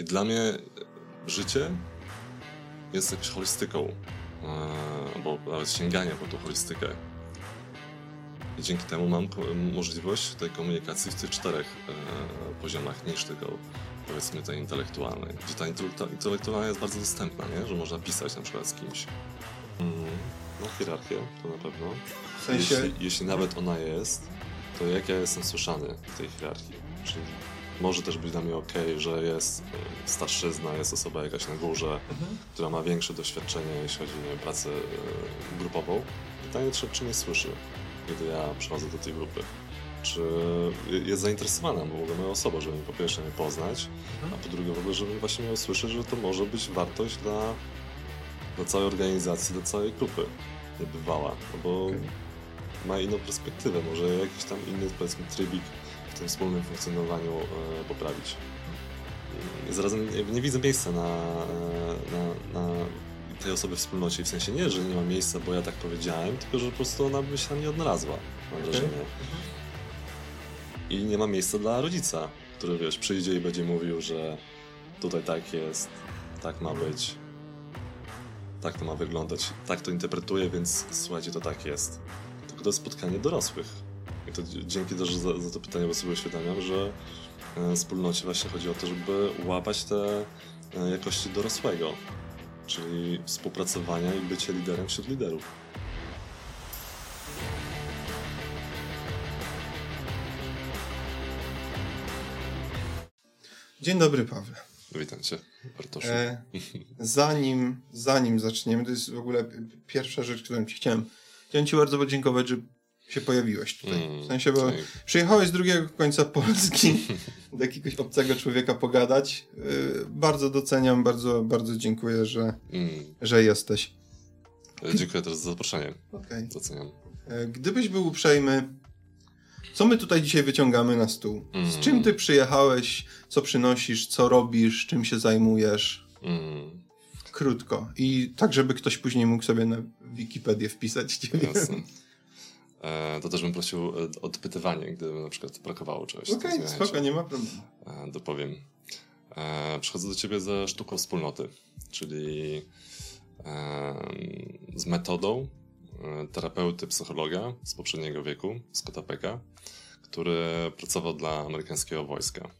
I dla mnie życie jest jakąś holistyką, albo nawet sięganie po tą holistykę. I dzięki temu mam możliwość tej komunikacji w tych czterech e, poziomach, niż tylko powiedzmy tej intelektualnej. Gdzie ta intelektualna jest bardzo dostępna, nie? że można pisać na przykład z kimś. Mm, no hierarchię to na pewno. W sensie... jeśli, jeśli nawet ona jest, to jak ja jestem słyszany w tej hierarchii. Czyli może też być dla mnie ok, że jest e, starszyzna, jest osoba jakaś na górze, mhm. która ma większe doświadczenie, jeśli chodzi o pracę e, grupową. Pytanie, czy, czy mnie słyszy, kiedy ja przychodzę do tej grupy. Czy jest zainteresowana w ogóle moją osobą, żeby po pierwsze mnie poznać, mhm. a po drugie w ogóle, żeby właśnie miał słyszeć, że to może być wartość dla, dla całej organizacji, dla całej grupy niebywała, no bo okay. ma inną perspektywę, może jakiś tam inny powiedzmy trybik tym wspólnym funkcjonowaniu e, poprawić. Zarazem nie, widzę miejsca na, na, na tej osoby w wspólnocie. W sensie nie, że nie ma miejsca, bo ja tak powiedziałem, tylko że po prostu ona by się tam nie odnalazła, mam wrażenie. I nie ma miejsca dla rodzica, który wiesz, przyjdzie i będzie mówił, że tutaj tak jest, tak ma być, tak to ma wyglądać, tak to interpretuję, więc słuchajcie, to tak jest. Tylko to jest spotkanie dorosłych i to dzięki też za, za to pytanie, bo sobie uświadamiam, że e, wspólnocie właśnie chodzi o to, żeby łapać te e, jakości dorosłego, czyli współpracowania i bycie liderem wśród liderów. Dzień dobry, Paweł. Witam cię, Bartoszu. E, zanim, zanim zaczniemy, to jest w ogóle pierwsza rzecz, którą ci chciałem. Chciałem ci bardzo podziękować, że się pojawiłeś tutaj. Mm, w sensie, bo tak. przyjechałeś z drugiego końca Polski do jakiegoś obcego człowieka pogadać. Yy, bardzo doceniam, bardzo, bardzo dziękuję, że, mm. że jesteś. E, dziękuję też za zaproszenie. Okay. Doceniam. Yy, gdybyś był uprzejmy, co my tutaj dzisiaj wyciągamy na stół? Mm. Z czym ty przyjechałeś? Co przynosisz? Co robisz? Czym się zajmujesz? Mm. Krótko. I tak, żeby ktoś później mógł sobie na Wikipedię wpisać ciebie. Jasne. E, to też bym prosił o e, odpytywanie, gdyby na przykład brakowało czegoś. Okej, okay, spoko, nie ma problemu. E, dopowiem. Przychodzę do ciebie ze sztuką wspólnoty, czyli z metodą terapeuty psychologa z poprzedniego wieku, Scotta Pecka, który pracował dla amerykańskiego wojska.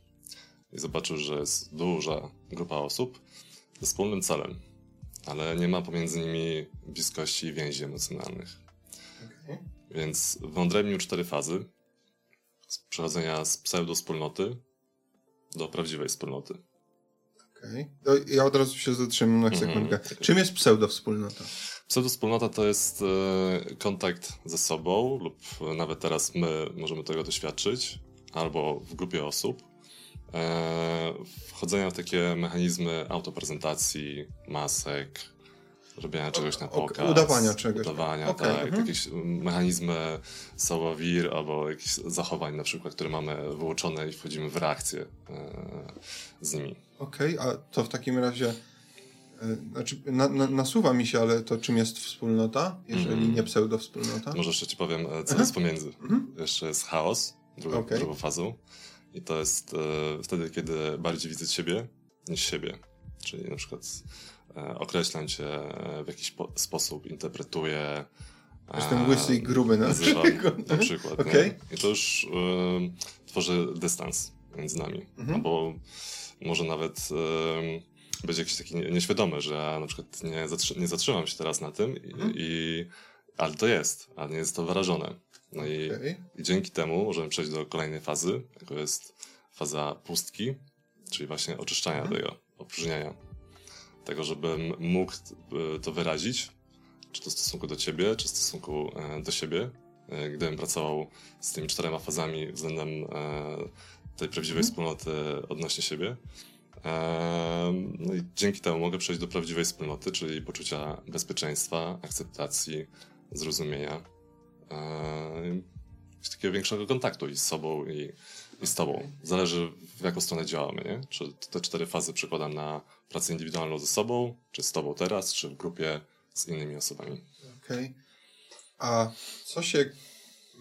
I zobaczył, że jest duża grupa osób ze wspólnym celem, ale nie ma pomiędzy nimi bliskości i więzi emocjonalnych. Więc w Wądremniu cztery fazy. Z przechodzenia z pseudo-wspólnoty do prawdziwej wspólnoty. Okej. Okay. Ja od razu się zatrzymam na mhm. sekundkę. Mm -hmm. Czym jest pseudo-wspólnota? Pseudo-wspólnota to jest e, kontakt ze sobą lub nawet teraz my możemy tego doświadczyć albo w grupie osób. E, wchodzenia w takie mechanizmy autoprezentacji, masek, robienia czegoś na pokaz. Udawania czegoś. Udawania, okay. tak. Mhm. Jakieś mechanizmy saławir albo jakichś zachowań na przykład, które mamy wyłączone i wchodzimy w reakcję e, z nimi. Okej, okay, a to w takim razie e, znaczy, na, na, nasuwa mi się, ale to czym jest wspólnota, jeżeli mm. nie pseudo-wspólnota? Może jeszcze ci powiem, e, co jest pomiędzy. Mm. Jeszcze jest chaos, druga, okay. drugą fazą. I to jest e, wtedy, kiedy bardziej widzę ciebie niż siebie. Czyli na przykład określam cię w jakiś sposób, interpretuję. Jestem łysy i gruby na przykład. Na przykład okay. I to już tworzy dystans między nami. Mhm. Albo może nawet być jakiś taki nieświadomy, że ja na przykład nie, zatrzy nie zatrzymam się teraz na tym, mhm. i, ale to jest, a nie jest to wyrażone. No okay. i, i dzięki temu możemy przejść do kolejnej fazy, jaką jest faza pustki, czyli właśnie oczyszczania mhm. tego, opróżniania tego, żebym mógł e, to wyrazić, czy to w stosunku do ciebie, czy w stosunku e, do siebie, e, gdybym pracował z tymi czterema fazami względem tej prawdziwej mhm. wspólnoty odnośnie siebie. No i dzięki temu mogę przejść do prawdziwej wspólnoty, czyli poczucia bezpieczeństwa, akceptacji, zrozumienia, takiego większego kontaktu i z sobą, i, i z tobą. Zależy w jaką stronę działamy, nie? Czy te cztery fazy przekładam na pracę indywidualną ze sobą, czy z tobą teraz, czy w grupie z innymi osobami. Okej. Okay. A co się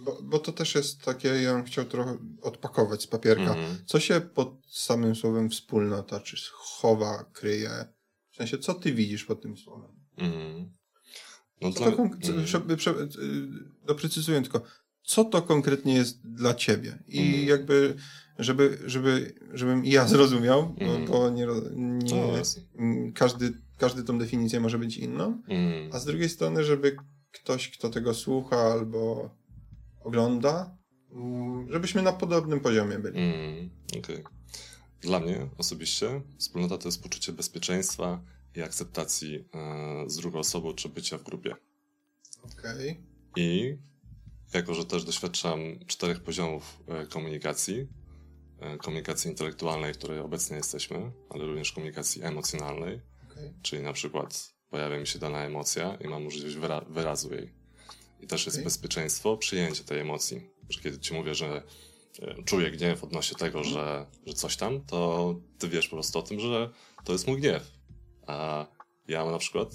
Bo, bo to też jest takie, ja bym chciał trochę odpakować z papierka. Mm. Co się pod samym słowem wspólnota, czy chowa, kryje? W sensie, co ty widzisz pod tym słowem? Mm. No dla... to, mm. doprecyzuję tylko, co to konkretnie jest dla ciebie? I mm. jakby, żeby, żeby, żebym i ja zrozumiał, mm. bo, bo nie, nie no, każdy, każdy tą definicję może być inną, mm. a z drugiej strony, żeby ktoś, kto tego słucha albo ogląda, żebyśmy na podobnym poziomie byli. Mm, okay. Dla mnie osobiście wspólnota to jest poczucie bezpieczeństwa i akceptacji e, z drugą osobą czy bycia w grupie. Okej. Okay. I jako, że też doświadczam czterech poziomów e, komunikacji, e, komunikacji intelektualnej, w której obecnie jesteśmy, ale również komunikacji emocjonalnej, okay. czyli na przykład pojawia mi się dana emocja i mam możliwość wyra wyrazu jej. I też jest okay. bezpieczeństwo przyjęcie tej emocji. Że kiedy ci mówię, że e, czuję gniew odnośnie tego, że, że coś tam, to ty wiesz po prostu o tym, że to jest mój gniew. A ja na przykład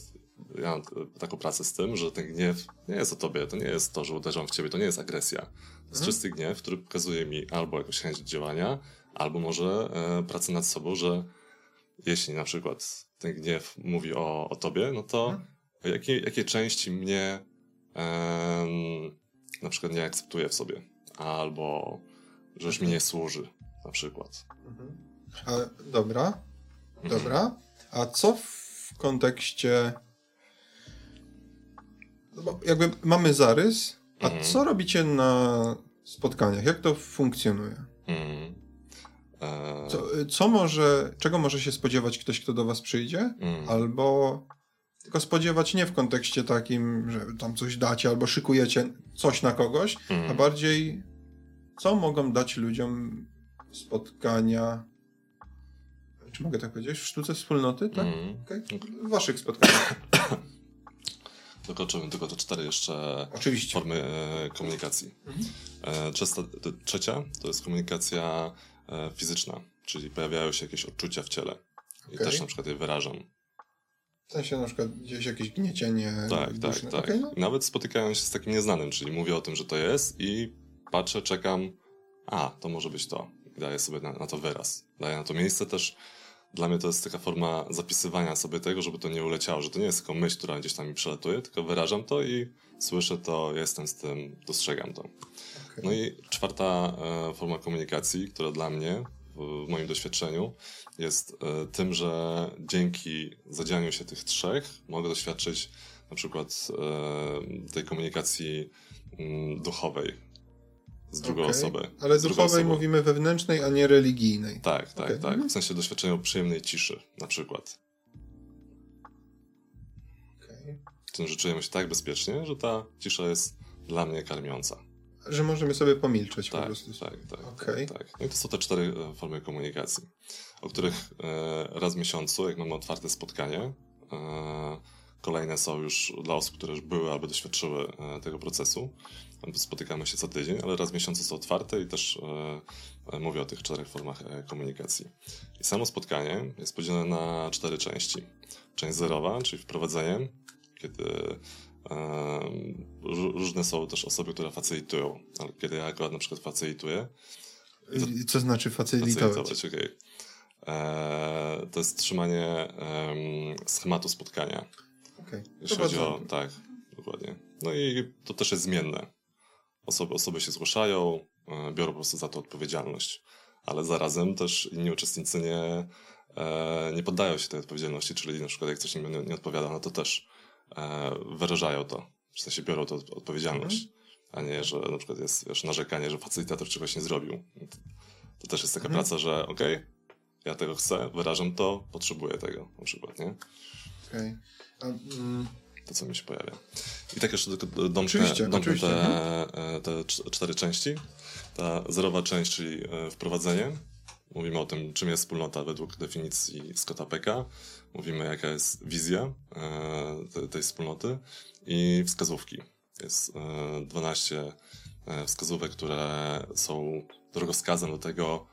ja mam taką pracę z tym, że ten gniew nie jest o tobie, to nie jest to, że uderzam w ciebie, to nie jest agresja. To jest mhm. czysty gniew, który pokazuje mi albo jakąś chęć działania, albo może e, pracę nad sobą, że jeśli na przykład ten gniew mówi o, o tobie, no to mhm. jakie, jakie części mnie e, na przykład nie akceptuje w sobie, albo że już mi nie służy, na przykład. Mhm. A, dobra, dobra. A co w kontekście bo jakby mamy zarys, a mm. co robicie na spotkaniach? Jak to funkcjonuje? Mm. E... Co, co, może, czego może się spodziewać ktoś, kto do was przyjdzie? Mm. Albo tylko spodziewać nie w kontekście takim, że tam coś dacie albo szykujecie coś na kogoś, a bardziej co mogą dać ludziom spotkania czy mogę tak powiedzieć? W sztuce wspólnoty, tak? Mm. Okay. W waszych spotkaniach. Dokoczymy tylko te cztery jeszcze Oczywiście. formy e, komunikacji. Mhm. E, trzecia to jest komunikacja e, fizyczna, czyli pojawiają się jakieś odczucia w ciele. I okay. też na przykład je wyrażam. W sensie na przykład gdzieś jakieś gniecienie. Tak, tak, tak. Okay, no. Nawet spotykają się z takim nieznanym, czyli mówię o tym, że to jest i patrzę, czekam, a, to może być to. I daję sobie na, na to wyraz. Daję na to miejsce też dla mnie to jest taka forma zapisywania sobie tego, żeby to nie uleciało, że to nie jest tylko myśl, która gdzieś tam mi przelatuje, tylko wyrażam to i słyszę to, jestem z tym, dostrzegam to. Okay. No i czwarta e, forma komunikacji, która dla mnie, w, moim doświadczeniu, jest e, tym, że dzięki zadzianiu się tych trzech mogę doświadczyć na przykład e, tej komunikacji mm, duchowej, z drugą okay. osobę. Ale z duchowej mówimy wewnętrznej, a nie religijnej. Tak, tak, okay. tak. W sensie doświadczenia przyjemnej ciszy, na przykład. Okay. W tym, że czujemy się tak bezpiecznie, że ta cisza jest dla mnie karmiąca. Że możemy sobie pomilczeć tak, po prostu. Tak, tak, okay. tak. No i to są te cztery e, formy komunikacji, o których e, raz w miesiącu, jak mamy otwarte spotkanie, e, kolejne są już dla osób, które już były albo doświadczyły e, tego procesu, Spotykamy się co tydzień, ale raz w miesiącu są otwarte i też e, mówię o tych czterech formach e, komunikacji. I samo spotkanie jest podzielone na cztery części. Część zerowa, czyli wprowadzenie, kiedy e, różne są też osoby, które facylitują, ale kiedy ja akurat na przykład facylituję. To, Co znaczy facylitować? Facylitować, okej. Okay. E, to jest trzymanie schematu spotkania. Okay. Jeśli chodzi o. Tak, dokładnie. No i to też jest zmienne. Osoby, osoby się zgłaszają, e, biorą po prostu za to odpowiedzialność. Ale zarazem też inni uczestnicy nie, e, nie poddają się tej odpowiedzialności, czyli na przykład jak coś im nie, nie odpowiada, no to też e, wyrażają to. W sensie biorą to odpowiedzialność, mhm. a nie, że na przykład jest wiesz, narzekanie, że facylitator czegoś nie zrobił. To też jest taka mhm. praca, że okej, okay, ja tego chcę, wyrażam to, potrzebuję tego na przykład, nie? Okej. Okay. Um, to, co mi się pojawia. I tak jeszcze tylko domknę, domknę te, mhm. e, te cztery części. Ta zerowa część, czyli e, wprowadzenie. Mówimy o tym, czym jest wspólnota według definicji Scotta Pecka. Mówimy, jaka jest wizja e, tej wspólnoty i wskazówki. Jest 12 wskazówek, które są drogowskazem do tego,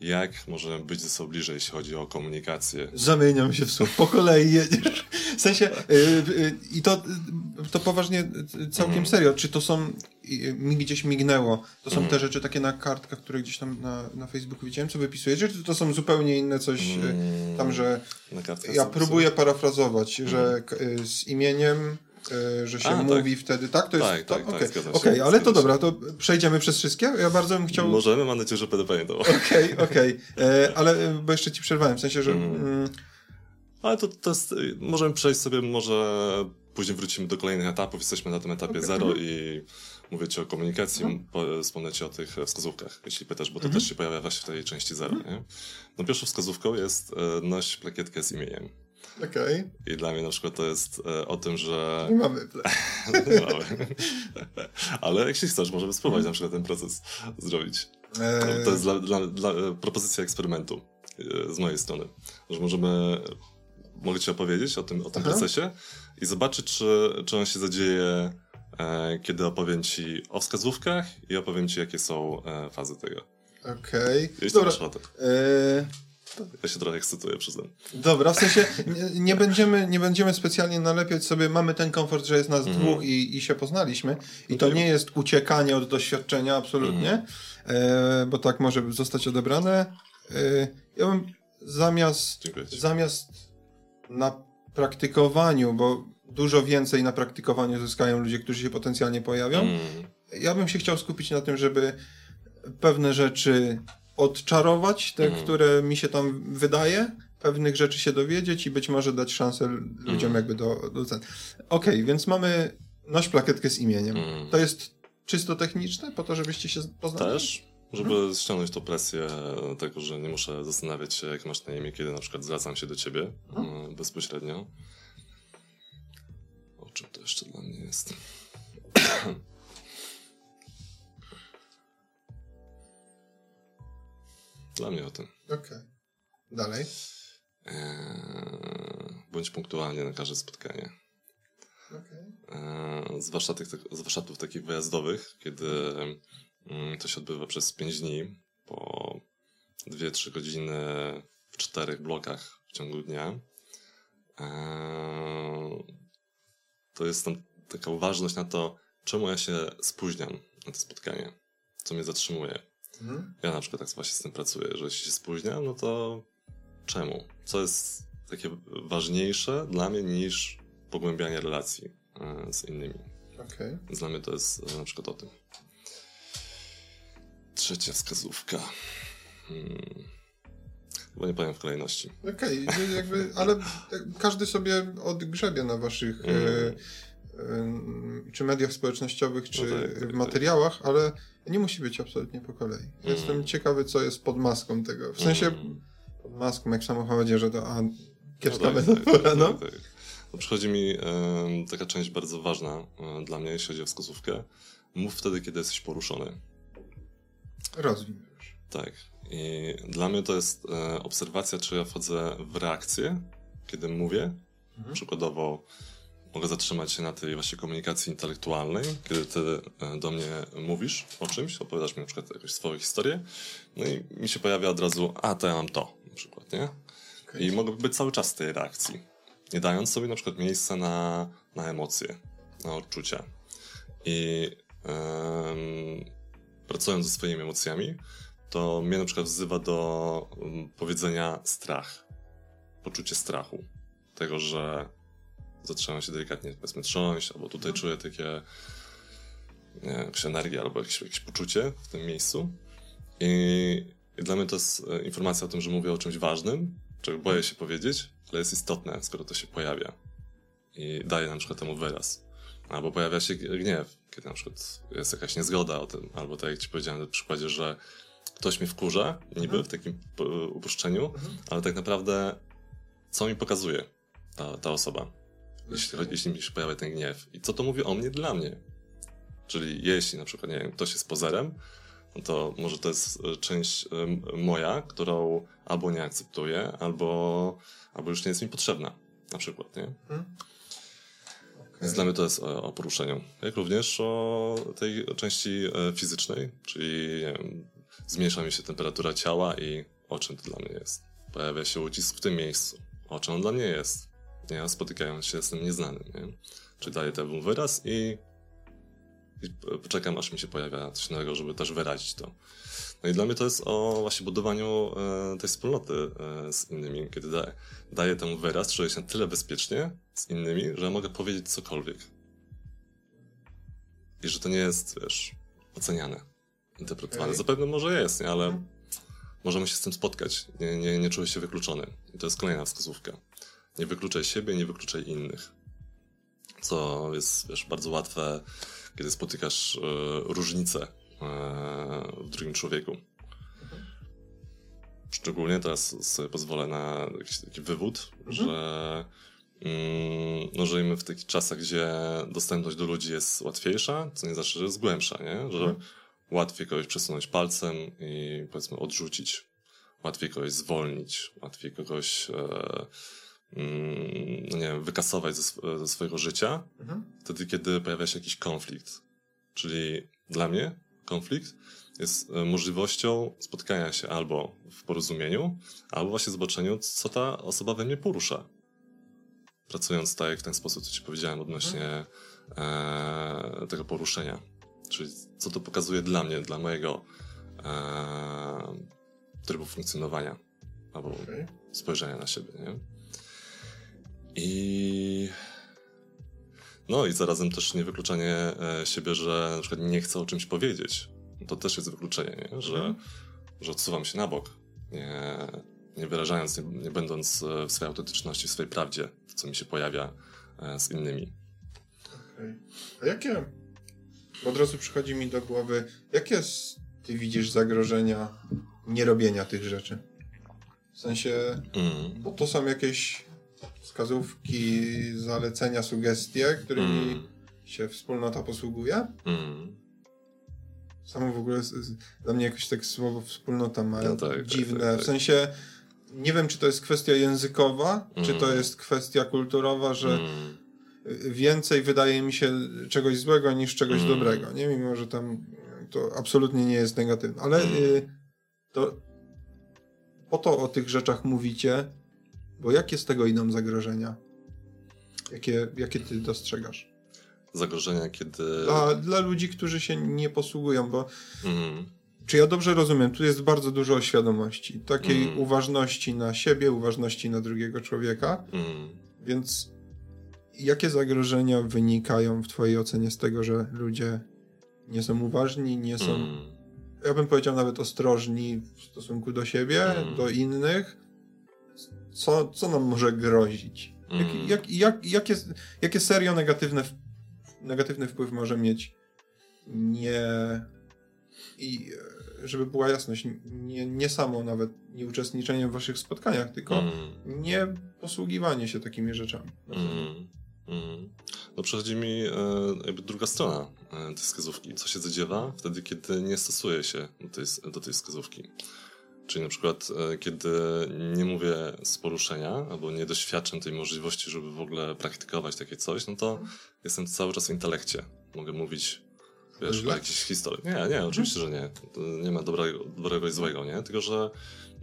jak możemy być ze sobą bliżej, jeśli chodzi o komunikację. Zamieniam się w słów. Po kolei jedziesz. W sensie, yy, yy, i to, to poważnie, całkiem mm. serio, czy to są mi gdzieś mignęło. To są mm. te rzeczy takie na kartkach, które gdzieś tam na, na Facebooku widziałem, co wypisujecie, czy to są zupełnie inne coś mm. tam, że ja próbuję parafrazować, mm. że z imieniem że się A, mówi tak. wtedy, tak? To jest tak, tak, Okej, okay. okay, ale to dobra, to przejdziemy przez wszystkie. Ja bardzo bym chciał... Możemy, mam nadzieję, że będę pamiętał. Okej, okay, okej, okay. ale bo jeszcze ci przerwałem, w sensie, że... Mm. Mm... Ale to, to jest, możemy przejść sobie, może później wrócimy do kolejnych etapów, jesteśmy na tym etapie zero i mówię ci o komunikacji, mhm. wspomnę ci o tych wskazówkach, jeśli pytasz, bo to mhm. też się pojawia właśnie w tej części zero. Mhm. Nie? No pierwszą wskazówką jest e, noś plakietkę z imieniem. Okej. Okay. I dla mnie na przykład to jest e, o tym, że... Nie mamy. nie mamy. Ale jeśli chcesz, możemy spróbować na przykład ten proces zrobić. Eee... To jest dla, dla, dla, e, propozycja eksperymentu e, z mojej strony, że możemy mogę ci opowiedzieć o tym, o tym procesie i zobaczyć, czy, czy on się zadzieje, kiedy opowiem ci o wskazówkach i opowiem ci, jakie są fazy tego. Okej. Okay. Dobra. Ja się trochę ekscytuję, przyznam. Dobra, w sensie nie, nie, będziemy, nie będziemy specjalnie nalepiać sobie, mamy ten komfort, że jest nas mm. dwóch i, i się poznaliśmy. I to nie jest uciekanie od doświadczenia, absolutnie, mm. e, bo tak może zostać odebrane. E, ja bym zamiast, zamiast na praktykowaniu, bo dużo więcej na praktykowaniu zyskają ludzie, którzy się potencjalnie pojawią. Mm. Ja bym się chciał skupić na tym, żeby pewne rzeczy odczarować, te, mm. które mi się tam wydaje, pewnych rzeczy się dowiedzieć i być może dać szansę ludziom mm. jakby do, do Okej, okay, więc mamy nasz plakietkę z imieniem. Mm. To jest czysto techniczne, po to, żebyście się poznali? Też, żeby hmm. ściągnąć tą presję tego, że nie muszę zastanawiać się, jak masz na imię, kiedy na przykład zwracam się do ciebie hmm. bezpośrednio. O czym to jeszcze dla mnie jest? dla mnie o tym. Okej. Okay. Dalej. Eee, bądź punktualnie na każde spotkanie. Okay. Eee, zwłaszcza, tych, zwłaszcza tych takich wyjazdowych, kiedy Mm, to się odbywa przez 5 dni, po 2-3 godziny w czterech blokach w ciągu dnia. Eee, to jest tam taka uważność na to, czemu ja się spóźniam na to spotkanie, co mnie zatrzymuje. Mhm. Ja na przykład tak właśnie z tym pracuję, że jeśli się spóźniam, no to czemu? Co jest takie ważniejsze dla mnie niż pogłębianie relacji e, z innymi. Okay. Dla mnie to jest e, na przykład o tym. Trzecia wskazówka. Hmm. Chyba nie powiem w kolejności. Okej, okay, jakby, ale każdy sobie odgrzebie na waszych mm. E, czy mediach społecznościowych, czy no tak, tak, materiałach, tak. ale nie musi być absolutnie po kolei. Mm. Jestem ciekawy, co jest pod maską tego. W sensie mm. pod maską, jak w samochodzie, że to a, kiepska no tak, metafora, tak, no. Tak, no. Przychodzi mi e, taka część bardzo ważna e, dla mnie, jeśli chodzi o wskazówkę. Mów wtedy, kiedy jesteś poruszony. Rozwin Tak. I dla mnie to jest e, obserwacja, czy ja wchodzę w reakcję, kiedy mówię. Mhm. Przykładowo mogę zatrzymać się na tej właśnie komunikacji intelektualnej, kiedy ty e, do mnie mówisz o czymś, opowiadasz mi na przykład jakąś swoją historię, no i mi się pojawia od razu, a to ja mam to, na przykład, nie? Okay. I mogę być cały czas w tej reakcji, nie dając sobie na przykład miejsca na, na emocje, na odczucia. I pracując ze swoimi emocjami, to mnie na przykład wzywa do um, powiedzenia strach. Poczucie strachu. Tego, że zaczynam się delikatnie powiedzmy trząść, albo tutaj czuję takie nie, jakąś energię, albo jakieś, jakieś poczucie w tym miejscu. I, I, dla mnie to jest e, informacja o tym, że mówię o czymś ważnym, czego boję się powiedzieć, ale jest istotne, skoro to się pojawia. I daję na przykład temu wyraz. Albo pojawia się gniew, kiedy na przykład jest jakaś niezgoda o tym, albo tak jak ci powiedziałem na przykładzie, że ktoś mnie wkurza, niby mhm. w takim uproszczeniu, mhm. ale tak naprawdę co mi pokazuje ta, ta osoba, jeśli, jeśli mi się pojawia ten gniew i co to mówi o mnie dla mnie. Czyli jeśli na przykład, nie wiem, ktoś jest pozerem, no to może to jest e, część moja, którą albo nie akceptuję, albo, albo już nie jest mi potrzebna, na przykład, nie? Mhm. Więc dla mnie to jest o, o poruszeniu. Jak również o tej części e, fizycznej, czyli wiem, zmniejsza mi się temperatura ciała i o czym to dla mnie jest. Pojawia się ucisk w tym miejscu. O czym on dla mnie jest. Nie, spotykając się z tym nieznanym. Nie? Czyli daję temu wyraz i i poczekam, aż mi się pojawia coś nowego, żeby też wyrazić to. No i dla mnie to jest o właśnie budowaniu e, tej wspólnoty e, z innymi, kiedy da, daję temu wyraz, czuję się tyle bezpiecznie z innymi, że mogę powiedzieć cokolwiek. I że to nie jest, wiesz, oceniane, interpretowane. Okay. Zapewne może jest, nie? ale mhm. możemy się z tym spotkać. Nie, nie, nie czuję się wykluczony. I to jest kolejna wskazówka. Nie wykluczaj siebie, nie wykluczaj innych. Co jest, wiesz, bardzo łatwe, kiedy spotykasz y, różnice y, w drugim człowieku. Szczególnie teraz sobie pozwolę na jakiś taki wywód, mhm. że mm, no, żyjemy w takich czasach, gdzie dostępność do ludzi jest łatwiejsza, co nie znaczy, że jest głębsza, nie? Że mhm. łatwiej kogoś przesunąć palcem i powiedzmy odrzucić. Łatwiej kogoś zwolnić, łatwiej kogoś e, wiem, wykasować ze, ze swojego życia, mhm. wtedy, kiedy pojawia się jakiś konflikt. Czyli dla mnie konflikt jest e, możliwością spotkania się albo w porozumieniu, albo właśnie zobaczeniu, co ta osoba we mnie porusza. Pracując tak, jak w ten sposób, co ci powiedziałem odnośnie mhm. e, tego poruszenia. Czyli co to pokazuje dla mnie, dla mojego e, trybu funkcjonowania albo okay. spojrzenia na siebie. Nie? I no i zarazem też niewykluczanie e, siebie, że na przykład nie chcę o czymś powiedzieć. To też jest wykluczenie, nie? Że, mhm. że odsuwam się na bok, nie, nie wyrażając, nie, nie, będąc e, w swojej autentyczności, w swojej prawdzie, co mi się pojawia e, z innymi. Okay. A jakie, od razu przychodzi mi do głowy, jakie ty widzisz zagrożenia nierobienia tych rzeczy? W sensie, mm. bo to są jakieś wskazówki, zalecenia, sugestie, którymi mm. się wspólnota posługuje. Mm. Samo w ogóle dla mnie jakoś tak słowo wspólnota ma no tak, dziwne. Tak, tak, w sensie nie wiem, czy to jest kwestia językowa, mm. czy to jest kwestia kulturowa, że mm. więcej wydaje mi się czegoś złego niż czegoś mm. dobrego. Nie mimo, że tam to absolutnie nie jest negatywne. Ale y, to po to o tych rzeczach mówicie, bo jakie z tego idą zagrożenia? Jakie, jakie ty dostrzegasz? Zagrożenia, kiedy. Dla, dla ludzi, którzy się nie posługują, bo. Mm. Czy ja dobrze rozumiem? Tu jest bardzo dużo świadomości, takiej mm. uważności na siebie, uważności na drugiego człowieka. Mm. Więc jakie zagrożenia wynikają w Twojej ocenie z tego, że ludzie nie są uważni, nie są, mm. ja bym powiedział nawet ostrożni w stosunku do siebie, mm. do innych, co, co nam może grozić? Jak, mm. jak, jak, jakie, jakie serio negatywne, negatywny wpływ może mieć nie... I żeby była jasność, nie, nie samo nawet nie uczestniczenie w waszych spotkaniach, tylko mm. nie posługiwanie się takimi rzeczami. Mm. Mm. No przychodzi mi e, jakby druga strona e, tej wskazówki. Co się zadziewa wtedy, kiedy nie stosuje się do tej, do tej wskazówki. Czyli na przykład, e, kiedy nie mówię z poruszenia, albo nie doświadczam tej możliwości, żeby w ogóle praktykować takie coś, no to jestem cały czas w intelekcie. Mogę mówić, wiesz, o jakiejś historii. Nie, nie, oczywiście, że nie. Nie ma dobrego, dobrego i złego, nie? Tylko, że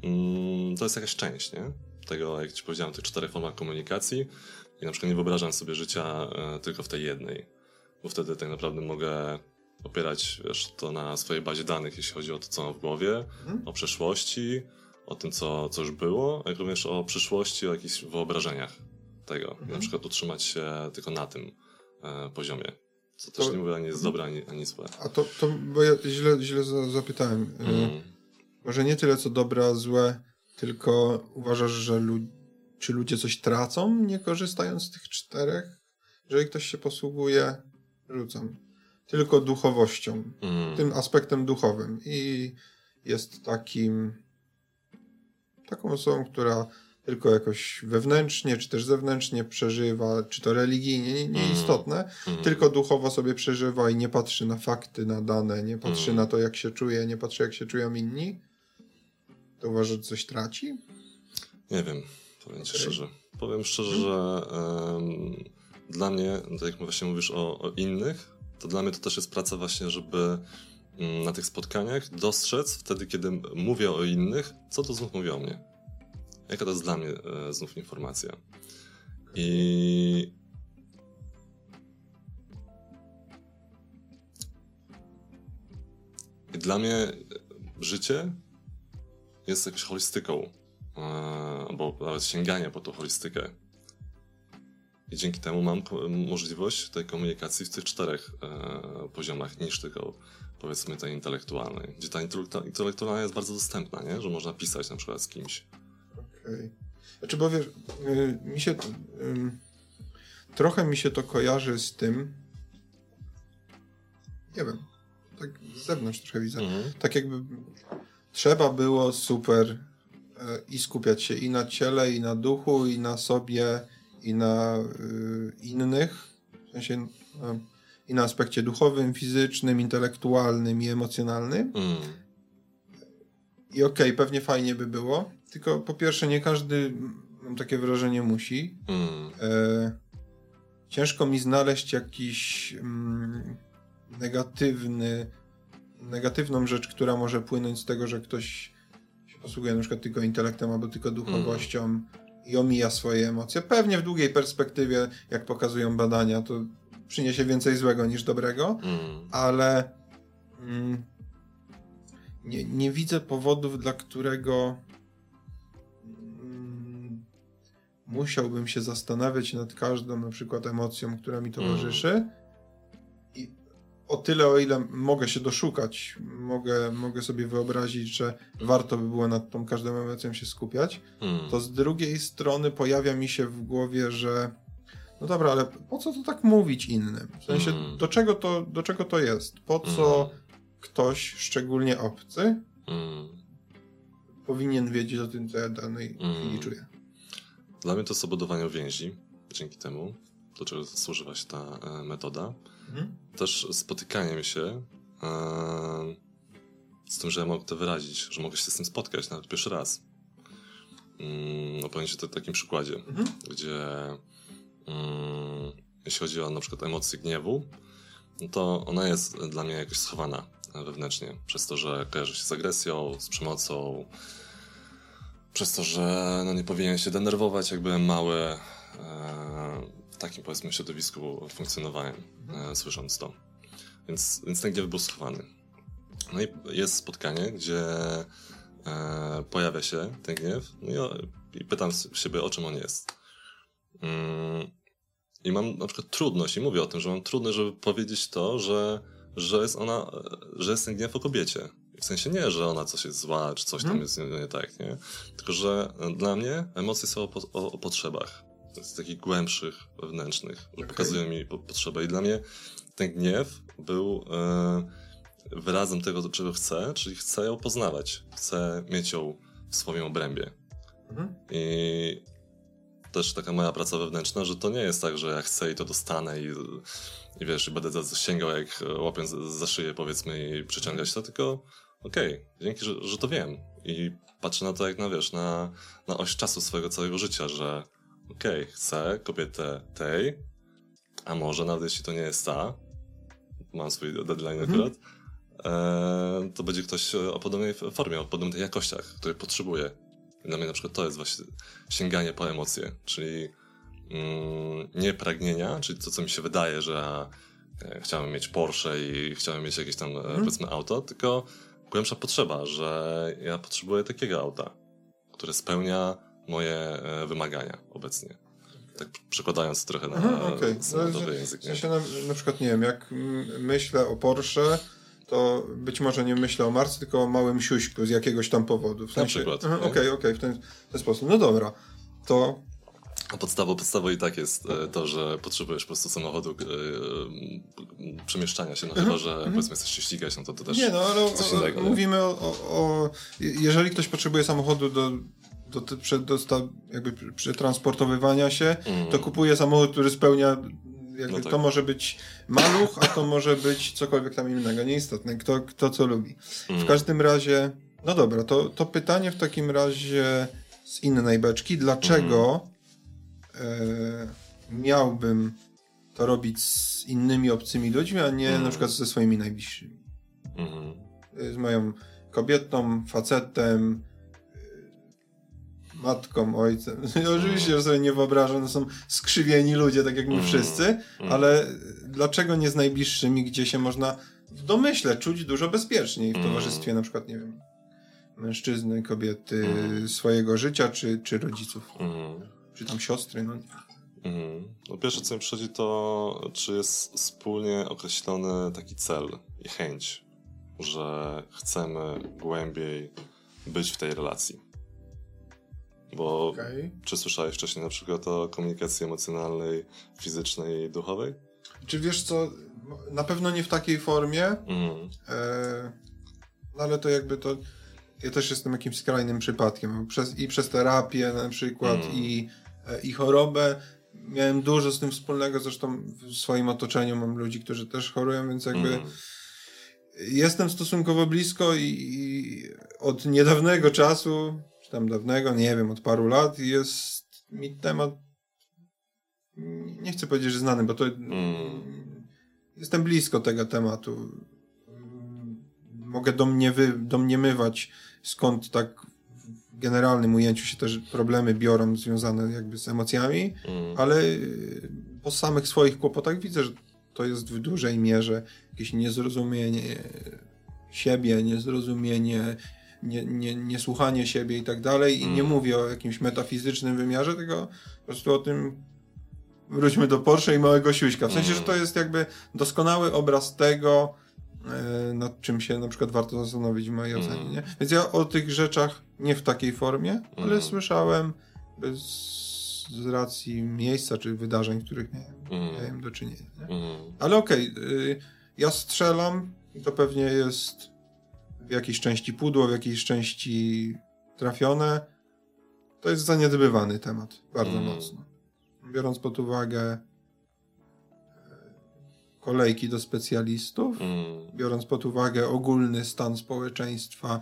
mm, to jest jakaś część, nie? Tego, jak ci powiedziałem, tych czterech formach komunikacji i na przykład nie wyobrażam sobie życia e, tylko w tej jednej. Bo wtedy tak naprawdę mogę opierać wiesz, to na swojej bazie danych, jeśli chodzi o to, co mam w głowie, hmm? o przeszłości, o tym, co, co już było, jak również o przyszłości, o jakichś wyobrażeniach tego. Hmm. Na przykład utrzymać się tylko na tym e, poziomie. Co też to, nie mówię ani jest dobre, ani, ani złe. A to, to bo ja źle, źle zapytałem. Hmm. może nie tyle co dobre, a złe, tylko uważasz, że lu czy ludzie coś tracą, nie korzystając z tych czterech? Jeżeli ktoś się posługuje, rzucam tylko duchowością, mm. tym aspektem duchowym. I jest takim taką osobą, która tylko jakoś wewnętrznie, czy też zewnętrznie przeżywa, czy to religijnie, nieistotne, nie mm. tylko duchowo sobie przeżywa i nie patrzy na fakty, na dane, nie patrzy mm. na to, jak się czuje, nie patrzy, jak się czują inni, to uważa, że coś traci? Nie wiem, powiem okay. szczerze. Powiem szczerze, hmm. że um, dla mnie, tak jak właśnie mówisz o, o innych, to dla mnie to też jest praca właśnie, żeby mm, na tych spotkaniach dostrzec wtedy, kiedy mówię o innych, co to znów mówi o mnie. Jaka to jest dla mnie e, znów informacja. I I dla mnie życie jest jakąś holistyką, albo nawet sięganie po tą holistykę. I dzięki temu mam możliwość tej komunikacji w tych czterech e, poziomach, niż tylko powiedzmy tej intelektualnej. Gdzie ta intelektualna jest bardzo dostępna, nie? że można pisać na przykład z kimś. Okej. Okay. Znaczy, bo wiesz, y, mi się. Y, trochę mi się to kojarzy z tym. Nie wiem. Tak z zewnątrz trochę widzę. Mhm. Tak jakby trzeba było super y, i skupiać się i na ciele, i na duchu, i na sobie, i na y, innych. W sensie. Y, i na aspekcie duchowym, fizycznym, intelektualnym i emocjonalnym. Mm. I okej, okay, pewnie fajnie by było, tylko po pierwsze nie każdy, mam takie wrażenie, musi. Mm. E, ciężko mi znaleźć jakiś mm, negatywny, negatywną rzecz, która może płynąć z tego, że ktoś się posługuje na przykład tylko intelektem albo tylko duchowością mm. I omija swoje emocje. Pewnie w długiej perspektywie, jak pokazują badania, to przyniesie więcej złego niż dobrego, mm. ale mm, nie, nie widzę powodów, dla którego mm, musiałbym się zastanawiać nad każdą na przykład emocją, która mi towarzyszy. Mm. I o tyle, o ile mogę się doszukać, mogę, mogę sobie wyobrazić, że warto by było nad tą każdą emocją się skupiać, mm. to z drugiej strony pojawia mi się w głowie, że no dobra, ale po co to tak mówić innym? W sensie, mm. do, czego to, do czego to jest? Po co mm. ktoś, szczególnie obcy, mm. powinien wiedzieć o tym, co ja danej mm. chwili czuję? Dla mnie to jest obudowanie więzi, dzięki temu, do czego służy właśnie ta e, metoda. Mm. Też spotykaniem się z tym, że ja mogę to wyrazić, że mogę się z tym spotkać nawet pierwszy raz. Mm, opowiem Ci to w takim przykładzie, mm gdzie Mm, jeśli chodzi o na przykład emocję gniewu, no to ona jest dla mnie jakoś schowana wewnętrznie, przez to, że kojarzy się z agresją, z przemocą, przez to, że no nie powinien się denerwować, jak byłem mały, e, w takim powiedzmy środowisku funkcjonowałem, e, słysząc to. Więc, więc ten gniew był schowany. No i jest spotkanie, gdzie e, pojawia się ten gniew no i, i pytam siebie, o czym on jest. Mm, I mam na przykład trudność, i mówię o tym, że mam trudność, żeby powiedzieć to, że, że jest ona, że jest ten gniew o kobiecie. W sensie nie, że ona coś jest zła, czy coś tam hmm. jest nie, nie, tak, nie? Tylko, że dla mnie emocje są o, o, o potrzebach. Z takich głębszych, wewnętrznych. Okay. Pokazują mi po, potrzeby. I dla mnie ten gniew był e, wyrazem tego, czego chcę, czyli chcę ją poznawać. Chcę mieć ją w swoim obrębie. Mhm. I też taka moja praca wewnętrzna, że to nie jest tak, że ja chcę i to dostanę i, i wiesz, i będę sięgał jak łapiąc za szyję powiedzmy i przyciągać to, tylko okej, okay, dzięki, że, że to wiem i patrzę na to jak na, wiesz, na, na oś czasu swojego całego życia, że okej, okay, chcę kobietę tej, a może nawet jeśli to nie jest ta, mam swój deadline mhm. akurat, e, to będzie ktoś o podobnej formie, o podobnych jakościach, których potrzebuję dla mnie na przykład to jest właśnie sięganie po emocje, czyli mm, nie pragnienia, czyli to, co mi się wydaje, że e, chciałem mieć Porsche i chciałem mieć jakieś tam, hmm. powiedzmy, auto, tylko głębsza potrzeba, że ja potrzebuję takiego auta, które spełnia moje e, wymagania obecnie. Tak przekładając trochę na, Aha, okay. na język. W sensie na, na przykład, nie wiem, jak myślę o Porsche, to być może nie myślę o Marce, tylko o małym siuśku z jakiegoś tam powodu. W sensie, Na przykład. Okej, okej, okay, w, ten, w ten sposób. No dobra, to... A podstawą, podstawą i tak jest e, to, że potrzebujesz po prostu samochodu e, przemieszczania się, no mhm, chyba, że mm powiedzmy chcesz się ścigać, no to to też Nie, no ale innego, mówimy o, o, o, Jeżeli ktoś potrzebuje samochodu do do, do, do, jakby przetransportowywania się, mm. to kupuje samochód, który spełnia jakby no tak. to może być maluch, a to może być cokolwiek tam innego, nieistotne, kto, kto co lubi. Mm. W każdym razie, no dobra, to, to pytanie w takim razie z innej beczki, dlaczego mm. e, miałbym to robić z innymi obcymi ludźmi, a nie mm. na przykład ze swoimi najbliższymi. Mm. Z moją kobietą, facetem, matką, ojcem. Oczywiście, że sobie nie wyobrażam, to są skrzywieni ludzie, tak jak my mm. wszyscy, mm. ale dlaczego nie z najbliższymi, gdzie się można w domyśle czuć dużo bezpieczniej w mm. towarzystwie na przykład, nie wiem, mężczyzny, kobiety, swojego życia, czy, czy rodziców, czy tam siostry, no. No pierwsze, co mi przychodzi, to czy jest wspólnie określony taki cel i chęć, że chcemy głębiej być w tej relacji. Bo okay. czy słyszałeś wcześniej na przykład o komunikacji emocjonalnej, fizycznej i duchowej? Czy wiesz co, na pewno nie w takiej formie, mm. e, no ale to jakby to, ja też jestem jakimś skrajnym przypadkiem. Przez, I przez terapię na przykład mm. i, e, i chorobę miałem dużo z tym wspólnego, zresztą w swoim otoczeniu mam ludzi, którzy też chorują, więc jakby mm. jestem stosunkowo blisko i, i, od niedawnego czasu, czy tam dawnego, nie wiem, od paru lat jest mi temat nie chcę powiedzieć, że znany, bo to mm. jestem blisko tego tematu. Mogę domniewy, domniemywać skąd tak w generalnym ujęciu się też problemy biorą związane jakby z emocjami, mm. ale y, po samych swoich kłopotach widzę, że to jest w dużej mierze jakieś niezrozumienie siebie, niezrozumienie, nie, nie, niesłuchanie siebie i tak dalej. I mm. nie mówię o jakimś metafizycznym wymiarze, tylko po prostu o tym wróćmy do Porsche i małego siuśka. W sensie, mm. że to jest jakby doskonały obraz tego, E, nad czym się na przykład warto zastanowić w mojej mm. ocenie. Nie? Więc ja o tych rzeczach nie w takiej formie, ale mm. słyszałem bez, z racji miejsca czy wydarzeń, których miałem, mm. miałem do czynienia. Mm. Ale okej, okay, ja strzelam i to pewnie jest w jakiejś części pudło, w jakiejś części trafione. To jest zaniedbywany temat bardzo mm. mocno. Biorąc pod uwagę kolejki do specjalistów, mm. biorąc pod uwagę ogólny stan społeczeństwa,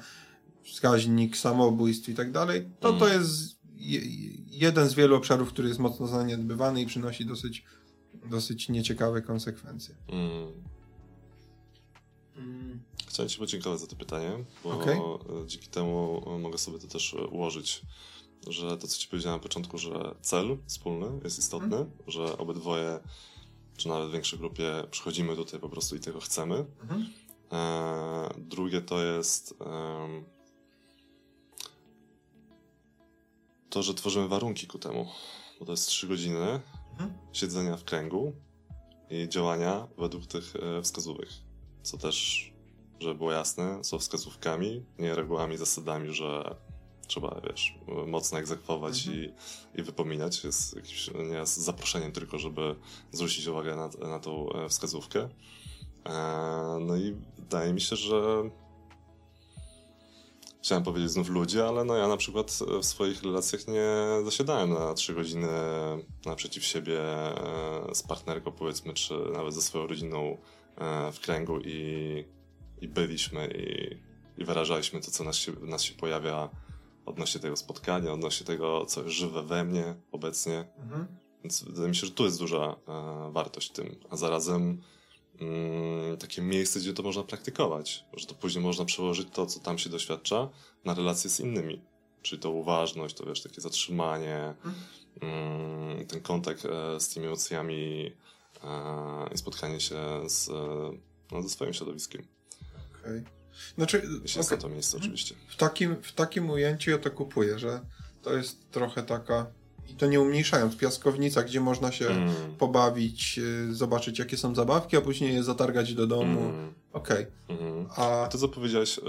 wskaźnik samobójstw i tak dalej, to mm. to jest je, jeden z wielu obszarów, który jest mocno zaniedbywany i przynosi dosyć, dosyć nieciekawe konsekwencje. Mm. Mm. Chciałem Ci podziękować za to pytanie, bo okay. dzięki temu mogę sobie to też ułożyć, że to, co Ci powiedziałem na początku, że cel wspólny jest istotny, mm. że obydwoje czy nawet w większej grupie przychodzimy tutaj po prostu i tego chcemy. Mhm. E, drugie to jest e, to, że tworzymy warunki ku temu, bo to jest 3 godziny mhm. siedzenia w kręgu i działania według tych e, wskazówek, co też, żeby było jasne, są wskazówkami, nie regułami, zasadami, że trzeba, wiesz, mocno egzekwować mhm. i, i wypominać. Jest jakimś, nie jest zaproszeniem tylko, żeby zwrócić uwagę na, na tą e, wskazówkę. E, no i wydaje mi się, że chciałem powiedzieć znów ludzie, ale no ja na przykład w swoich relacjach nie zasiadałem na trzy godziny naprzeciw siebie e, z partnerką powiedzmy, czy nawet ze swoją rodziną w kręgu i, i byliśmy i, i wyrażaliśmy to, co nas się, nas się pojawia odnośnie tego spotkania, odnośnie tego, co jest żywe we mnie obecnie. Mhm. Więc wydaje mi się, że tu jest duża e, wartość w tym. A zarazem mm, takie miejsce, gdzie to można praktykować, że to później można przełożyć to, co tam się doświadcza, na relacje z innymi. Czyli to uważność, to wiesz, takie zatrzymanie, mhm. mm, ten kontakt e, z tymi emocjami e, i spotkanie się z, no, ze swoim środowiskiem. Okej. Okay. Znaczy, Jeśli okay. to miejsce oczywiście. W takim, w takim ujęciu ja to kupuję, że to jest trochę taka i to nie umniejszając, piaskownica, gdzie można się mm. pobawić, y, zobaczyć jakie są zabawki, a później je zatargać do domu. Mm. Okej. Okay. Mm. A to co powiedziałeś y,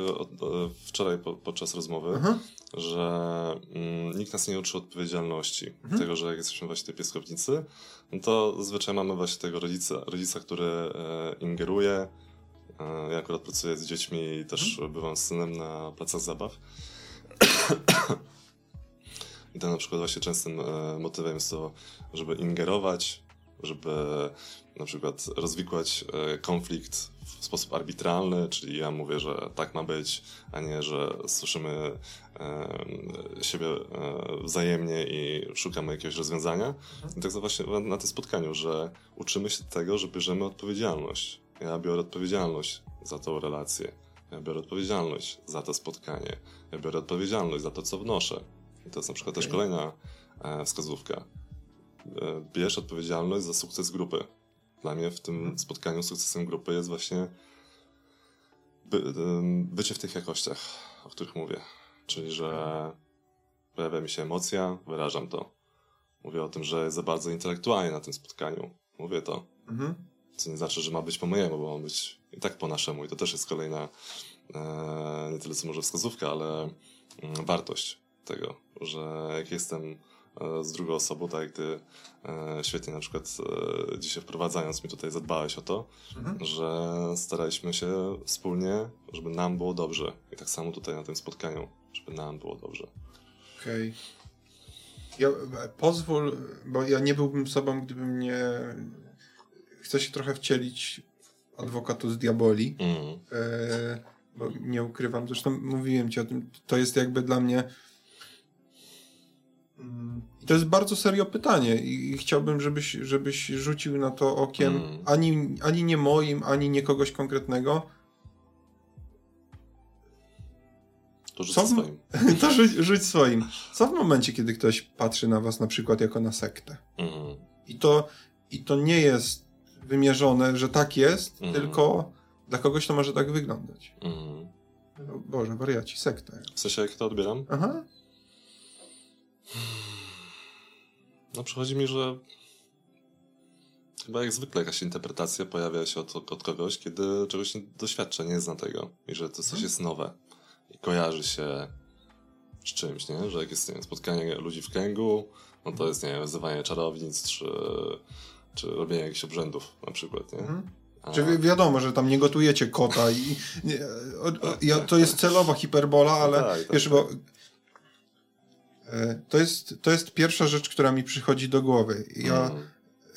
wczoraj podczas rozmowy, uh -huh. że mm, nikt nas nie uczy odpowiedzialności. -huh. Mhm. Tego, że jak jesteśmy właśnie w tej piaskownicy, no to zazwyczaj mamy właśnie tego rodzica, rodzica który e, ingeruje, ja akurat pracuję z dziećmi i też hmm. bywam z synem na placach zabaw. I tam na przykład właśnie częstym e, motywem jest to, żeby ingerować, żeby na przykład rozwikłać e, konflikt w sposób arbitralny, czyli ja mówię, że tak ma być, a nie, że słyszymy siebie wzajemnie i szukamy jakiegoś rozwiązania. Mhm. I tak to właśnie na tym spotkaniu, że uczymy się tego, że bierzemy odpowiedzialność ja biorę odpowiedzialność za tą relację. Ja biorę odpowiedzialność za to spotkanie. Ja biorę odpowiedzialność za to, co wnoszę. I to jest na przykład okay. też kolejna e, wskazówka. E, bierz odpowiedzialność za sukces grupy. Dla mnie w tym hmm. spotkaniu sukcesem grupy jest właśnie by, bycie w tych jakościach, o których mówię. Czyli, że pojawia mi się emocja, wyrażam to. Mówię o tym, że jest za bardzo intelektualnie na tym spotkaniu. Mówię to. Mhm. Co nie znaczy, że ma być po mojemu, bo ma być i tak po naszemu. I to też jest kolejna, e, nie tyle co może wskazówka, ale mm, wartość tego, że jak jestem e, z drugą osobą, tak jak ty e, świetnie na przykład e, dzisiaj wprowadzając mi tutaj zadbałeś o to, mhm. że staraliśmy się wspólnie, żeby nam było dobrze. I tak samo tutaj na tym spotkaniu, żeby nam było dobrze. Okej. Okay. Ja, pozwól, bo ja nie byłbym sobą, gdybym nie... Chcę się trochę wcielić w adwokatu z diaboli. Mm. E, bo nie ukrywam, zresztą mówiłem ci o tym, to jest jakby dla mnie mm, to jest bardzo serio pytanie i chciałbym, żebyś, żebyś rzucił na to okiem mm. ani, ani nie moim, ani nie kogoś konkretnego, To rzuć Co swoim. to rzuć, rzuć, swoim. Co w momencie, kiedy ktoś patrzy na was na przykład jako na sektę? Mhm. I, to, I to nie jest wymierzone, że tak jest, mhm. tylko dla kogoś to może tak wyglądać. Mhm. No, Boże, wariaci, sekta. W sensie, jak to odbieram? Aha. No przychodzi mi, że chyba jak zwykle jakaś interpretacja pojawia się od, od kogoś, kiedy czegoś nie doświadcza, nie zna tego i że to coś mhm. jest nowe i kojarzy się z czymś, nie? Że jak jest nie wiem, spotkanie ludzi w kręgu, no to jest, nie wiem, wzywanie czarownic, czy, czy robienie jakichś obrzędów na przykład, nie? Mhm. A... Czy wi wiadomo, że tam nie gotujecie kota i nie, o, o, ja, to jest celowa hiperbola, ale no tak, tak, wiesz, tak. bo e, to jest, to jest pierwsza rzecz, która mi przychodzi do głowy. Ja mhm.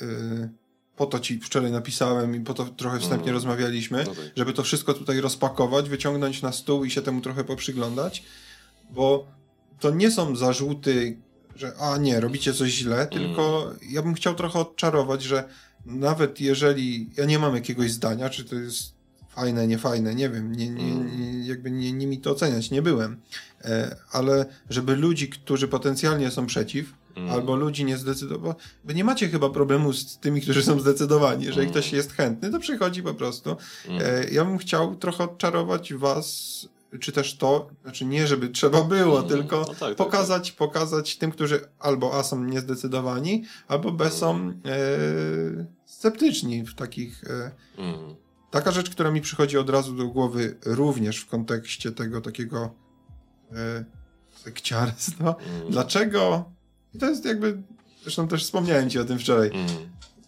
y, po to ci wczoraj napisałem i po to trochę wstępnie mm. rozmawialiśmy, no tak. żeby to wszystko tutaj rozpakować, wyciągnąć na stół i się temu trochę poprzyglądać, bo to nie są zarzuty, że a nie, robicie coś źle, mm. tylko ja bym chciał trochę odczarować, że nawet jeżeli ja nie mam jakiegoś zdania, czy to jest fajne, niefajne, nie wiem, nie, nie, mm. nie, jakby nie, nie mi to oceniać, nie byłem, e, ale żeby ludzi, którzy potencjalnie są przeciw, mm. albo ludzi niezdecydowanych, bo nie macie chyba problemu z tymi, którzy są zdecydowani. Jeżeli mm. ktoś jest chętny, to przychodzi po prostu. Mm. E, ja bym chciał trochę odczarować was czy też to, znaczy nie, żeby trzeba było, mm. tylko no tak, tak, pokazać, tak. pokazać tym, którzy albo A są niezdecydowani, albo B są mm. e, sceptyczni w takich. E, mm. Taka rzecz, która mi przychodzi od razu do głowy, również w kontekście tego takiego e, sekciarstwa. Mm. Dlaczego i to jest jakby, zresztą też wspomniałem ci o tym wczoraj. Mm.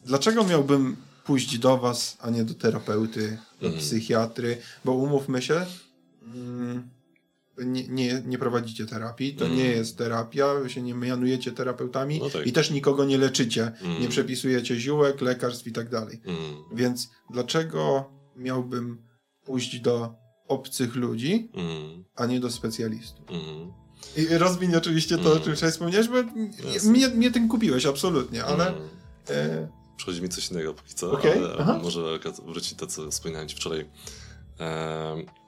Dlaczego miałbym pójść do was, a nie do terapeuty, do psychiatry? Bo umówmy się, nie, nie, nie prowadzicie terapii, to mm. nie jest terapia, wy się nie mianujecie terapeutami no tak. i też nikogo nie leczycie, mm. nie przepisujecie ziółek, lekarstw i tak dalej. Mm. Więc dlaczego miałbym pójść do obcych ludzi, mm. a nie do specjalistów? Mm. I rozwiń oczywiście to, mm. o czym wczoraj wspomniałeś, bo mnie, mnie tym kupiłeś, absolutnie, ale... Mm. E... Przychodzi mi coś innego póki co, okay. ale może wróci to, co wspominałem ci wczoraj. E...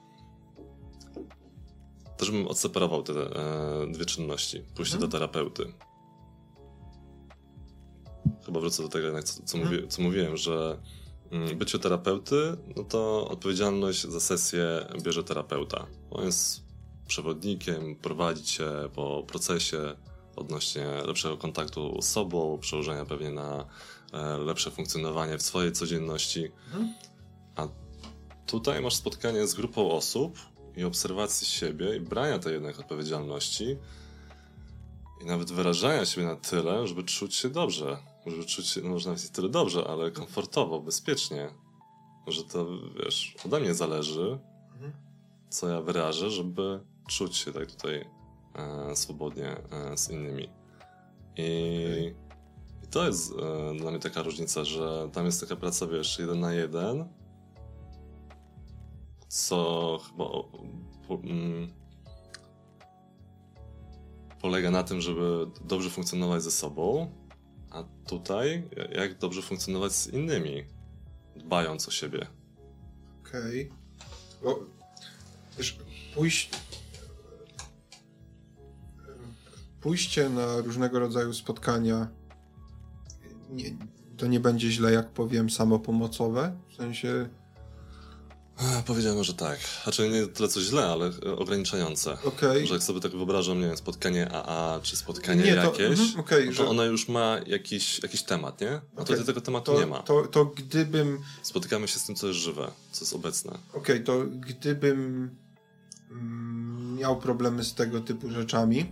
Też bym odseparował te e, dwie czynności. Pójście hmm. do terapeuty. Chyba wrócę do tego, jednak, co, co, hmm. mówi, co mówiłem, że mm, bycie terapeuty, no to odpowiedzialność za sesję bierze terapeuta. On jest przewodnikiem, prowadzić się po procesie odnośnie lepszego kontaktu z sobą, przełożenia pewnie na e, lepsze funkcjonowanie w swojej codzienności. Mhm. A tutaj masz spotkanie z grupą osób i obserwacji siebie i brania tej jednak odpowiedzialności i nawet wyrażania siebie na tyle, żeby czuć się dobrze. Żeby czuć się, no może nawet nie tyle dobrze, ale komfortowo, bezpiecznie. Że to, wiesz, ode mnie zależy, mhm. co ja wyrażę, żeby czuć się tak tutaj e, swobodnie e, z innymi. I, okay. I, to jest e, dla mnie taka różnica, że tam jest taka praca, wiesz, jeden na jeden, co chyba po, mm, polega na tym, żeby dobrze funkcjonować ze sobą, a tutaj jak dobrze funkcjonować z innymi, dbając o siebie. Okej. Okay. Pójść pójście na różnego rodzaju spotkania nie, to nie będzie źle, jak powiem, samopomocowe? W sensie Powiedziałem, że tak. Znaczy nie tyle co źle, ale ograniczające. Okay. Że jak sobie tak wyobrażam, nie wiem, spotkanie AA czy spotkanie nie, to, jakieś, mm, okay, no to że... ono już ma jakiś, jakiś temat, nie? A okay. tutaj tego tematu to, nie ma. To, to gdybym... Spotykamy się z tym, co jest żywe, co jest obecne. Okej, okay, to gdybym mm, miał problemy z tego typu rzeczami...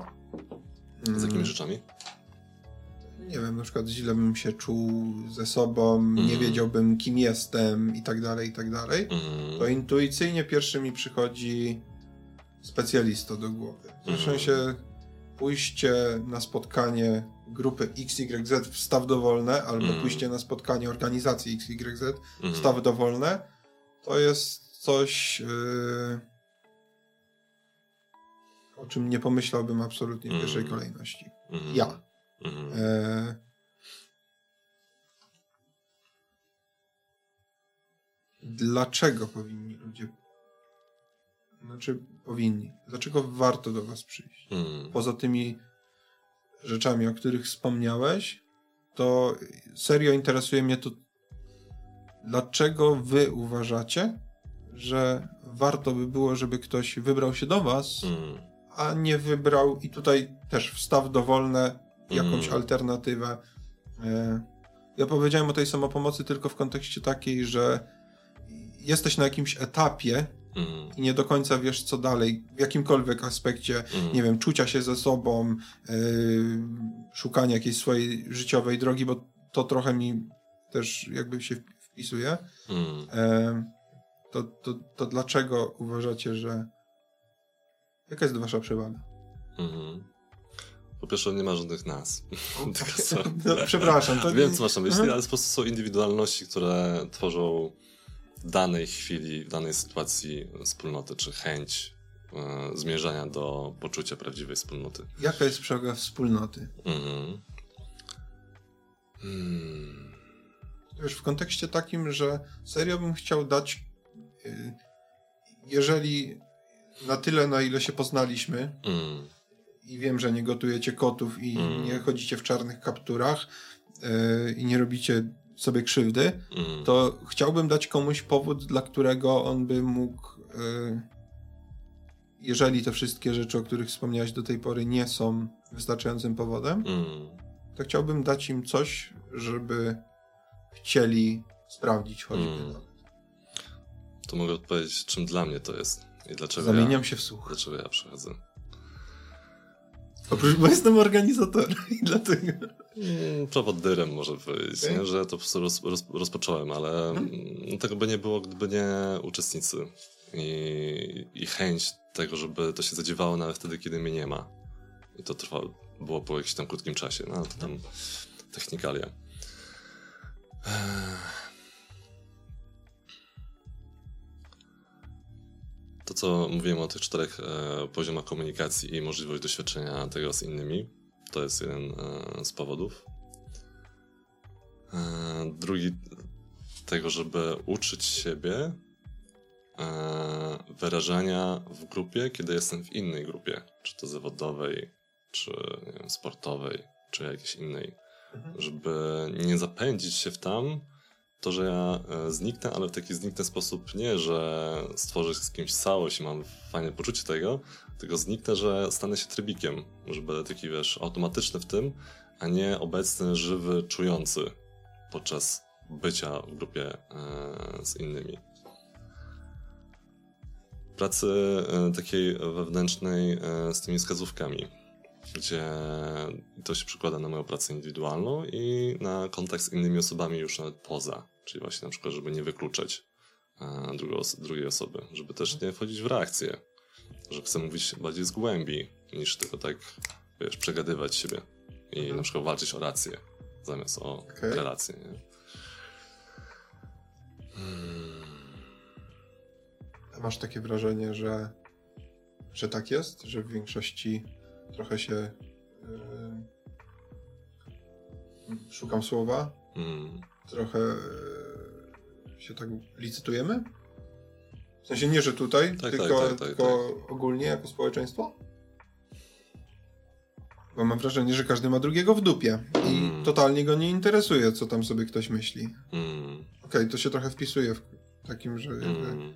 Z jakimi mm, rzeczami? Nie wiem, na przykład źle bym się czuł ze sobą, mm. nie mhm. wiedziałbym kim jestem i tak dalej, i tak dalej, mm. to intuicyjnie pierwszy mi przychodzi specjalista do głowy. Zresztą mm. się pójście na spotkanie grupy XYZ w staw dowolne, albo mm. pójście na spotkanie organizacji XYZ w mm. staw dowolne, to jest coś, yy, o czym nie pomyślałbym absolutnie w pierwszej kolejności. Ja. Mhm. E... Dlaczego powinni ludzie. Znaczy, powinni. Dlaczego warto do Was przyjść? Mhm. Poza tymi rzeczami, o których wspomniałeś, to serio interesuje mnie to, dlaczego Wy uważacie, że warto by było, żeby ktoś wybrał się do Was, mhm. a nie wybrał, i tutaj też wstaw dowolne, jakąś mm. alternatywę. E, ja powiedziałem o tej samopomocy tylko w kontekście takiej, że jesteś na jakimś etapie mm. i nie do końca wiesz, co dalej, w jakimkolwiek aspekcie, mm. nie wiem, czucia się ze sobą, yy, szukania jakiejś swojej życiowej drogi, bo to trochę mi też jakby się wpisuje. Mm. to, to, to dlaczego uważacie, że jaka jest wasza przewaga? Mm. Po pierwsze, nie ma żadnych nas. no, przepraszam. To... Wiem, co masz na myśli, ale po prostu są indywidualności, które tworzą w danej chwili, w danej sytuacji wspólnoty, czy chęć e, zmierzania do poczucia prawdziwej wspólnoty. Jaka jest przewaga wspólnoty? Mhm. Hmm. Wiesz, w kontekście takim, że serio bym chciał dać, y, jeżeli na tyle, na ile się poznaliśmy, mm i wiem, że nie gotujecie kotów i mm. nie chodzicie w czarnych kapturach yy, i nie robicie sobie krzywdy, mm. to chciałbym dać komuś powód, dla którego on by mógł, yy, jeżeli te wszystkie rzeczy, o których wspomniałeś do tej pory, nie są wystarczającym powodem, mm. to chciałbym dać im coś, żeby chcieli sprawdzić choćby. Mm. To mogę odpowiedzieć, czym dla mnie to jest i dlaczego Zamieniam ja, się w słuch. Dlaczego ja przychodzę. Oprócz, bo jestem organizatorem i dlatego... Mm, Przewodyrem może powiedzieć, okay. nie? że to po prostu roz, roz, rozpocząłem, ale hmm. tego by nie było, gdyby nie uczestnicy i, i chęć tego, żeby to się zadziewało nawet wtedy, kiedy mnie nie ma. I to trwa, było po jakimś tam krótkim czasie, no to tam technikalia. To, co mówiłem o tych czterech e, poziomach komunikacji i możliwość doświadczenia tego z innymi, to jest jeden e, z powodów. E, drugi, tego, żeby uczyć siebie e, wyrażania w grupie, kiedy jestem w innej grupie, czy to zawodowej, czy wiem, sportowej, czy jakiejś innej, mhm. żeby nie zapędzić się w tam, to, że ja e, zniknę, ale w taki zniknę sposób nie, że stworzę z kimś całość i mam fajne poczucie tego, tylko zniknę, że stanę się trybikiem, że będę taki, wiesz, automatyczny w tym, a nie obecny, żywy, czujący podczas bycia w grupie e, z innymi. Pracy e, takiej wewnętrznej z tymi wskazówkami, gdzie to się przekłada na moją pracę indywidualną i na kontakt z innymi osobami już nawet poza Czyli właśnie na przykład, żeby nie wykluczać e, drugiej osoby, żeby też nie wchodzić w reakcję, że chcę mówić bardziej z głębi, niż tylko tak, wiesz, przegadywać siebie i mhm. na przykład walczyć o rację, zamiast o okay. relację, nie? Hmm. Masz takie wrażenie, że, że tak jest, że w większości trochę się yy, szukam słowa, hmm trochę e, się tak licytujemy? W sensie nie, że tutaj, tak, tylko, tak, tak, tak tylko tak. ogólnie jako społeczeństwo? Bo mam wrażenie, że każdy ma drugiego w dupie i mm. totalnie go nie interesuje, co tam sobie ktoś myśli. Mm. Okej, okay, to się trochę wpisuje w takim, że. Mm.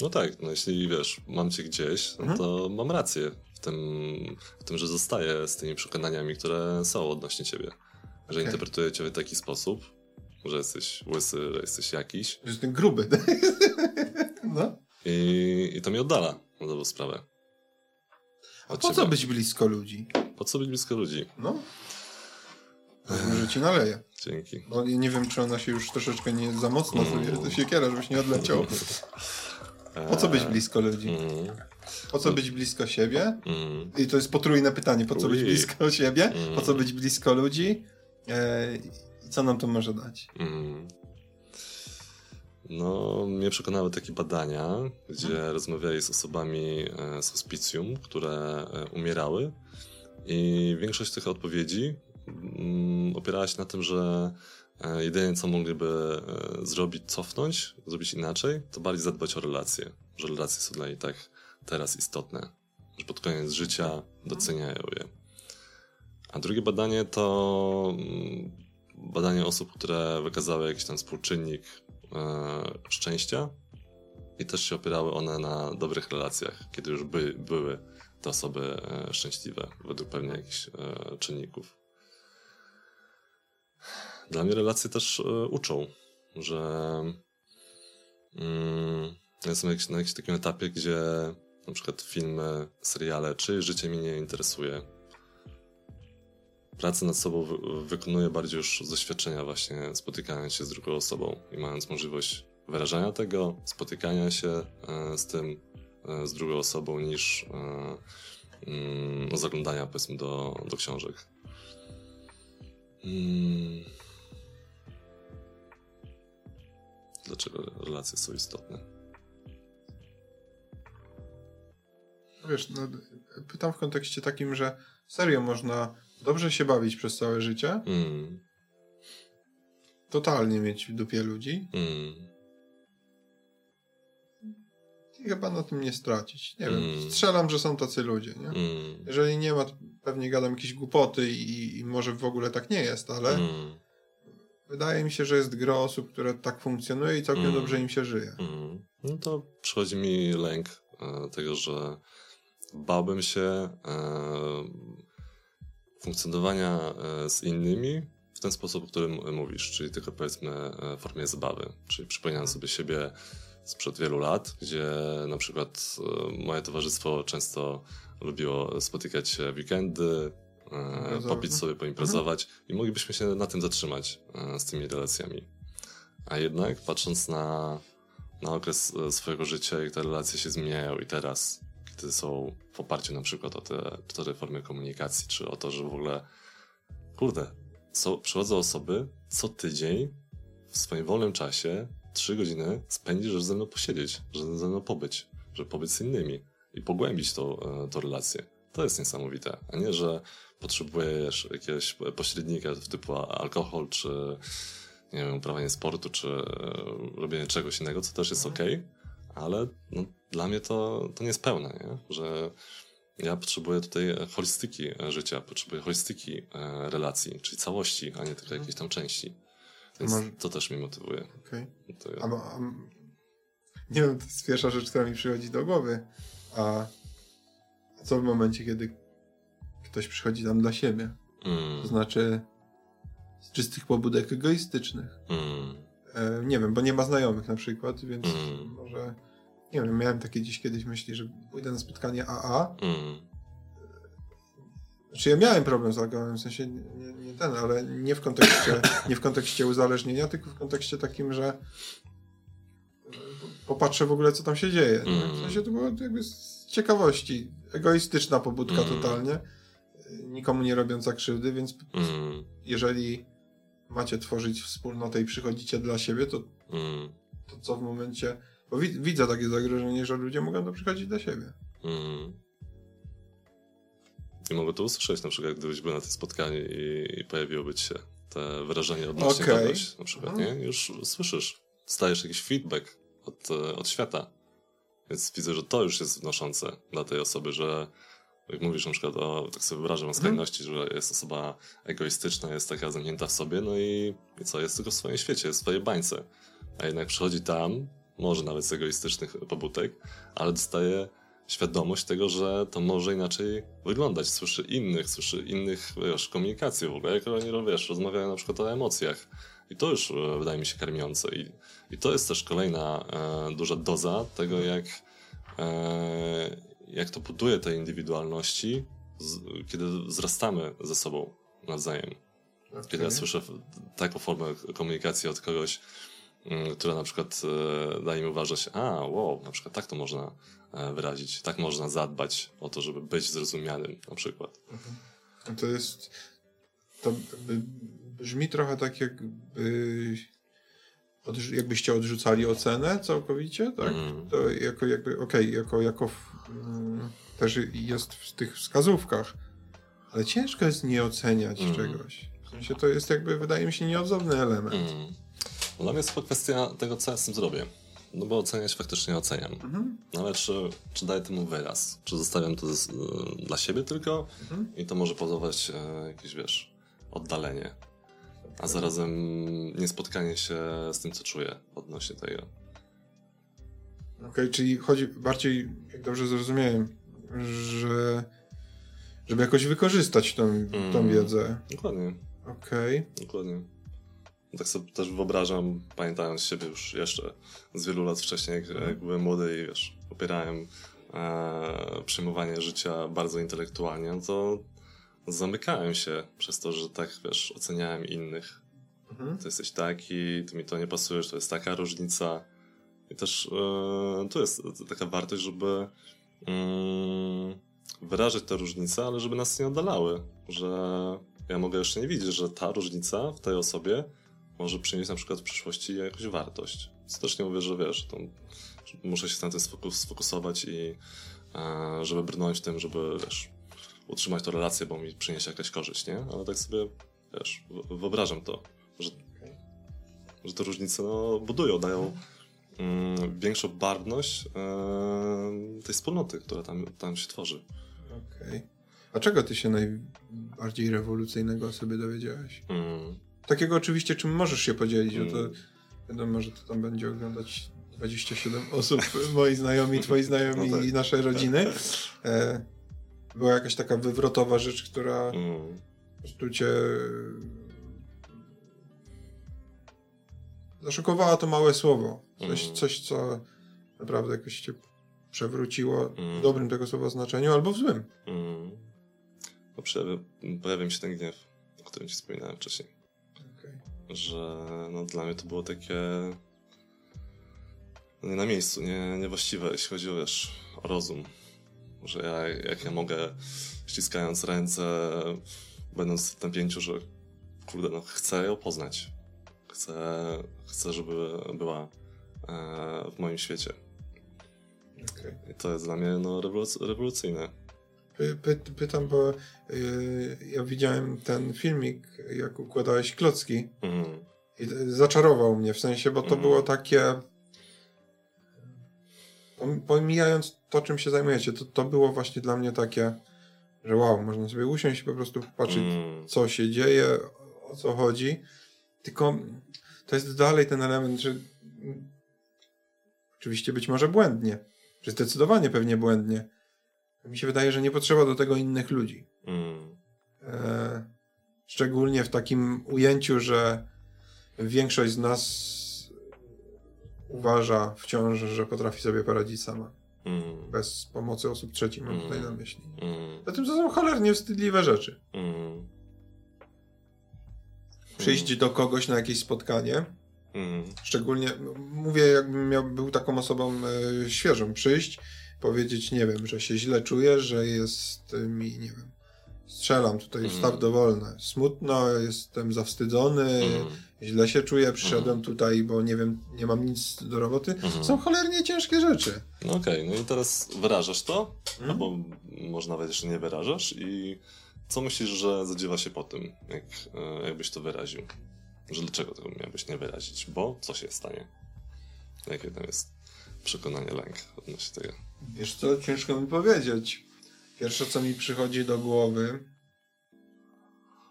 No tak, no jeśli wiesz, mam cię gdzieś, no mhm. to mam rację w tym, w tym, że zostaję z tymi przekonaniami, które są odnośnie ciebie. Że okay. interpretuję cię w taki sposób, że jesteś łysy, że jesteś jakiś. Że jestem gruby. no. I, I to mnie oddala na dobrą sprawę. A po ciebie. co być blisko ludzi? Po co być blisko ludzi? No. Może ci naleję. Dzięki. Bo nie wiem, czy ona się już troszeczkę nie za mocno mm. siekiera, żebyś nie odleciał. Po co być blisko ludzi? Mm. Po co być blisko siebie? Mm. I to jest potrójne pytanie. Po co być blisko siebie? Po co być blisko ludzi? E, I co nam to może dać? No, mnie przekonały takie badania, gdzie hmm. rozmawiali z osobami e, z hospicjum, które e, umierały i większość tych odpowiedzi mm, opierała się na tym, że e, jedynie co mogliby zrobić, cofnąć, zrobić inaczej, to bardziej zadbać o relacje, że relacje są dla nich tak teraz istotne, że pod koniec życia doceniają je. A drugie badanie to mm, badanie osób, które wykazały jakiś tam współczynnik e, szczęścia i też się opierały one na dobrych relacjach, kiedy już by, były te osoby e, szczęśliwe, według pewnie jakichś e, czynników. Dla mnie relacje też uczą, że mm, jestem na jakimś takim etapie, gdzie na przykład filmy, seriale, czy życie mnie nie interesuje, pracę nad sobą wykonuję bardziej już z doświadczenia właśnie spotykając się z drugą osobą i mając możliwość wyrażania tego, spotykania się e, z tym, e, z drugą osobą niż e, mm, zaglądania powiedzmy do, do książek. Hmm. Dlaczego relacje są istotne? Wiesz, no, pytam w kontekście takim, że serio można dobrze się bawić przez całe życie. Mm. Totalnie mieć w dupie ludzi. Mm. I chyba na tym nie stracić. Nie mm. wiem, strzelam, że są tacy ludzie, nie? Mm. Jeżeli nie ma, to pewnie gadam jakieś głupoty i, i może w ogóle tak nie jest, ale mm. wydaje mi się, że jest gro osób, które tak funkcjonuje i całkiem mm. dobrze im się żyje. No to przychodzi mi lęk e, tego, że bałbym się e, funkcjonowania e, z innymi w ten sposób, o którym mówisz, czyli tylko powiedzmy e, w formie zabawy, czyli przypominam mhm. sobie siebie sprzed wielu lat, gdzie na przykład e, moje towarzystwo często lubiło spotykać się w weekendy, popić sobie, poimprezować mhm. i moglibyśmy się na tym zatrzymać z tymi relacjami. A jednak patrząc na, na okres swojego życia, jak te relacje się zmieniają i teraz gdy są w oparciu na przykład o te cztery formy komunikacji, czy o to, że w ogóle, kurde, są, przychodzą osoby co tydzień w swoim wolnym czasie trzy godziny spędzić, żeby ze mną posiedzieć, żeby ze mną pobyć, żeby pobyć z innymi i pogłębić tą, e, tą relację. To jest niesamowite, a nie, że potrzebujesz jakiegoś pośrednika typu alkohol, czy nie wiem, uprawianie sportu, czy e, robienie czegoś innego, co też jest mhm. ok, ale no, dla mnie to, to nie jest pełne, nie? że ja potrzebuję tutaj holistyki życia, potrzebuję holistyki e, relacji, czyli całości, a nie tylko mhm. jakiejś tam części. Więc Może... to też mnie motywuje. Okay. To a, a, nie wiem, to jest pierwsza rzecz, która mi przychodzi do głowy. A co w momencie, kiedy ktoś przychodzi tam dla siebie? Mm. To znaczy z czystych pobudek egoistycznych. Mm. E, nie wiem, bo nie ma znajomych na przykład, więc mm. może nie wiem, miałem takie dziś kiedyś myśli, że pójdę na spotkanie AA. Mm. Znaczy ja miałem problem z alkoholem, w sensie nie, nie, ten, ale nie w kontekście, nie w kontekście uzależnienia, tylko w kontekście takim, że popatrzę w ogóle, co tam się dzieje. Mm. W sensie to było jakby z ciekawości. Egoistyczna pobudka mm. totalnie, nikomu nie robiąca krzywdy, więc mm. jeżeli macie tworzyć wspólnotę i przychodzicie dla siebie, to, mm. to co w momencie bo wi widzę takie zagrożenie, że ludzie mogą to przychodzić do siebie. Mm. I mogę to usłyszeć na przykład, gdybyś był na tym spotkaniu i, i pojawiłoby ci się te wyrażenie odnośnie okay. kogoś, na przykład, mhm. nie? Już słyszysz, stajesz jakiś feedback od, od świata. Więc widzę, że to już jest wnoszące dla tej osoby, że jak mówisz na przykład o, tak sobie wyrażam o mhm. skrajności, że jest osoba egoistyczna, jest taka zamknięta w sobie, no i, i co, jest tylko w swoim świecie, jest w swojej bańce. A jednak przychodzi tam, może nawet z egoistycznych pobudek, ale dostaje świadomość tego, że to może inaczej wyglądać. Słyszy innych, słyszy innych, wiesz, komunikacji w ogóle, jak oni, wiesz, rozmawiają na przykład o emocjach. I to już e, wydaje mi się karmiące. I, i to jest też kolejna e, duża doza tego, jak, e, jak to buduje te indywidualności, z, kiedy wzrastamy ze sobą nawzajem. Okay. Kiedy ja słyszę taką formę komunikacji od kogoś, mm, która na przykład e, daje mi uważać, a wow, na przykład tak to można e, wyrazić, tak można zadbać o to, żeby być zrozumianym na przykład. Mhm. To jest, to brzmi trochę tak jakby jakbyście odrzucali ocenę całkowicie, tak? Mm. To jako jakby, okej, okay, jako, jako mm, też jest w tych wskazówkach, ale ciężko jest nie oceniać mm. czegoś. W sensie to jest jakby, wydaje mi się, nieodzowny element. Mm. Dla mnie jest to kwestia tego, co ja z tym zrobię. No bo oceniać faktycznie oceniam. Mhm. Ale czy, czy daję temu wyraz? Czy zostawiam to z, y, dla siebie tylko mhm. i to może powodować e, jakieś, wiesz, oddalenie a zarazem niespotkanie się z tym, co czuję odnośnie tego. Okej, okay, czyli chodzi bardziej, jak dobrze zrozumiałem, że żeby jakoś wykorzystać tą, mm, tą wiedzę. Dokładnie. Okej. Okay. Dokładnie. Tak sobie też wyobrażam, pamiętając siebie już jeszcze z wielu lat wcześniej, jak, byłem młody i wiesz, popierałem e, przyjmowanie życia bardzo intelektualnie, no to zamykałem się przez to, że tak, wiesz, oceniałem innych. Mhm. Ty jesteś taki, ty mi to nie pasujesz, to jest taka różnica. I też yy, tu jest taka wartość, żeby yy, wyrażać te różnice, ale żeby nas nie oddalały. Że ja mogę jeszcze nie widzieć, że ta różnica w tej osobie może przynieść na przykład w przyszłości jakąś wartość. Co też nie mówię, że wiesz, to muszę się na tym sfokusować i yy, żeby brnąć w tym, żeby wiesz, utrzymać tę relację, bo mi przyniesie jakaś korzyść, nie? Ale tak sobie, wiesz, wyobrażam to, że, że te różnice no, budują, dają mm, większą barwność e, tej wspólnoty, która tam, tam się tworzy. Okej. Okay. A czego ty się najbardziej rewolucyjnego o sobie dowiedziałeś? Mm. Takiego oczywiście, czym możesz się podzielić, mm. to mm. wiadomo, że to tam będzie oglądać 27 osób, moi znajomi, twoi znajomi no tak. i nasze rodziny. E, była jakaś taka wywrotowa rzecz, która mm. po prostu cię zaszokowała to małe słowo. Coś, mm. coś co naprawdę jakoś cię przewróciło mm. w dobrym tego słowa znaczeniu albo w złym. Mm. No, pojawia mi się ten gniew, o którym ci wspominałem wcześniej. Że no, dla mnie to było takie nie na miejscu, nie, niewłaściwe, jeśli chodzi o, wiesz, o rozum że ja, jak ja mogę ściskając ręce, będąc w napięciu, że kurde, no chcę ją poznać. Chcę, chcę żeby była e, w moim świecie. Okay. I to jest dla mnie no, rewolucyjne. Py, pytam, bo y, ja widziałem ten filmik, jak układałeś klocki. Mm. I zaczarował mnie w sensie, bo to mm. było takie pomijając to, czym się zajmujecie, to, to było właśnie dla mnie takie, że wow, można sobie usiąść i po prostu popatrzeć, mm. co się dzieje, o co chodzi. Tylko to jest dalej ten element, że oczywiście być może błędnie, czy zdecydowanie pewnie błędnie. Mi się wydaje, że nie potrzeba do tego innych ludzi. Mm. E, szczególnie w takim ujęciu, że większość z nas uważa wciąż, że potrafi sobie poradzić sama. Mm. Bez pomocy osób trzecich mam mm. tutaj na myśli. Mm. Zatem to są cholernie wstydliwe rzeczy. Mm. Przyjść do kogoś na jakieś spotkanie, mm. szczególnie, mówię jakbym miał, był taką osobą e, świeżą, przyjść, powiedzieć, nie wiem, że się źle czuję, że jest mi, nie wiem, strzelam tutaj mm. staw dowolny. Smutno, jestem zawstydzony, mm. źle się czuję, przyszedłem mm. tutaj, bo nie wiem, nie mam nic do roboty. Mm. Są cholernie ciężkie rzeczy. No okej, okay, no i teraz wyrażasz to, mm. albo może nawet jeszcze nie wyrażasz i co myślisz, że zadziewa się po tym, jak, e, jakbyś to wyraził? Że dlaczego tego miałbyś nie wyrazić? Bo co się stanie? Jakie tam jest przekonanie, lęk odnośnie tego? Wiesz co, ciężko mi powiedzieć. Pierwsze, co mi przychodzi do głowy.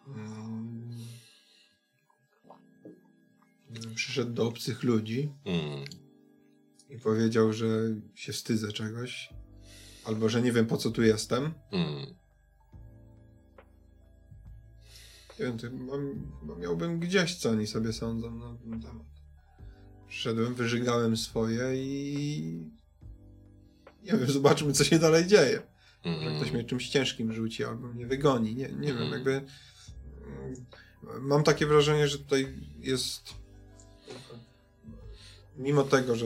Hmm, przyszedł do obcych ludzi. Mm. i powiedział, że się wstydzę czegoś, albo że nie wiem po co tu jestem. Mm. Nie wiem, to mam, miałbym gdzieś, co oni sobie sądzą na ten temat. Przyszedłem, wyżygałem swoje i nie wiem, zobaczmy, co się dalej dzieje. Mm. Że ktoś mnie czymś ciężkim rzuci albo mnie wygoni. Nie, nie mm. wiem, jakby mm, mam takie wrażenie, że tutaj jest mimo tego, że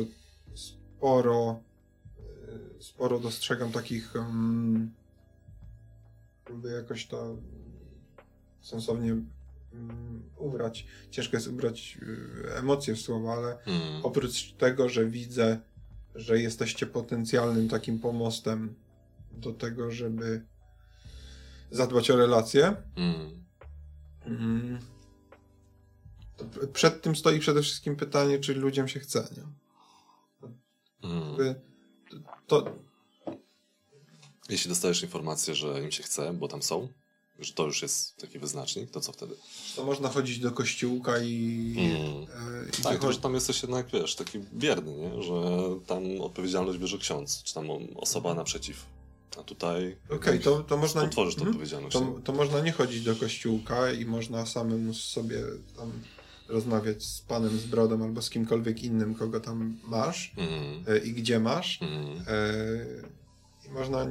sporo e, sporo dostrzegam takich um, jakoś to sensownie um, ubrać. Ciężko jest ubrać y, emocje w słowa, ale mm. oprócz tego, że widzę, że jesteście potencjalnym takim pomostem do tego, żeby zadbać o relacje, mm. Mm, przed tym stoi przede wszystkim pytanie, czy ludziom się chce, nie? Mm. To... Jeśli dostajesz informację, że im się chce, bo tam są, że to już jest taki wyznacznik, to co wtedy? To można chodzić do kościółka i... Mm. E, i tak, tylko że tam jesteś jednak, wiesz, taki bierny, nie? Że tam odpowiedzialność bierze ksiądz, czy tam osoba naprzeciw. A tutaj Okej, okay, to, to można... Otworzysz tę odpowiedzialność. To, to można nie chodzić do kościółka i można samemu sobie tam rozmawiać z panem z brodą albo z kimkolwiek innym, kogo tam masz mm. i gdzie masz. Mm. I można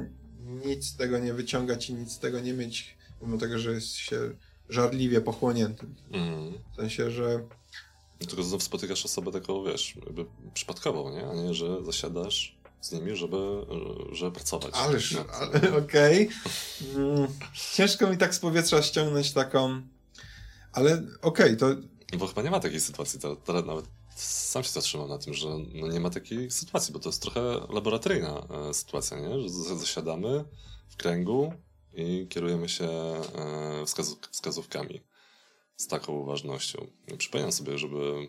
nic z tego nie wyciągać i nic z tego nie mieć, mimo tego, że jest się żarliwie pochłoniętym. Mm. W sensie, że tylko znów spotykasz osobę taką, wiesz, jakby przypadkową, nie? A nie, że zasiadasz z nimi, żeby, żeby pracować. Ależ, ale, okej. Okay. Mm, ciężko mi tak z powietrza ściągnąć taką, ale okej, okay, to bo chyba nie ma takiej sytuacji. Teraz nawet sam się zatrzymam na tym, że no nie ma takiej sytuacji, bo to jest trochę laboratoryjna e, sytuacja, nie? że zasiadamy w kręgu i kierujemy się e, wskazów wskazówkami z taką uważnością. I przypominam sobie, żeby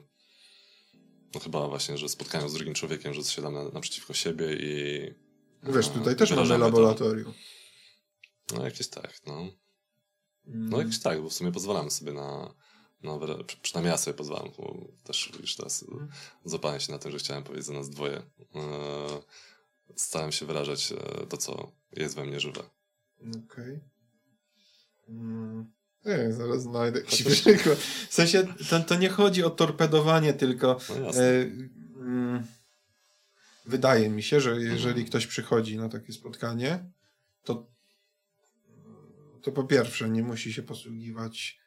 no chyba właśnie, że spotkaniu z drugim człowiekiem, że zasiadamy naprzeciwko siebie i Wiesz, tutaj też mamy laboratorium. To, no jakieś tak, no. No jakieś tak, bo w sumie pozwalamy sobie na no, przynajmniej ja sobie pozwalam, bo też już teraz mm. złapałem się na tym, że chciałem powiedzieć za nas dwoje. E, starałem się wyrażać e, to, co jest we mnie żywe. Okej. Okay. Mm. Nie, zaraz znajdę jakiś przykład. W sensie, to, to nie chodzi o torpedowanie, tylko no e, mm, wydaje mi się, że jeżeli ktoś przychodzi na takie spotkanie, to, to po pierwsze nie musi się posługiwać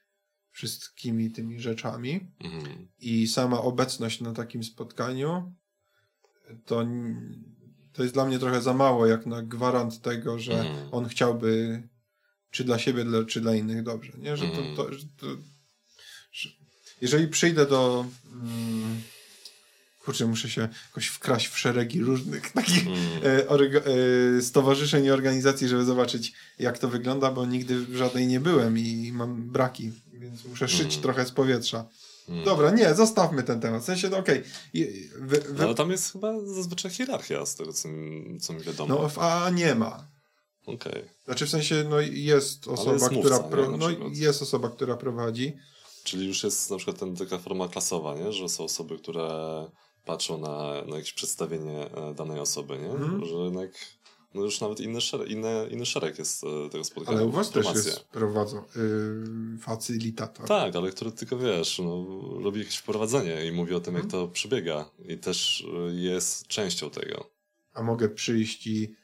wszystkimi tymi rzeczami mhm. i sama obecność na takim spotkaniu to, to jest dla mnie trochę za mało jak na gwarant tego, że mhm. on chciałby czy dla siebie, dla, czy dla innych dobrze. Nie? Że to, mhm. to, że to że jeżeli przyjdę do mm, kurczę, muszę się jakoś wkraść w szeregi różnych takich mm. e, e, stowarzyszeń i organizacji, żeby zobaczyć, jak to wygląda, bo nigdy w żadnej nie byłem i mam braki więc muszę szyć mm. trochę z powietrza. Mm. Dobra, nie, zostawmy ten temat. W sensie, no okej. Okay. No, ale tam jest chyba zazwyczaj hierarchia, z tego co, co mi wiadomo. No w A nie ma. Okej. Okay. Znaczy w sensie, no jest osoba, jest która pro... no, jest osoba, która prowadzi. Czyli już jest na przykład ten, taka forma klasowa, nie? że są osoby, które patrzą na, na jakieś przedstawienie e, danej osoby, nie? Mm. że jednak no już nawet inny szereg, inny, inny szereg jest e, tego spotkania. Ale u was też jest prowadzą yy, facylitator. Tak, ale który tylko wiesz, no, robi jakieś wprowadzenie i mówi o tym, jak mhm. to przebiega. I też e, jest częścią tego. A mogę przyjść i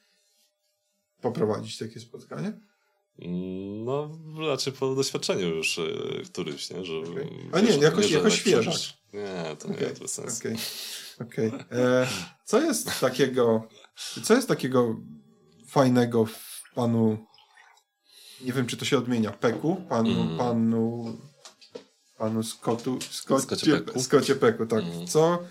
poprowadzić takie spotkanie? No, raczej po doświadczeniu już y, któryś, nie? Że, okay. A nie, jakoś, nie, jakoś świeżak. Nie, to nie okay. to sens. Okay. Okay. E, co jest takiego, co jest takiego fajnego w panu, nie wiem czy to się odmienia, Peku, panu, mm. panu, panu Scottu, Scotcie, Scotcie Peku, tak. Mm. Co,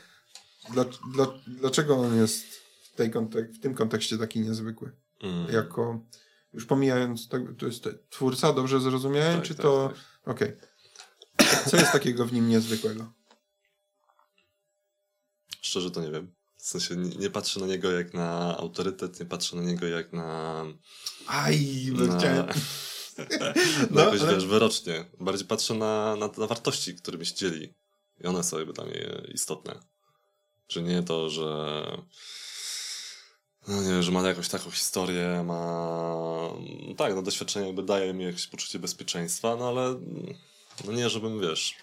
dla, dla, dlaczego on jest w, tej kontek w tym kontekście taki niezwykły? Mm. Jako, już pomijając, to jest twórca, dobrze zrozumiałem, tak, czy tak, to, tak. okej. Okay. Co jest takiego w nim niezwykłego? Szczerze to nie wiem. W sensie nie, nie patrzę na niego jak na autorytet, nie patrzę na niego jak na... Aj, no na... chciałem... no, jakoś, ale... wiesz, wyrocznie. Bardziej patrzę na, na, na wartości, którymi się dzieli. I one są jakby dla mnie istotne. Czy nie to, że no nie, że ma jakąś taką historię, ma no tak, no doświadczenie jakby daje mi jakieś poczucie bezpieczeństwa, no ale no nie, żebym, wiesz,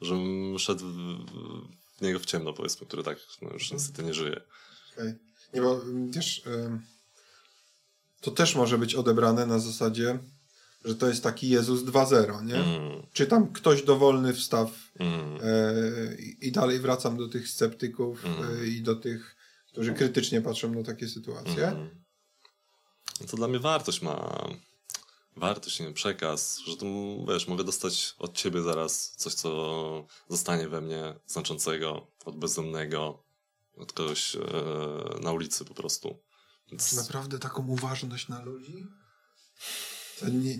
żebym szedł w niego w ciemno, powiedzmy, który tak no, już niestety nie żyje. Okay. Nie, bo wiesz, to też może być odebrane na zasadzie, że to jest taki Jezus 2.0, nie? Mm. Czy tam ktoś dowolny wstaw mm. e, i dalej wracam do tych sceptyków mm. e, i do tych, którzy krytycznie patrzą na takie sytuacje. Mm. To dla mnie wartość ma wartość, nie wiem, przekaz, że to, wiesz, mogę dostać od ciebie zaraz coś, co zostanie we mnie znaczącego, od bezdomnego, od kogoś e, na ulicy po prostu. Więc... Naprawdę taką uważność na ludzi? To nie, nie,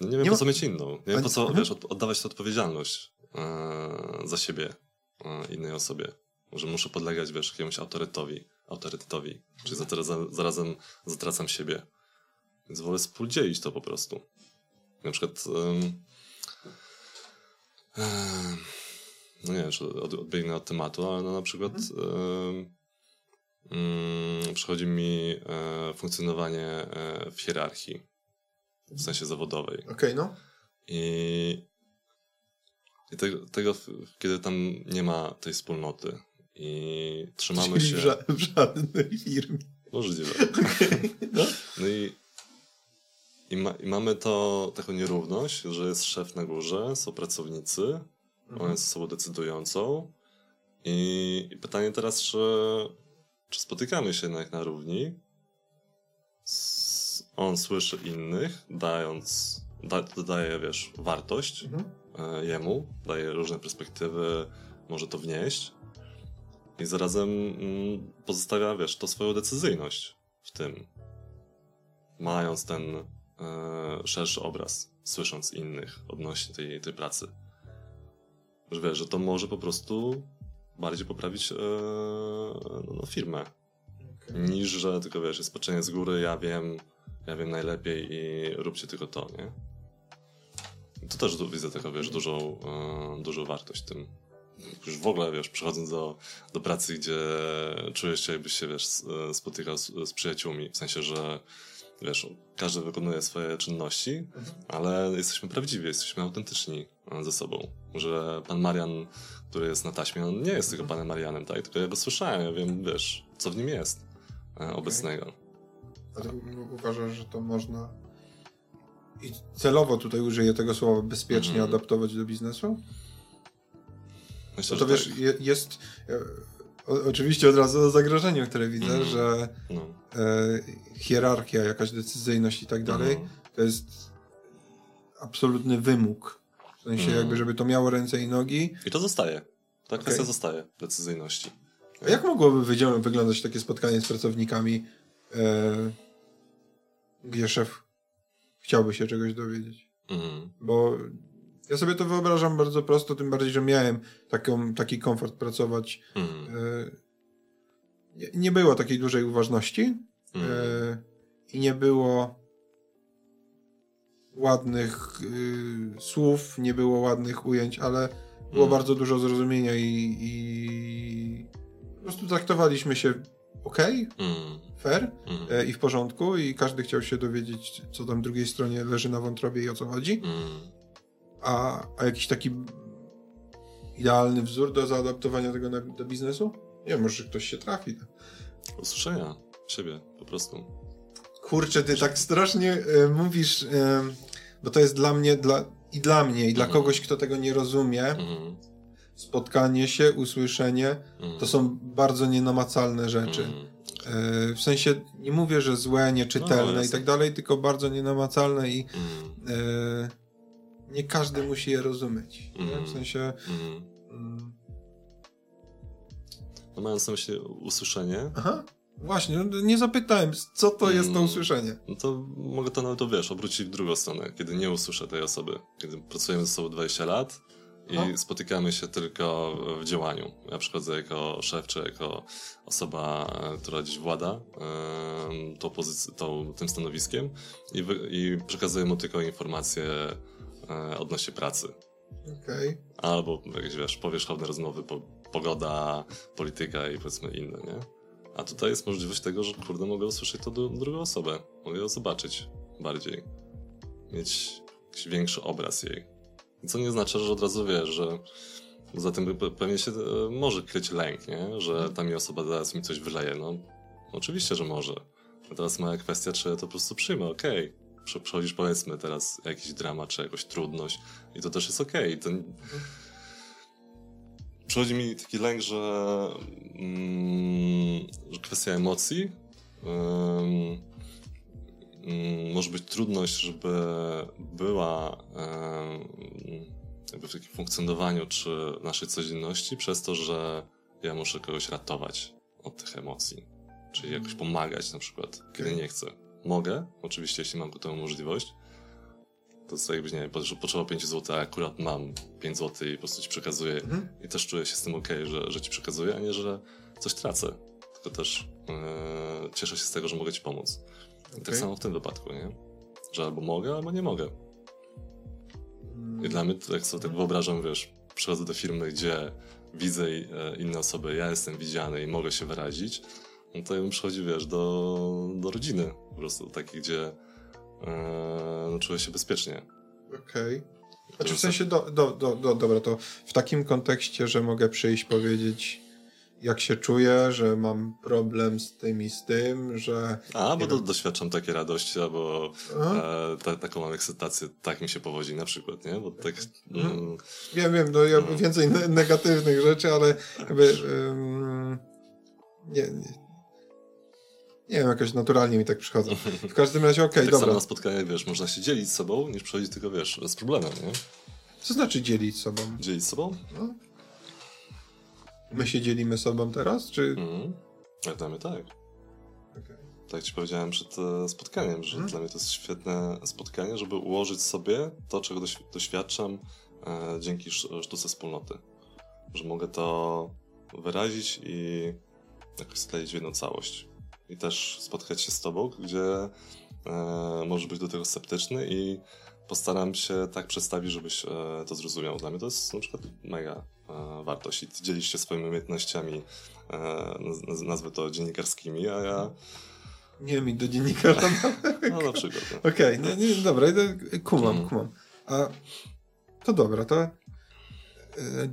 nie wiem, nie po co mieć inną. Nie wiem, po co, wiesz, oddawać tę odpowiedzialność e, za siebie e, innej osobie. Że muszę podlegać, wiesz, jakiemuś autorytetowi, autorytetowi. Czyli zarazem, zarazem zatracam siebie. Więc wolę współdzielić to po prostu. Na przykład um, no nie wiem, czy od, odbiegnę od tematu, ale no na przykład um, przychodzi mi e, funkcjonowanie e, w hierarchii, w sensie zawodowej. Okej, okay, no. I, i tego, tego, kiedy tam nie ma tej wspólnoty i trzymamy Czyli się... W, ża w żadnej firmie. Możliwe. Okay, no. no i i, ma, I, mamy to taką nierówność, że jest szef na górze, są pracownicy, mhm. on jest osobą decydującą. I, I, pytanie teraz, czy, czy spotykamy się jednak na równi? On słyszy innych, dając, da, dodaje, wiesz, wartość mhm. E, jemu, daje różne perspektywy, może to wnieść. I zarazem mm, pozostawia, wiesz, to swoją decyzyjność w tym. Mając ten szerszy obraz, słysząc innych odnośnie tej, tej pracy. Że wiesz, że to może po prostu bardziej poprawić e, no, no, firmę. Okay. Niż, że tylko wiesz, jest patrzenie z góry, ja wiem, ja wiem najlepiej i róbcie tylko to, nie? To też tu widzę taką, wiesz, dużą, e, dużą wartość w tym. Już w ogóle, wiesz, przechodząc do, do pracy, gdzie czujesz się, jakbyś się, wiesz, spotykał z, z przyjaciółmi, w sensie, że wiesz, każdy wykonuje swoje czynności, ale jesteśmy prawdziwi, jesteśmy autentyczni ze sobą. Że pan Marian, który jest na taśmie, on nie jest tylko panem Marianem, tak? Tylko ja go słyszałem, ja wiem, wiesz, co w nim jest e, okay. obecnego. Ale uważasz, że to można i celowo tutaj użyję tego słowa bezpiecznie mm. adaptować do biznesu? Myślę, to wiesz, tak. jest e, o, oczywiście od razu o zagrożeniu, które widzę, mm. że no. e, hierarchia, jakaś decyzyjność i tak dalej, mm. to jest absolutny wymóg. W sensie mm. jakby, żeby to miało ręce i nogi. I to zostaje. Ta okay. kwestia zostaje, decyzyjności. A jak mogłoby wyglądać takie spotkanie z pracownikami, e, gdzie szef chciałby się czegoś dowiedzieć? Mm. Bo ja sobie to wyobrażam bardzo prosto, tym bardziej, że miałem taką, taki komfort pracować. Mm. Nie, nie, było takiej dużej uważności mm. i nie było ładnych y, słów, nie było ładnych ujęć, ale było mm. bardzo dużo zrozumienia i, i, po prostu traktowaliśmy się ok, fair e, i w porządku i każdy chciał się dowiedzieć, co tam drugiej stronie leży na wątrobie i o co chodzi. A, a jakiś taki idealny wzór do zaadaptowania tego na, do biznesu? Nie, może ktoś się trafi. Usłyszenia siebie po prostu. Kurczę, ty tak strasznie y, mówisz, y, bo to jest dla mnie dla, i dla mnie, i dla mm. kogoś, kto tego nie rozumie. Mm. Spotkanie się, usłyszenie mm. to są bardzo nienamacalne rzeczy. Y, w sensie nie mówię, że złe, nieczytelne no, i tak dalej, tylko bardzo nienamacalne i nie każdy musi je rozumieć. Mm. W sensie. Mm. Mm. No mając na myśli usłyszenie. Aha. Właśnie, no, nie zapytałem, co to jest to mm. usłyszenie. No to mogę to nawet, wiesz, obrócić w drugą stronę, kiedy nie usłyszę tej osoby. Kiedy pracujemy ze sobą 20 lat i no. spotykamy się tylko w działaniu. Ja przychodzę jako szef, czy jako osoba, e, która gdzieś włada tą pozycją, tą, tym stanowiskiem i, wy, i przekazuję mu tylko informacje e, odnośnie pracy. Okay. Albo jakieś, wiesz, powierzchowne rozmowy po pogoda, polityka i powiedzmy inne, nie? A tutaj jest możliwość tego, że kurde, mogę usłyszeć to do, drugą osobę. Mogę ją zobaczyć bardziej. Mieć jakiś większy obraz jej. Co nie znaczy, że od razu wiesz, że Poza tym pewnie się e, może kryć lęk, nie? że ta mi osoba zaraz mi coś wyleje. No, oczywiście, że może. Teraz moja kwestia, czy ja to po prostu przyjmę, okej. Okay. Przechodzisz powiedzmy teraz jakiś dramat, czy jakąś trudność i to też jest okej. Okay. To... Przychodzi mi taki lęk, że, mm, że kwestia emocji mm, może być trudność, żeby była jakby w takim funkcjonowaniu czy naszej codzienności przez to, że ja muszę kogoś ratować od tych emocji. Czyli jakoś pomagać na przykład, kiedy nie chcę. Mogę, oczywiście, jeśli mam ku temu możliwość. To jest jakbyś, nie wiem, potrzeba 5 zł, a akurat mam 5 zł i po prostu ci przekazuję mhm. i też czuję się z tym ok, że, że ci przekazuję, a nie, że coś tracę. Tylko też yy, cieszę się z tego, że mogę ci pomóc. I tak samo w tym wypadku, nie? Że albo mogę, albo nie mogę. I dla mnie, jak sobie tak wyobrażam, wiesz, przychodzę do firmy, gdzie widzę e, inne osoby, ja jestem widziany i mogę się wyrazić, no to ja bym przychodził, wiesz, do, do rodziny po prostu, takiej, gdzie e, no, czuję się bezpiecznie. Okej. Okay. Znaczy w sensie, do, do, do, do, dobra, to w takim kontekście, że mogę przyjść powiedzieć jak się czuję, że mam problem z tym i z tym, że... A, bo do, doświadczam takiej radości, albo e, ta, taką mam ekscytację, tak mi się powodzi na przykład, nie? Bo tak... Mhm. Mm, wiem, wiem, no ja mm. więcej ne negatywnych rzeczy, ale jakby... Um, nie, nie, nie wiem, jakoś naturalnie mi tak przychodzą. W każdym razie, okej, okay, tak dobra. samo na spotkaniach, wiesz, można się dzielić z sobą, niż przychodzić tylko, wiesz, z problemem, nie? Co znaczy dzielić sobą? Dzielić sobą? No. My się dzielimy sobą teraz, czy... Mhm. Dla mnie tak. Okay. Tak ci powiedziałem przed e, spotkaniem, że hmm? dla mnie to jest świetne spotkanie, żeby ułożyć sobie to, czego doświadczam e, dzięki sztuce wspólnoty. Że mogę to wyrazić i jakoś skleić w jedną całość. I też spotkać się z tobą, gdzie e, możesz być do tego sceptyczny i postaram się tak przedstawić, żebyś e, to zrozumiał. Dla mnie to jest na przykład mega e, wartość i ty dzielisz się swoimi umiejętnościami, e, nazwę to dziennikarskimi, a ja... Nie mi do dziennikarza. no na przykład. No. Okej, okay, nie, dobra, kumam, mm. kumam. A, to dobra, to,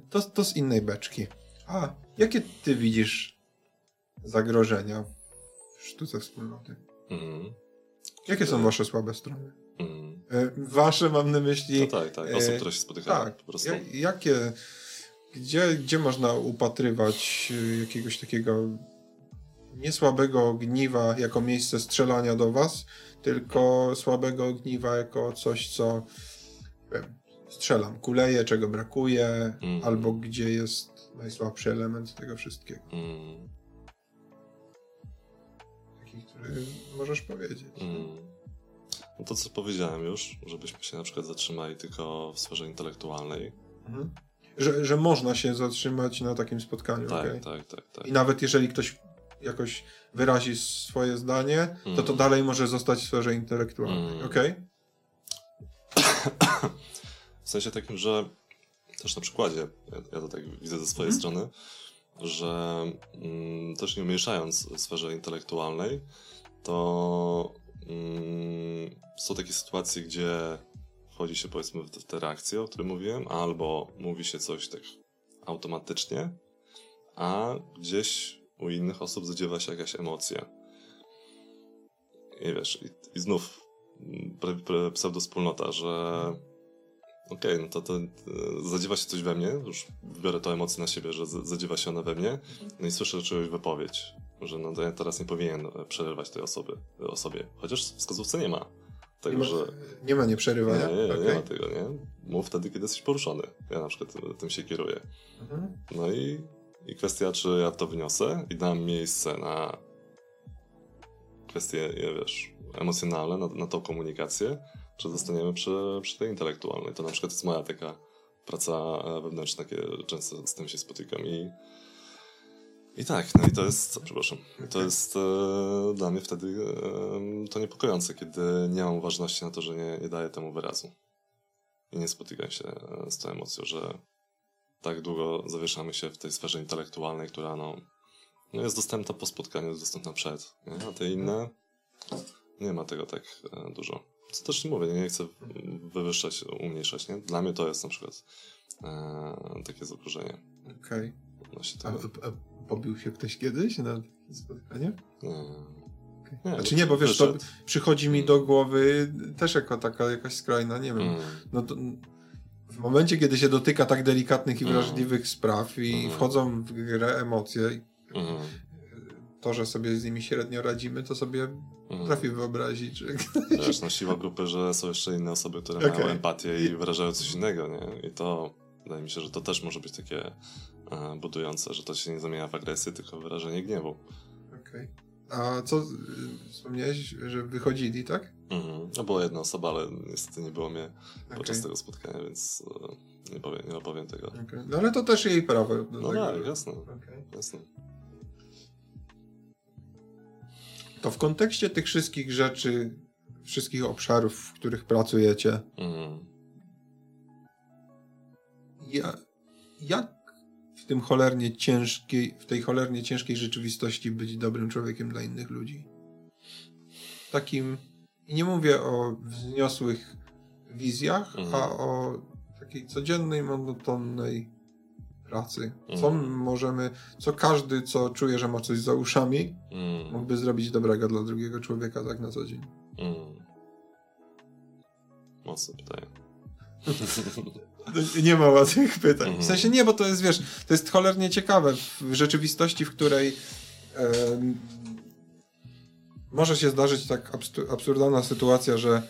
to, to z innej beczki. A, jakie ty widzisz zagrożenia sztuce wspólnoty? Mm. Jakie są wasze słabe strony? Mm. Wasze mam na myśli. No tak, tak, osób, które się spotykają tak, po prostu. jakie, gdzie, gdzie można upatrywać e, jakiegoś takiego niesłabego ogniwa jako miejsce strzelania do was, tylko słabego ogniwa jako coś, co wiem, strzelam, kuleje, czego brakuje, mm. albo gdzie jest najsłabszy element tego wszystkiego. Mm. Taki, który możesz powiedzieć. Mm. No to, co powiedziałem już, żebyśmy się na przykład zatrzymali tylko w sferze intelektualnej. Mhm. Że, że można się zatrzymać na takim spotkaniu. Tak, okay? tak, tak, tak. I nawet jeżeli ktoś jakoś wyrazi swoje zdanie, mm. to to mhm. dalej może zostać w sferze intelektualnej. Mm. Okej? Okay? W sensie takim, że też na przykładzie, ja, ja to tak widzę ze swojej mm. strony, że mm, też nie umieszając w sferze intelektualnej, to mm, są takie sytuacje, gdzie wchodzi się powiedzmy w te reakcje, o których mówiłem, albo mówi się coś tak automatycznie, a gdzieś u innych osób zadziewa się jakaś emocja. I wiesz, i, i znów mm, pseudospołnota, że okej, okay, no to, to e, zadziewa się coś we mnie, już biorę to emocję na siebie, że zadziewa się ona we mnie, no i słyszę czegoś wypowiedź, że no to ja teraz nie powinien e, przerywać tej osoby, osobie, chociaż wskazówce nie ma. Tego, nie, ma, nie ma nieprzerywania? Nie, nie, okay. nie ma tego, nie? Mów wtedy, kiedy jesteś poruszony. Ja na przykład tym się kieruję. Mhm. No i, i kwestia, czy ja to wniosę i dam miejsce na kwestie, wiesz, emocjonalne, na, na tą komunikację, czy zostaniemy przy, przy tej intelektualnej. To na przykład jest moja taka praca e, wewnętrzna, kiedy często z tym się spotykam i i tak, no i to jest, przepraszam, to jest e, dla mnie wtedy e, to niepokojące, kiedy nie mam uważności na to, że nie, nie daję temu wyrazu. I nie spotykam się z tą emocją, że tak długo zawieszamy się w tej sferze intelektualnej, która no, no jest dostępna po spotkaniu, jest dostępna przed. Nie? A te inne nie ma tego tak e, dużo. Co też nie mówię, nie chcę wywyższać, umniejszać. Nie? Dla mnie to jest na przykład e, takie zagrożenie. Okej. Okay. A, a, pobił się ktoś kiedyś na spotkanie? Nie. Okay. Nie, znaczy nie, bo wiesz, to przychodzi mi do głowy też jako taka jakaś skrajna, nie wiem. Mm. No to, w momencie, kiedy się dotyka tak delikatnych i mm. wrażliwych mm. spraw i mm. wchodzą w grę emocje, mm. To, że sobie z nimi średnio radzimy, to sobie mm. trafię wyobrazić. Że... Wiesz, no siła grupy, że są jeszcze inne osoby, które okay. mają empatię i wyrażają coś innego, nie? I to wydaje mi się, że to też może być takie e, budujące, że to się nie zamienia w agresję, tylko wyrażenie gniewu. Okej. Okay. A co, wspomniałeś, że wychodzili, tak? Mhm. No była jedna osoba, ale niestety nie było mnie okay. podczas tego spotkania, więc e, nie, powiem, nie opowiem tego. Okay. No ale to też jej prawo. No tego. tak, jasne. Okay. jasne. To w kontekście tych wszystkich rzeczy, wszystkich obszarów, w których pracujecie, mhm. ja, jak tym cholernie ciężkiej, w tej cholernie ciężkiej rzeczywistości być dobrym człowiekiem dla innych ludzi. Takim, i nie mówię o wzniosłych wizjach, mhm. a o takiej codziennej, monotonnej pracy. Co mhm. możemy, co każdy, co czuje, że ma coś za uszami, mhm. mógłby zrobić dobrego dla drugiego człowieka tak na co dzień. Mhm. Mocne pytanie. Nie ma łatwych pytań. W mhm. sensie nie, bo to jest, wiesz, to jest cholernie ciekawe w rzeczywistości, w której e, może się zdarzyć tak absurdalna sytuacja, że e,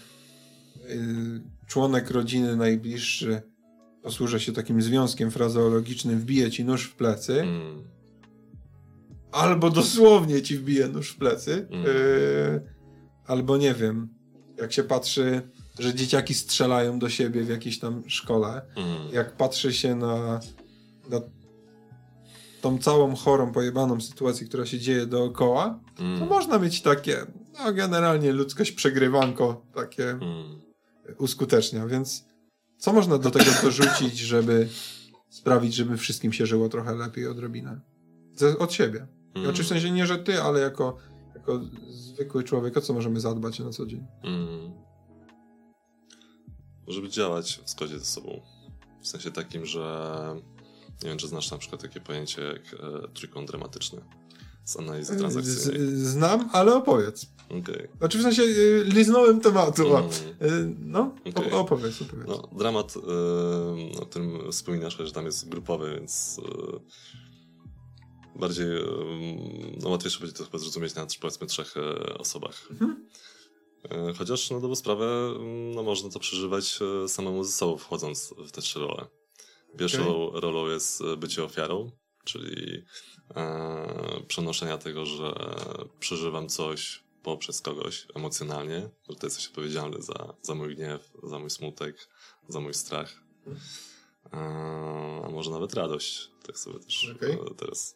członek rodziny najbliższy posłużę się takim związkiem frazeologicznym, wbije ci nóż w plecy, mm. albo dosłownie ci wbije nóż w plecy, mm. e, albo nie wiem, jak się patrzy że dzieciaki strzelają do siebie w jakiejś tam szkole. Mm. Jak patrzy się na, na tą całą chorą, pojebaną sytuację, która się dzieje dookoła, mm. to można mieć takie, no generalnie ludzkość przegrywanko takie mm. uskutecznia, więc co można do tego dorzucić, żeby sprawić, żeby wszystkim się żyło trochę lepiej odrobinę? Od siebie. Mm. Oczywiście w sensie nie, że ty, ale jako, jako zwykły człowiek, o co możemy zadbać na co dzień? Mm żeby działać w zgodzie ze sobą. W sensie takim, że nie wiem, czy znasz na przykład takie pojęcie jak e, trójkąt dramatyczny z analizy transakcyjnej. Z, znam, ale opowiedz. Okay. Znaczy w sensie y, liznąłem tematu. Mm. Y, no, okay. opowiedz, opowiedz. No, dramat, y, o którym wspominasz, że tam jest grupowy, więc bardziej no, łatwiejsze będzie to chyba zrozumieć na powiedzmy trzech osobach. Mhm. E, chociaż na dobrą sprawę mm, no, można to przeżywać e, samemu ze sobą, wchodząc w te trzy role. Pierwszą okay. rolą jest e, bycie ofiarą, czyli e, przenoszenia tego, że przeżywam coś poprzez kogoś emocjonalnie, że ty jesteś odpowiedzialny za, za mój gniew, za mój smutek, za mój strach. E, a może nawet radość. Tak sobie też okay. teraz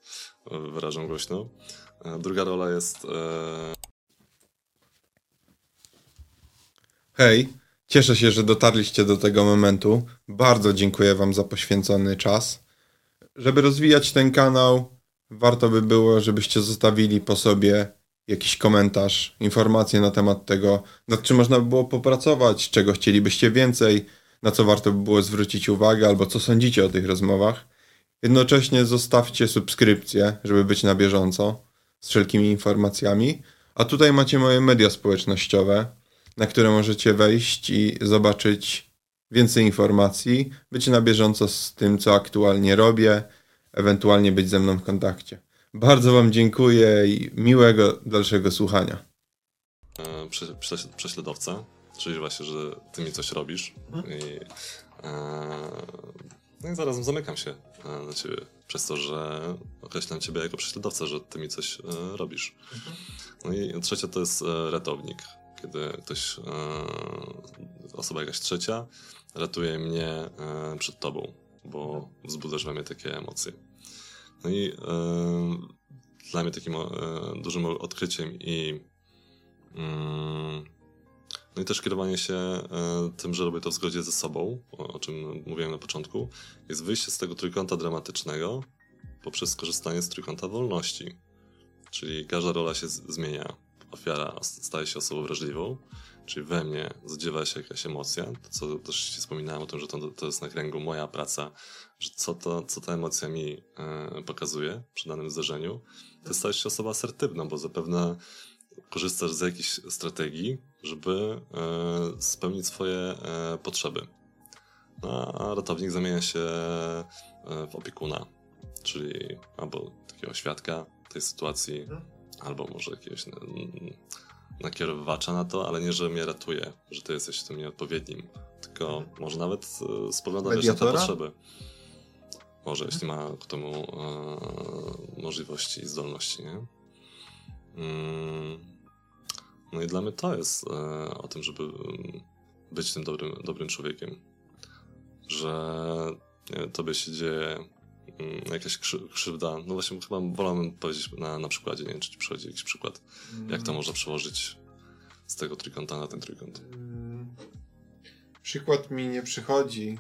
wyrażam głośno. Druga rola jest Hej, cieszę się, że dotarliście do tego momentu. Bardzo dziękuję Wam za poświęcony czas. Żeby rozwijać ten kanał, warto by było, żebyście zostawili po sobie jakiś komentarz, informacje na temat tego, nad czym można by było popracować, czego chcielibyście więcej, na co warto by było zwrócić uwagę, albo co sądzicie o tych rozmowach. Jednocześnie zostawcie subskrypcję, żeby być na bieżąco z wszelkimi informacjami. A tutaj macie moje media społecznościowe na które możecie wejść i zobaczyć więcej informacji, być na bieżąco z tym, co aktualnie robię, ewentualnie być ze mną w kontakcie. Bardzo Wam dziękuję i miłego dalszego słuchania. E, prześladowca, czyli właśnie, że Ty mi coś robisz. Mhm. I, e, no i zarazem zamykam się e, na Ciebie przez to, że określam Ciebie jako prześladowca, że Ty mi coś e, robisz. Mhm. No i trzecia to jest e, ratownik kiedy ktoś, e, osoba jakaś trzecia ratuje mnie e, przed tobą, bo wzbudzasz we mnie takie emocje. No i e, dla mnie takim dużym odkryciem i mm, No i też kierowanie się e, tym, że robię to w zgodzie ze sobą, o czym mówiłem na początku, jest wyjście z tego trójkąta dramatycznego poprzez skorzystanie z trójkąta wolności. Czyli każda rola się zmienia. Ofiara staje się osobą wrażliwą, czyli we mnie zadziewa się jakaś emocja, to co też ci wspominałem o tym, że to, to jest na kręgu moja praca, że co, to, co ta emocja mi e, pokazuje przy danym zdarzeniu, to stajesz się osobą asertywną, bo zapewne korzystasz z jakichś strategii, żeby e, spełnić swoje e, potrzeby. No, a ratownik zamienia się e, w opiekuna, czyli albo takiego świadka tej sytuacji, mhm. albo może jakiegoś nakierowacza na to, ale nie, że mnie ratuje, że ty jesteś tym nieodpowiednim, tylko mhm. może nawet spogląda na te potrzeby. Może, jeśli ma ku temu e, możliwości i zdolności, nie? Mm. No i dla mnie to jest e, o tym, żeby mm, być tym dobrym, dobrym człowiekiem. Że nie, tobie się dzieje jakaś krzywda. No właśnie chyba wolałbym powiedzieć na, na przykładzie, nie wiem, czy ci przychodzi jakiś przykład, jak to mm. można przełożyć z tego trójkąta na ten trójkąt. Przykład mi nie przychodzi.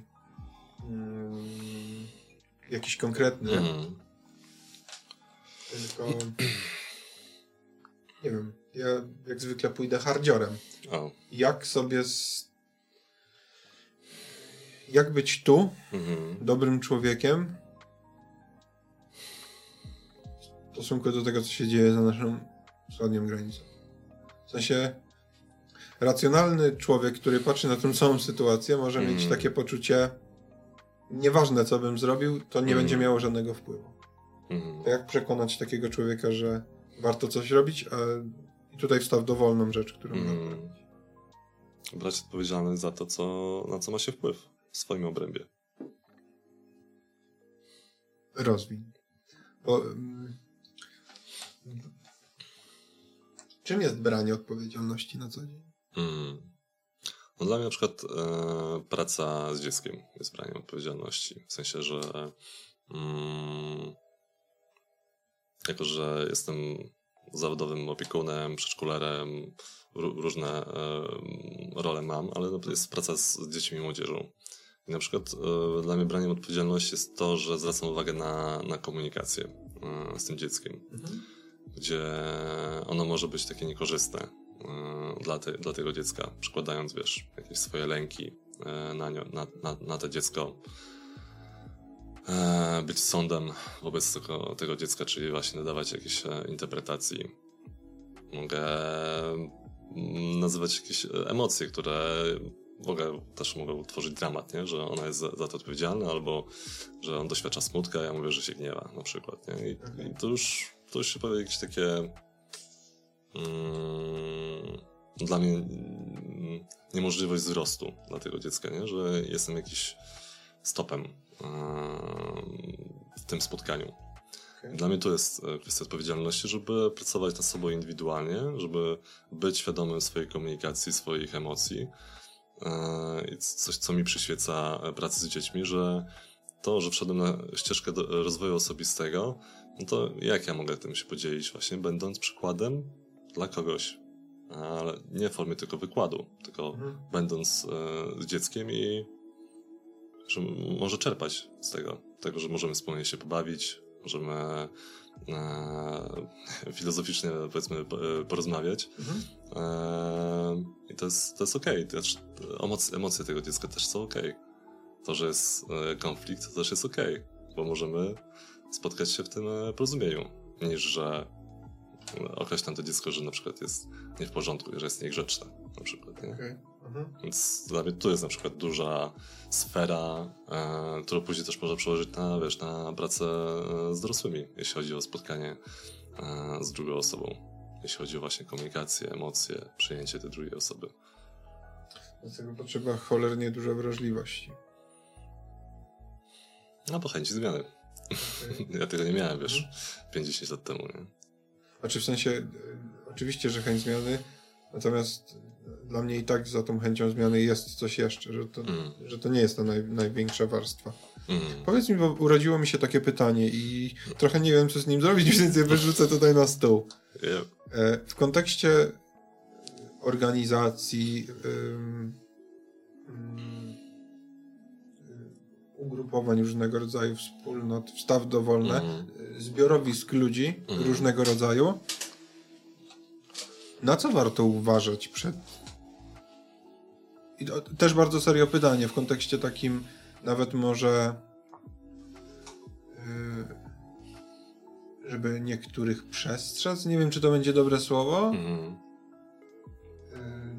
Jakiś konkretny. Mm. Tylko nie wiem, ja jak zwykle pójdę hardziorem. Oh. Jak sobie z... Jak być tu, mm-hmm. dobrym człowiekiem, w stosunku do tego, co się dzieje za naszą wschodnią granicą. W sensie racjonalny człowiek, który patrzy na tę samą sytuację, może mm. mieć takie poczucie nieważne, co bym zrobił, to nie mm. będzie miało żadnego wpływu. Mm. Jak przekonać takiego człowieka, że warto coś robić, a tutaj wstaw dowolną rzecz, którą mm. Brać odpowiedzialność za to, co, na co ma się wpływ w swoim obrębie. Rozwin. Bo, um, czym jest branie odpowiedzialności na co dzień? Mm. No dla mnie na przykład e, praca z dzieckiem jest braniem odpowiedzialności. W sensie, że mm, jako, że jestem zawodowym opiekunem, przedszkolerem, różne e, role mam, ale no, jest praca z, z dziećmi i młodzieżą. I na przykład e, dla mnie braniem odpowiedzialności jest to, że zwracam uwagę na, na komunikację e, z tym dzieckiem, mhm. Gdzie ono może być takie niekorzystne e, dla, te, dla tego dziecka, przykładając, wiesz, jakieś swoje lęki e, na, na, na, na to dziecko, E, być sądem wobec tego, tego dziecka, czyli właśnie nadawać jakieś interpretacji. Mogę mm, nazywać jakieś emocje, które mogę, też mogą utworzyć dramat, nie? że ona jest za, za, to odpowiedzialna, albo że on doświadcza smutka, ja mówię, że się gniewa na przykład. Nie? I, i to, już, to już się powie jakieś takie mm, dla mnie mm, niemożliwość wzrostu dla tego dziecka, nie? że jestem jakiś stopem w tym spotkaniu. Okay. Dla mnie to jest e, kwestia odpowiedzialności, żeby pracować nad sobą indywidualnie, żeby być świadomym swojej komunikacji, swoich emocji. E, coś, co mi przyświeca pracy z dziećmi, że to, że wszedłem na ścieżkę rozwoju osobistego, no to jak ja mogę tym się podzielić właśnie, będąc przykładem dla kogoś, ale nie w formie tylko wykładu, tylko mhm. będąc e, z dzieckiem i że może czerpać z tego, tego, że możemy wspólnie się pobawić, możemy e, filozoficznie powiedzmy porozmawiać. Mhm. E, I to jest, to jest okej. Okay. Emocje, emocje tego dziecka też są okej. Okay. To, że jest e, konflikt, to też jest okej, okay, bo możemy spotkać się w tym e, porozumieniu, niż że określam to dziecko, że na przykład jest nie w porządku, że jest niegrzeczne, na przykład. Nie? Okay. Mhm. Więc dla mnie tu jest na przykład duża sfera, e, którą później też można przełożyć na, wiesz, na pracę e, z dorosłymi, jeśli chodzi o spotkanie e, z drugą osobą. Jeśli chodzi o właśnie komunikację, emocje, przyjęcie tej drugiej osoby. Dlatego potrzeba cholernie dużo wrażliwości. No, po chęci zmiany. Ja tego nie miałem, wiesz, mhm. 50 lat temu, nie? Znaczy w sensie, e, oczywiście, że chęć zmiany, natomiast dla mnie i tak za tą chęcią zmiany jest coś jeszcze, że to, mm. że to nie jest ta naj, największa warstwa. Mm. Powiedz mi, bo urodziło mi się takie pytanie i trochę nie wiem, co z nim zrobić, więc je wyrzucę tutaj na stół. Yep. E, w kontekście organizacji, ym, ugrupowań różnego rodzaju, wspólnot, wstaw dowolne, mm. zbiorowisk ludzi mm. różnego rodzaju. Na co warto uważać przed. I to też bardzo serio pytanie w kontekście takim, nawet może. Yy, żeby niektórych przestrzec. Nie wiem, czy to będzie dobre słowo. Mm.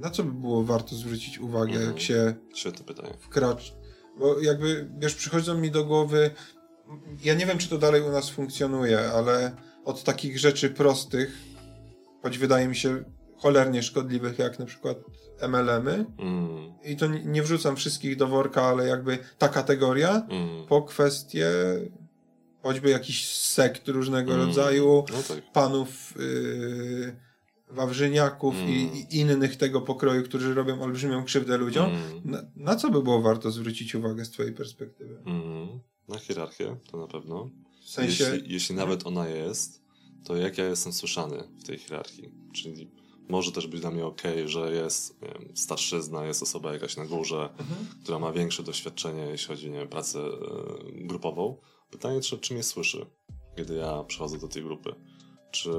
Na co by było warto zwrócić uwagę, jak mhm. się. Świetne pytanie. Wkracz. Bo jakby, wiesz, przychodzą mi do głowy. Ja nie wiem, czy to dalej u nas funkcjonuje, ale od takich rzeczy prostych, choć wydaje mi się cholernie szkodliwych, jak na przykład MLM-y. Mm. I to nie, wrzucam wszystkich do worka, ale jakby ta kategoria, mm. po kwestie choćby jakiś sekt różnego mm. rodzaju, no tak. panów yy, wawrzyniaków mm. i, i, innych tego pokroju, którzy robią olbrzymią krzywdę ludziom. Mm. Na, na, co by było warto zwrócić uwagę z twojej perspektywy? Mm. Na hierarchię, to na pewno. W sensie... Jeśli, jeśli nawet ona jest, to jak ja jestem słyszany w tej hierarchii? Czyli może też być dla mnie ok, że jest wiem, starszyzna, jest osoba jakaś na górze, mhm. która ma większe doświadczenie, jeśli chodzi o pracę y, grupową, Pytanie, czy, czy mnie słyszy, kiedy ja przychodzę do tej grupy. Czy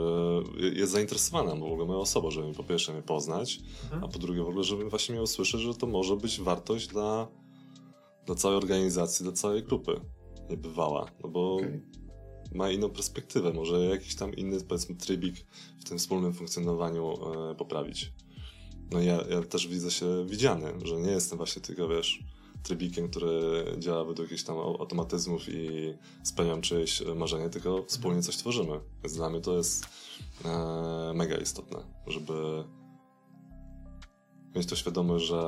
jest zainteresowana w ogóle moją osobą, żeby po pierwsze mnie poznać, mhm. a po drugie w ogóle, żeby właśnie usłyszeć, że to może być wartość dla, dla całej organizacji, dla całej grupy. Niebywała, no bo okay. ma inną perspektywę, może jakiś tam inny, powiedzmy, trybik w tym wspólnym funkcjonowaniu e, poprawić. No ja, ja też widzę się widziany, że nie jestem właśnie tylko, wiesz, trybikiem, który działa według jakichś tam automatyzmów i spełniam czyjeś marzenie, tylko wspólnie coś tworzymy. Więc dla mnie to jest e, mega istotne, żeby mieć to świadomość, że,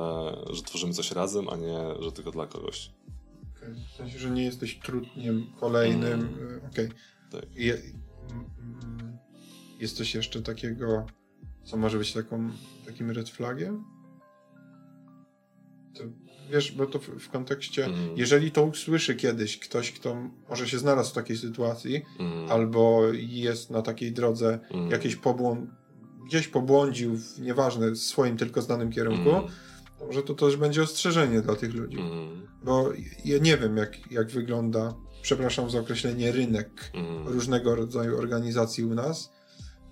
że tworzymy coś razem, a nie, że tylko dla kogoś. Okay. W sensie, że nie jesteś trudniem kolejnym. Mm. E, okej. Okay. Tak. Je, jest coś jeszcze takiego, co może być taką, takim red flagiem? To wiesz, bo to w, w kontekście, mm. jeżeli to usłyszy kiedyś ktoś, kto może się znalazł w takiej sytuacji, mm. albo jest na takiej drodze mm. jakiś pobłąd, gdzieś pobłądził w nieważne swoim tylko znanym kierunku, to może to też będzie ostrzeżenie dla tych ludzi. Mm. Bo ja nie wiem, jak, jak wygląda, przepraszam za określenie, rynek mm. różnego rodzaju organizacji u nas.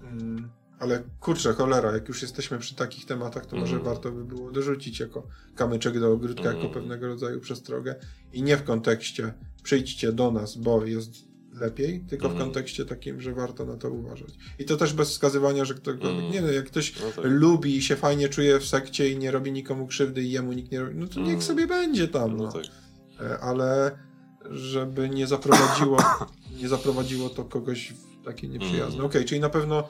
Mm ale kurczę, cholera, jak już jesteśmy przy takich tematach, to mm. może warto by było dorzucić jako kamyczek do ogródka, mm. jako pewnego rodzaju przestrogę. I nie w kontekście przyjdźcie do nas, bo jest lepiej, tylko mm. w kontekście takim, że warto na to uważać. I to też bez wskazywania, że ktoś, mm. nie no, jak ktoś no tak. lubi i się fajnie czuje w sekcie i nie robi nikomu krzywdy i jemu nikt nie robi, no to niech sobie będzie tam. No, no. Tak. E, ale żeby nie zaprowadziło, nie zaprowadziło to kogoś w takie nieprzyjazne. Okej, okay, czyli na pewno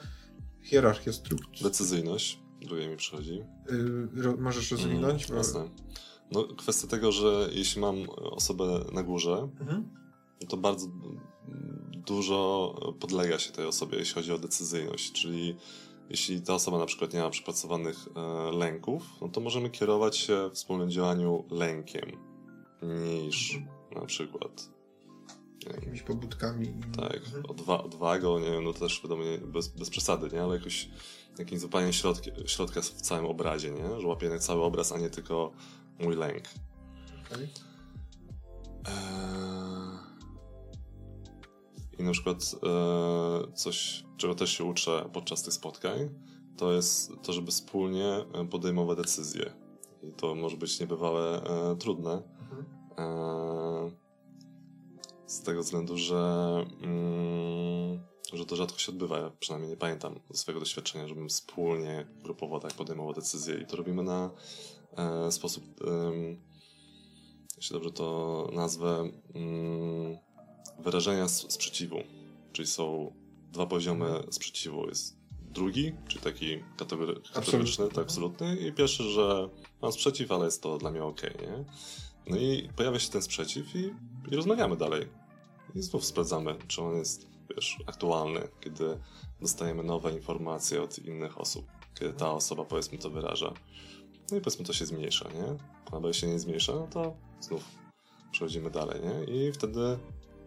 hierarchia struktur. Decyzyjność, drugie mi przychodzi. Yy, możesz rozwinąć? Mm, bo... Jasne. No, kwestia tego, że jeśli mam osobę na górze, mhm. to bardzo dużo podlega się tej osobie, jeśli chodzi o decyzyjność, czyli jeśli ta osoba na przykład nie ma przepracowanych e, lęków, no to możemy kierować się w wspólnym działaniu lękiem niż mhm. na przykład jakimiś pobudkami. Tak, odwa odwagą, nie wiem, no to też wiadomo, bez, bez przesady, nie? Ale jakoś jakimś zupełnie środki, środka w całym obrazie, nie? Że łapiemy cały obraz, a nie tylko mój lęk. Okay. Eee... I na przykład eee, coś, czego też się uczę podczas tych spotkań, to jest to, żeby wspólnie podejmować decyzje. I to może być niebywale e, trudne. Mhm. Z tego względu, że, mm, że to rzadko się odbywa. Ja przynajmniej nie pamiętam ze swojego doświadczenia, żebym wspólnie, grupowo tak podejmował decyzje i to robimy na e, sposób, e, jeśli dobrze to nazwę, mm, wyrażenia sprzeciwu. Czyli są dwa poziomy sprzeciwu. Jest drugi, czyli taki kategory, kategoryczny, tak, absolutny i pierwszy, że mam sprzeciw, ale jest to dla mnie ok, nie? No i pojawia się ten sprzeciw i, i rozmawiamy dalej. I znów sprawdzamy, czy on jest, wiesz, aktualny, kiedy dostajemy nowe informacje od innych osób, kiedy ta osoba, powiedzmy, to wyraża. No i powiedzmy, to się zmniejsza, nie? A jeśli się nie zmniejsza, no to znów przechodzimy dalej, nie? I wtedy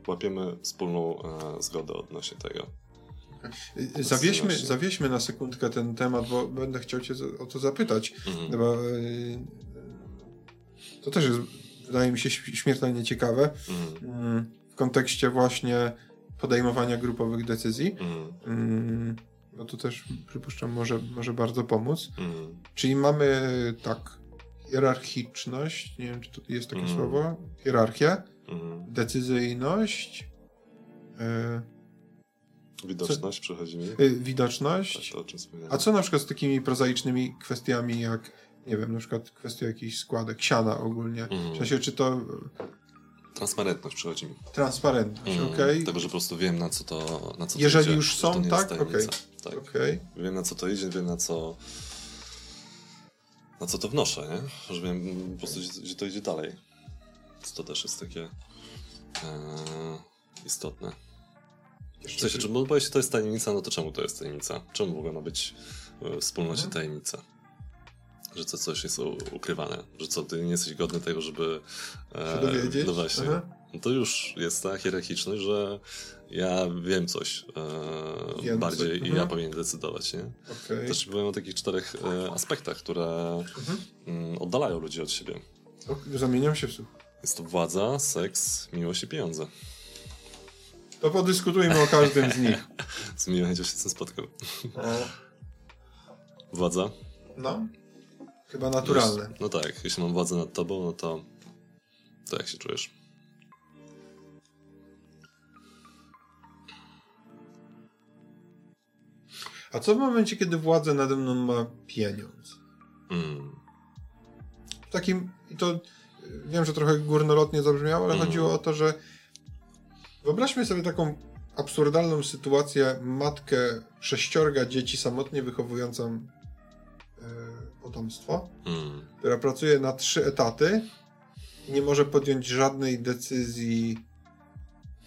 łapiemy wspólną e, zgodę odnośnie tego. Zawieźmy, zawieźmy na sekundkę ten temat, bo będę chciał cię o to zapytać. Mhm. Bo, y, to też jest, wydaje mi się, śmiertelnie ciekawe. Mhm. Mm, w kontekście właśnie podejmowania grupowych decyzji. Mm. No to też, przypuszczam, może, może bardzo pomóc. Mm. Czyli mamy tak, hierarchiczność, nie wiem, czy to jest takie mm. słowo, hierarchię, decyzyjność. Y widoczność co, przychodzi mi. Y widoczność. Tak, A co na przykład z takimi prozaicznymi kwestiami, jak, nie wiem, na przykład kwestia jakichś składek, siana ogólnie? Mm. W sensie, czy to Transparentność przychodzi mi. Transparentność, mm, okej. Okay. Tego, że po prostu wiem na co to na co Jeżeli to idzie, już są, tak? Okej. Okay. Tak. Okay. Wiem na co to idzie, wiem na co na co to wnoszę, nie? Że wiem po prostu, gdzie to idzie dalej. Więc to też jest takie e, istotne. W sensie, czy, bo jeśli to jest tajemnica, no to czemu to jest tajemnica? Czemu w ogóle ma być w wspólnocie mhm. tajemnica? Że to coś jest ukrywane, że co, ty nie jesteś godny tego, żeby e, się dowiedzieć? No właśnie. No to już jest ta hierarchiczność, że ja wiem coś e, bardziej i ja mhm. powinienem decydować, nie? Okay. Też mówimy o takich czterech e, aspektach, które mhm. m, oddalają ludzi od siebie. zamieniam się w słuch. Jest to władza, seks, miłość i pieniądze. To podyskutujmy o każdym z nich. z miłą chęcią się z tym spotkał. Władza? No. Chyba naturalne. no tak, jeśli mam władzę nad tobą, no to, to jak się czujesz? A co w momencie, kiedy władzę nade mną ma pieniądz? Mm. W takim, i to wiem, że trochę górnolotnie zabrzmiało, ale mm. chodziło o to, że wyobraźmy sobie taką absurdalną sytuację, matkę sześciorga dzieci samotnie wychowującą potomstwo, mm. która pracuje na trzy etaty i nie może podjąć żadnej decyzji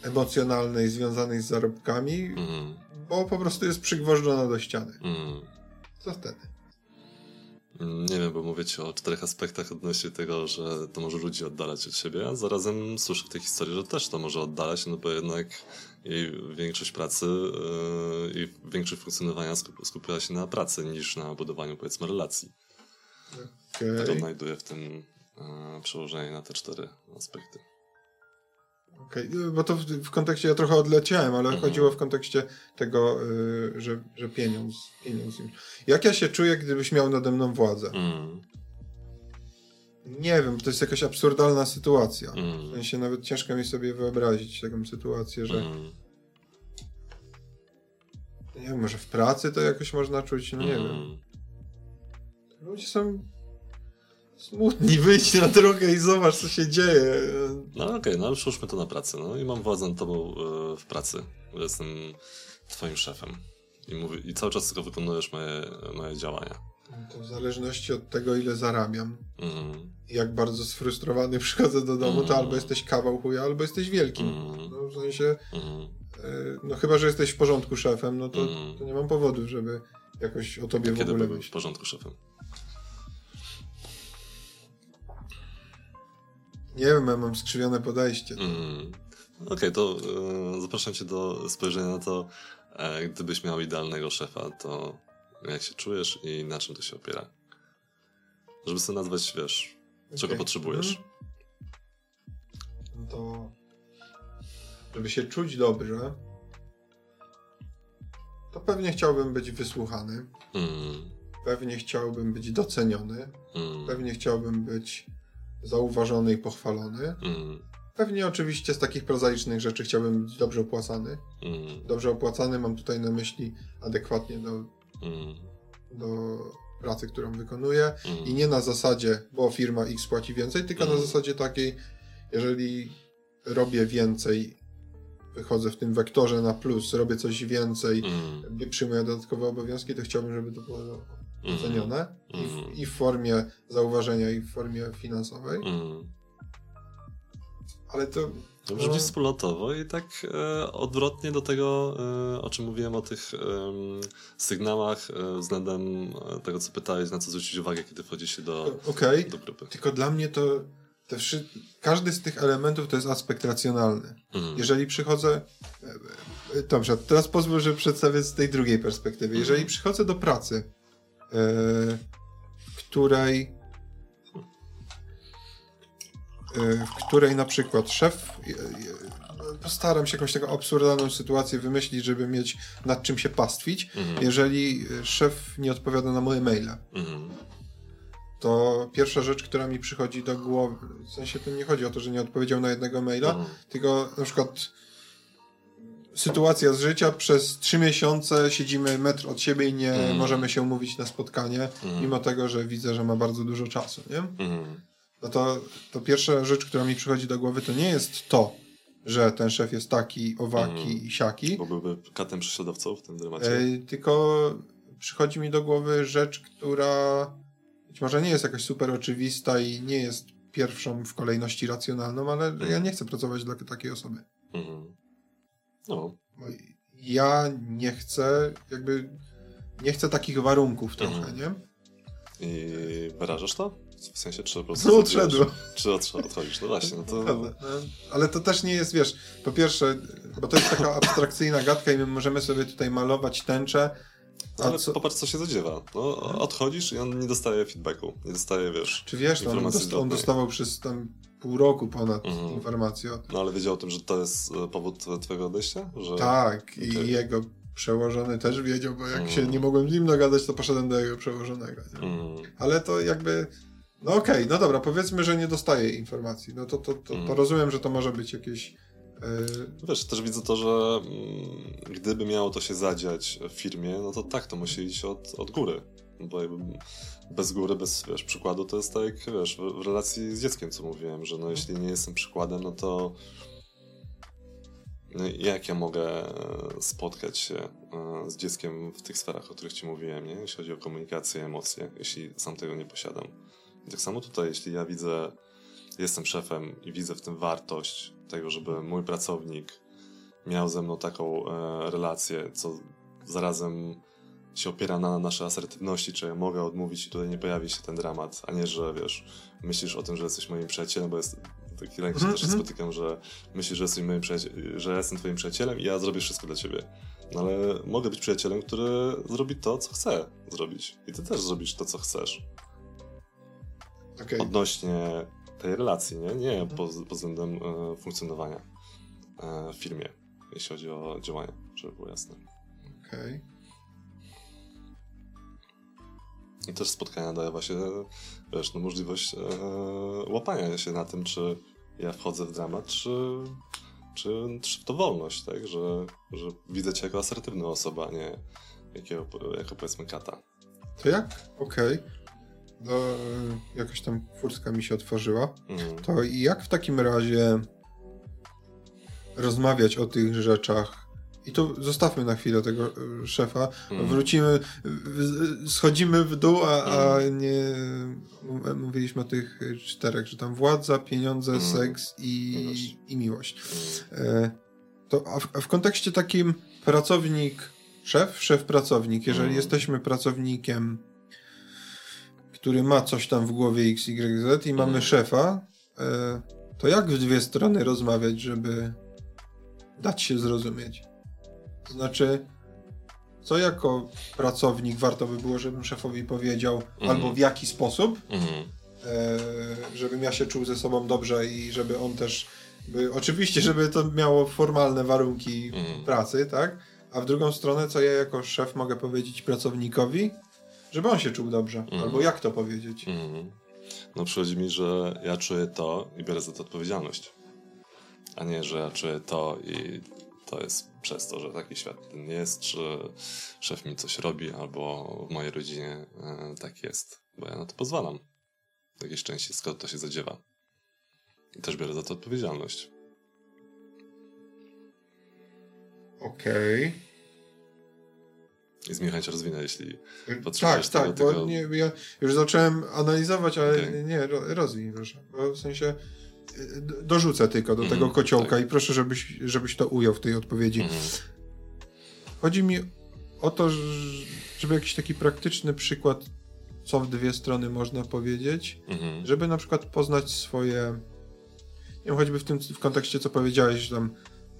emocjonalnej związanej z zarobkami, mm. bo po prostu jest przygwożdżona do ściany. Mm. Co wtedy? Nie wiem, bo mówicie o czterech aspektach odnośnie tego, że to może ludzi oddalać od siebie, a zarazem słyszę w tej historii, że też to może oddalać, no bo jednak jej większość pracy yy, i większość funkcjonowania skupiała się na pracy niż na budowaniu powiedzmy relacji. Okay. Tak odnajduję w tym e, przełożenie na te cztery aspekty. Okej, okay. bo to w, w, kontekście, ja trochę odleciałem, ale mhm. chodziło w kontekście tego, y, że, że pieniądz, pieniądz. Jak ja się czuję, gdybyś miał nade mną władzę? Mm. Nie wiem, to jest jakaś absurdalna sytuacja. Mm. W sensie nawet ciężko mi sobie wyobrazić taką sytuację, że mm. nie wiem, może w pracy to jakoś można czuć, no nie wiem. Ludzie są smutni, wyjdź na drogę i zobacz, co się dzieje. No okej, okay, no przyłóżmy to na pracę. No i mam władzę nad tobą e, w pracy. Jestem twoim szefem. I, mówi, I cały czas tylko wykonujesz moje, moje działania. To w zależności od tego, ile zarabiam, mm. jak bardzo sfrustrowany przychodzę do domu, mm. to albo jesteś kawał chuja, albo jesteś wielkim. Mm. No, w sensie, mm. no chyba, że jesteś w porządku szefem, no to, to nie mam powodów, żeby jakoś o tobie A w ogóle myśleć. w porządku szefem? Nie wiem, ja mam skrzywione podejście. Mm. Okej, okay, to e, zapraszam cię do spojrzenia na to, e, gdybyś miał idealnego szefa, to jak się czujesz i na czym to się opiera? Żeby sobie nazwać, wiesz, okay. czego potrzebujesz. Mm. No to żeby się czuć dobrze, to pewnie chciałbym być wysłuchany. Mm. Pewnie chciałbym być doceniony. Mm. Pewnie chciałbym być zauważony i pochwalony. Mm. Pewnie oczywiście z takich prozaicznych rzeczy chciałbym być dobrze opłacany. Mm. Dobrze opłacany mam tutaj na myśli adekwatnie do, mm. do pracy, którą wykonuję mm. i nie na zasadzie, bo firma X płaci więcej, tylko na mm. zasadzie takiej, jeżeli robię więcej, wychodzę w tym wektorze na plus, robię coś więcej, mm. przyjmuję dodatkowe obowiązki, to chciałbym, żeby to było docenione mm. i, w, mhm. i, w, formie zauważenia, i w formie finansowej. Mm. Ale to. To brzmi no... wspólnotowo i tak e, odwrotnie do tego, e, o czym mówiłem o tych e, sygnałach e, względem e, tego, co pytałeś, na co zwrócić uwagę, kiedy wchodzi się do, okay. do grupy. Tylko dla mnie to te wszy... każdy z tych elementów to jest aspekt racjonalny. Mm. Jeżeli przychodzę, Dobrze, teraz pozwól, że przedstawię z tej drugiej perspektywy. Jeżeli mhm. przychodzę do pracy, której yy, w której na przykład szef yy, postaram się jakąś taką absurdalną sytuację wymyślić, żeby mieć nad czym się pastwić, mhm. jeżeli szef nie odpowiada na moje maile. Mhm. To pierwsza rzecz, która mi przychodzi do głowy, w sensie to nie chodzi o to, że nie odpowiedział na jednego maila, mhm. tylko na przykład sytuacja z życia, przez trzy miesiące siedzimy metr od siebie i nie mm. możemy się umówić na spotkanie, mm. mimo tego, że widzę, że ma bardzo dużo czasu, nie? Mm. No to, to pierwsza rzecz, która mi przychodzi do głowy, to nie jest to, że ten szef jest taki, owaki mm. i siaki. Bo byłby katem prześladowcą w tym dramacie. E, tylko przychodzi mi do głowy rzecz, która być może nie jest jakaś super oczywista i nie jest pierwszą w kolejności racjonalną, ale ja nie chcę pracować dla takiej osoby. Mhm. No. Ja nie chcę, jakby, nie chcę takich warunków trochę, mhm. nie? I wyrażasz to? W sensie, czy po prostu... No odszedłem. Czy odchodzisz? No właśnie, no to... No, ale to też nie jest, wiesz, po pierwsze, bo to jest taka abstrakcyjna gadka i my możemy sobie tutaj malować tęczę, no, ale co? popatrz, co się zadziewa. No, odchodzisz i on nie dostaje feedbacku. Nie dostaje, wiesz. Czy wiesz, on, dosta on dostawał przez tam pół roku ponad mhm. informację o tym. No ale wiedział o tym, że to jest e, powód twojego odejścia? Że... Tak, okay. i jego przełożony też wiedział, bo jak mhm. się nie mogłem z nim dogadać, to poszedłem do jego przełożonego. Mhm. Ale to jakby. No okej, okay, no dobra, powiedzmy, że nie dostaje informacji. No to, to, to, to mhm. rozumiem, że to może być jakieś wiesz, też widzę to, że mm, gdyby miało to się zadziać w firmie, no to tak, to musi iść od, od góry. Bo bez góry, bez wiesz, przykładu to jest tak jak wiesz, w relacji z dzieckiem, co mówiłem, że no, jeśli nie jestem przykładem, no to no, jak ja mogę spotkać się e, z dzieckiem w tych sferach, o których ci mówiłem, nie? jeśli chodzi o komunikację, emocje, jeśli sam tego nie posiadam. I tak samo tutaj, jeśli ja widzę, jestem szefem i widzę w tym wartość, tego, żeby mój pracownik miał ze mną taką e, relację, co zarazem się opiera na naszej asertywności, czy ja mogę odmówić i tutaj nie pojawi się ten dramat, a nie, że wiesz, myślisz o tym, że jesteś moim przyjacielem, bo jest taki lęk, że mm -hmm. też spotykam, że myślisz, że jesteś moim przyjacielem, że ja jestem twoim przyjacielem i ja zrobię wszystko dla ciebie. No ale mogę być przyjacielem, który zrobi to, co chce zrobić. I ty też zrobisz to, co chcesz. Okay. Odnośnie tej relacji, nie? Nie pod, pod względem e, funkcjonowania e, w firmie, jeśli chodzi o działanie, żeby było jasne. Okej. Okay. I też spotkania daje właśnie, wiesz, no możliwość e, łapania się na tym, czy ja wchodzę w dramat, czy, czy, czy to wolność, tak? Że, że widzę cię jako asertywną osobę, a nie jakiego, jako powiedzmy kata. To jak? Okej. Okay no, jakaś tam furtka mi się otworzyła. Mm. To jak w takim razie rozmawiać o tych rzeczach? I tu zostawmy na chwilę tego e, szefa. Mm. Wrócimy, schodzimy w dół, a, a, mm. nie mówiliśmy o tych czterech, że tam władza, pieniądze, mm. seks i, i miłość. E, to, a w, a w kontekście takim pracownik, szef, szef pracownik, jeżeli jesteśmy pracownikiem który ma coś tam w głowie XYZ i mamy mhm. szefa, e, to jak w dwie strony rozmawiać, żeby dać się zrozumieć? To znaczy, co jako pracownik warto by było, żebym szefowi powiedział, mhm. albo w jaki sposób, e, żebym ja się czuł ze sobą dobrze i żeby on też, by, oczywiście, żeby to miało formalne warunki mhm. pracy, tak? A w drugą stronę, co ja jako szef mogę powiedzieć pracownikowi, żeby on się czuł dobrze. Mm. Albo jak to powiedzieć? Mm. No przychodzi mi, że ja czuję to i biorę za to odpowiedzialność. A nie, że ja czuję to i to jest przez to, że taki świat nie jest, czy szef mi coś robi, albo w mojej rodzinie e, tak jest. Bo ja na to pozwalam. Jakieś części, skąd to się zadziewa. I też biorę za to odpowiedzialność. Okej. Okay i z chęć rozwinę, jeśli y, potrzebujesz Tak, tak, tego... bo nie, ja już zacząłem analizować, ale okay. nie, rozwij proszę. Bo w sensie y, dorzucę tylko do mm, tego kociołka tak. i proszę, żebyś, żebyś to ujął w tej odpowiedzi. Mm. Chodzi mi o to, żeby jakiś taki praktyczny przykład, co w dwie strony można powiedzieć, mm. żeby na przykład poznać swoje, nie wiem, choćby w tym w kontekście, co powiedziałeś, tam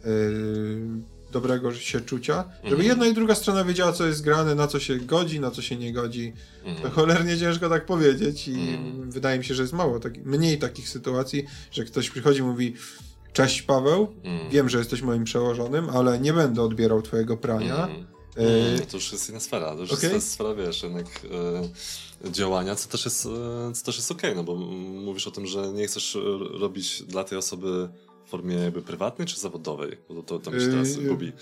yy, dobrego się czucia, żeby Mhm. jedna i druga strona wiedziała, co jest grane, na co się godzi, na co się nie godzi. To Mhm. cholernie ciężko tak powiedzieć i Mhm. wydaje mi się, że jest mało, tak, mniej takich sytuacji, że ktoś przychodzi i mówi Cześć Paweł, wiem, że jesteś moim przełożonym, ale nie będę odbierał twojego prania. Mm, To już jest inna sfera, to już Okej. jest sfera, wiesz, jednak e, działania, co też jest, e, co też jest okej, no bo mówisz o tym, że nie chcesz robić dla tej osoby formie jakby prywatnej czy zawodowej, bo to, to, mi się teraz Yy, gubi.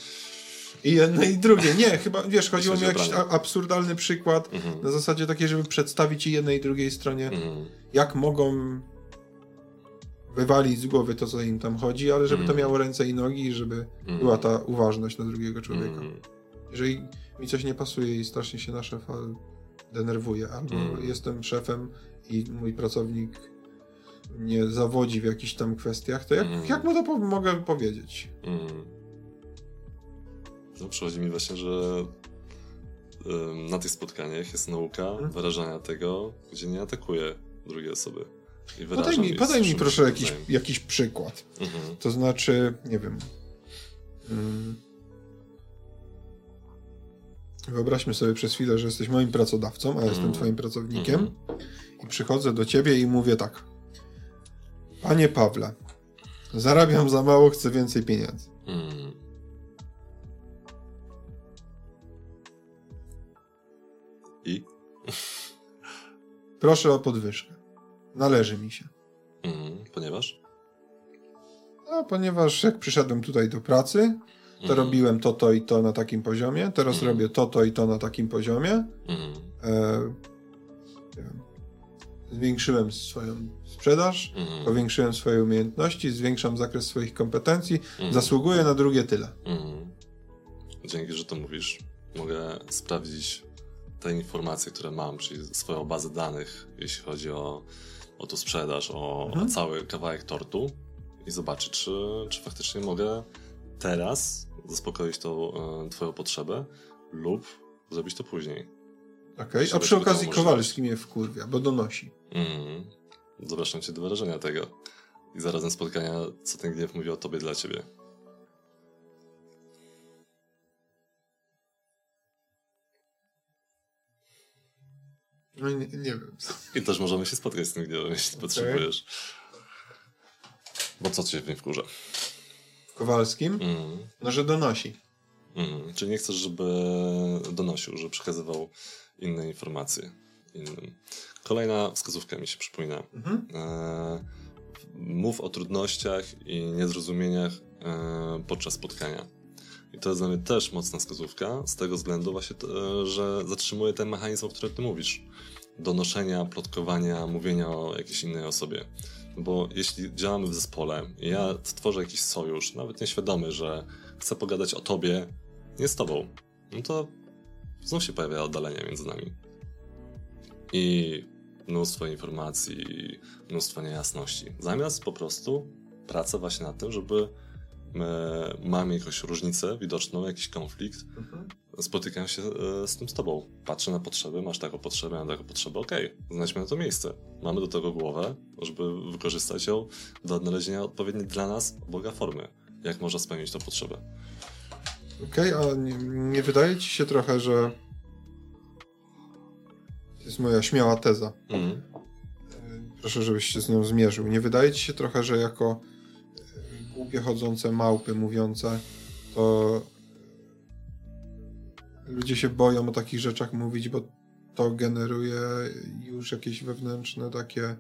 I jedno i drugie. Nie, chyba, wiesz, chodziło mi o jakiś branie. absurdalny przykład, Mhm. na zasadzie takiej, żeby przedstawić i jednej i drugiej stronie, Mhm. jak mogą wywalić z głowy to, co im tam chodzi, ale żeby to Mhm. miało ręce i nogi i żeby była ta uważność na drugiego człowieka. Jeżeli mi coś nie pasuje i strasznie się na szefa denerwuje, albo jestem szefem i mój pracownik mnie zawodzi w jakichś tam kwestiach, to jak, Mhm. jak mu to po mogę powiedzieć? Mm. No, przychodzi mi właśnie, że na tych spotkaniach jest nauka Mhm. wyrażania tego, gdzie nie atakuje drugiej osoby. I Podaj mi, podaj mi proszę jakiś, jakiś przykład. Mhm. To znaczy, nie wiem. mm, Wyobraźmy sobie przez chwilę, że jesteś moim pracodawcą, a jestem Mm. twoim pracownikiem Mhm. i przychodzę do ciebie i mówię tak. Panie Pawle, zarabiam za mało, chcę więcej pieniędzy. Mm. I? Proszę o podwyżkę. Należy mi się. Mhm. Ponieważ? No, ponieważ jak przyszedłem tutaj do pracy, to Mhm. robiłem to, to i to na takim poziomie, teraz robię to, to i to na takim poziomie. E, nie wiem, zwiększyłem swoją sprzedaż, Mhm. powiększyłem swoje umiejętności, zwiększam zakres swoich kompetencji, Mhm. zasługuję na drugie tyle. Mhm. Dzięki, że to mówisz, mogę sprawdzić te informacje, które mam, czyli swoją bazę danych, jeśli chodzi o, o tą sprzedaż, o, Mhm. o cały kawałek tortu i zobaczyć, czy, czy faktycznie mogę teraz zaspokoić tą e, twoją potrzebę lub zrobić to później. Okay? A przy okazji. Kowalski mnie wkurwia, bo donosi. Mhm. Zapraszam cię do wyrażenia tego i zarazem spotkania, co ten gniew mówi o tobie dla ciebie. No, nie, nie wiem. I też możemy się spotkać z tym gniewem, jeśli potrzebujesz. Bo co cię w nim wkurza? Kowalskim? Mm, No, że donosi. mm. Czyli nie chcesz, żeby donosił, żeby przekazywał inne informacje innym. Kolejna wskazówka mi się przypomina. Mhm. E, mów o trudnościach i niezrozumieniach e, podczas spotkania. I to jest dla mnie też mocna wskazówka, z tego względu właśnie, e, że zatrzymuje ten mechanizm, o którym ty mówisz. Donoszenia, plotkowania, mówienia o jakiejś innej osobie. Bo jeśli działamy w zespole i ja tworzę jakiś sojusz, nawet nieświadomy, że chcę pogadać o tobie, nie z tobą, no to znów się pojawia oddalenie między nami. I mnóstwo informacji, mnóstwo niejasności. Zamiast po prostu praca właśnie nad tym, żeby e, mamy jakąś różnicę widoczną, jakiś konflikt, Mhm. spotykam się e, z tym z tobą. Patrzę na potrzeby, masz taką potrzebę, mam taką potrzebę, okej, znajdźmy na to miejsce. Mamy do tego głowę, żeby wykorzystać ją do odnalezienia odpowiedniej dla nas Boga formy. Jak można spełnić tą potrzebę. Okej, a nie, nie wydaje ci się trochę, że jest moja śmiała teza. Mhm. E, Proszę, żebyś się z nią zmierzył. Nie wydaje ci się trochę, że jako e, głupie chodzące małpy mówiące, to ludzie się boją o takich rzeczach mówić, bo to generuje już jakieś wewnętrzne takie,